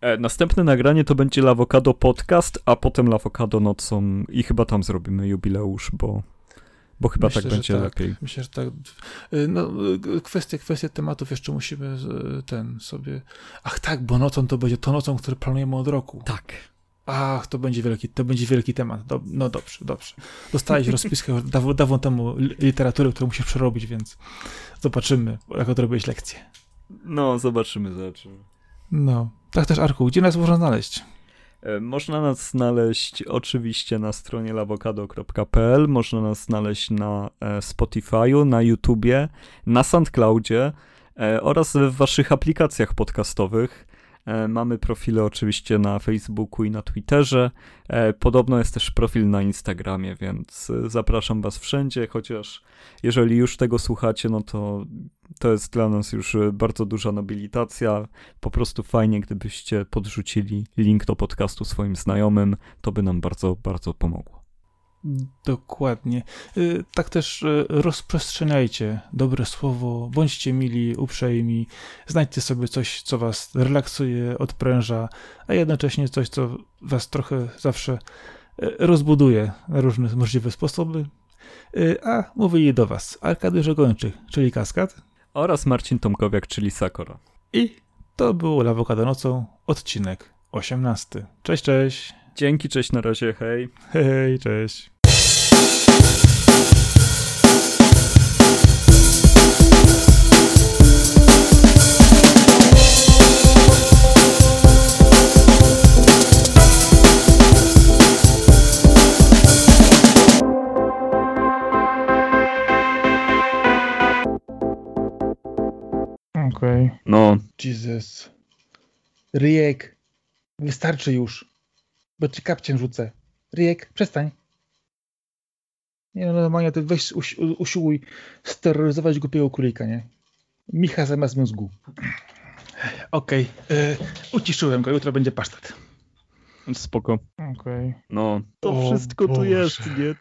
E, następne nagranie to będzie Lawokado Podcast, a potem Lawokado Nocą i chyba tam zrobimy jubileusz, bo, bo chyba Myślę, tak będzie tak. lepiej. Myślę, że tak. No, kwestie, kwestie tematów jeszcze musimy ten sobie... Ach tak, bo nocą to będzie to nocą, które planujemy od roku. Tak. Ach, to będzie wielki, to będzie wielki temat. Do, no dobrze, dobrze. Dostałeś rozpiskę daw, dawno temu literatury, którą musisz przerobić, więc zobaczymy, jak odrobiłeś lekcję. No, zobaczymy, zobaczymy. No. Tak też, Arku, gdzie nas można znaleźć? E, można nas znaleźć oczywiście na stronie lawokado.pl, można nas znaleźć na e, Spotify'u, na YouTubie, na SoundCloudzie e, oraz w waszych aplikacjach podcastowych. E, mamy profile oczywiście na Facebooku i na Twitterze. E, podobno jest też profil na Instagramie, więc e, zapraszam Was wszędzie, chociaż jeżeli już tego słuchacie, no to to jest dla nas już bardzo duża nobilitacja. Po prostu fajnie, gdybyście podrzucili link do podcastu swoim znajomym, to by nam bardzo, bardzo pomogło. Dokładnie. Y, tak też y, rozprzestrzeniajcie dobre słowo, bądźcie mili, uprzejmi, znajdźcie sobie coś, co was relaksuje, odpręża, a jednocześnie coś, co was trochę zawsze y, rozbuduje na różne możliwe sposoby. A mówili do was Arkadiusz Ogończyk, czyli Kaskad. Oraz Marcin Tomkowiak, czyli Sakora. I to było Lawokado nocą, odcinek 18. Cześć, cześć. Dzięki, cześć, na razie, hej. Hej, cześć. Okej. Okay. No. Jesus. Ryjek. Wystarczy już. Bo ci kapciem rzucę. Ryjek, przestań. Nie no, normalnie ty weź usi usiłuj steroryzować głupiego królika, nie? Micha zamiast mózgu. Okej. Okay. Uciszyłem go, jutro będzie pasztet. Spoko. Okej. Okay. No, to o wszystko Boże. tu jest, nie?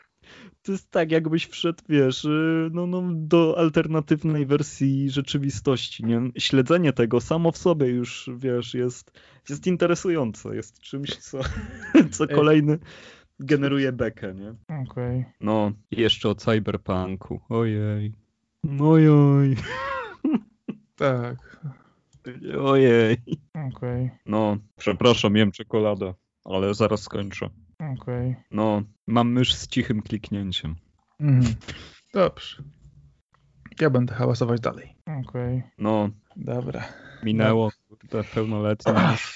To jest tak, jakbyś wszedł, wiesz, y, no, no, do alternatywnej wersji rzeczywistości, nie? Śledzenie tego samo w sobie już, wiesz, jest, jest interesujące, jest czymś, co, co kolejny generuje bekę, nie? Okej. Okay. No, jeszcze o cyberpunku. Ojej. Ojoj. Tak. Ojej. Okej. Okay. No, przepraszam, jem czekoladę, ale zaraz skończę. Okej. Okay. No, mam mysz z cichym kliknięciem. Mhm. Dobrze. Ja będę hałasować dalej. Okej. Okay. No. Dobra. Minęło, kurde, pełnoletnie.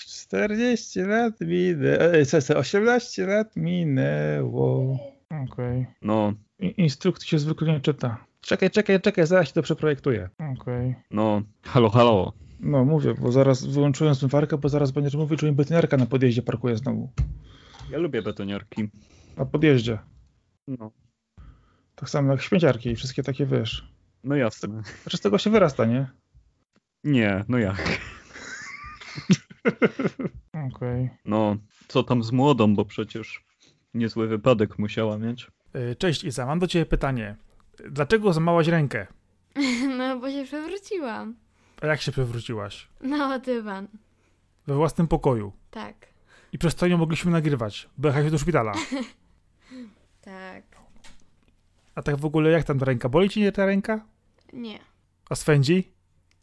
40 lat minęło. 18 lat minęło. Okej. Okay. No. Instrukcji się zwykle nie czyta. Czekaj, czekaj, czekaj, zaraz się to przeprojektuję. Okej. Okay. No, halo, halo. No, mówię, bo zaraz wyłączyłem zmywarkę, bo zaraz będziesz mówił, że mi betoniarka na podjeździe parkuje znowu. Ja lubię betoniarki. Na podjeździe. No. Tak samo jak śmieciarki i wszystkie takie, wiesz. No jasne. Znaczy z tego się wyrasta, nie? Nie, no jak? Okej. Okay. No, co tam z młodą, bo przecież niezły wypadek musiała mieć. E, cześć Iza, mam do ciebie pytanie. Dlaczego zamałaś rękę? No, bo się przewróciłam. A jak się przewróciłaś? Na dywan. We własnym pokoju? Tak. I przez to nie mogliśmy nagrywać, bo jechałeś do szpitala. tak. A tak w ogóle jak tam ta ręka? Boli ci nie ta ręka? Nie. A swędzi?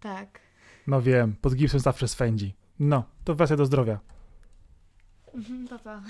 Tak. No wiem, pod gipsem zawsze swędzi. No, to wracaj do zdrowia. Mhm, pa, pa.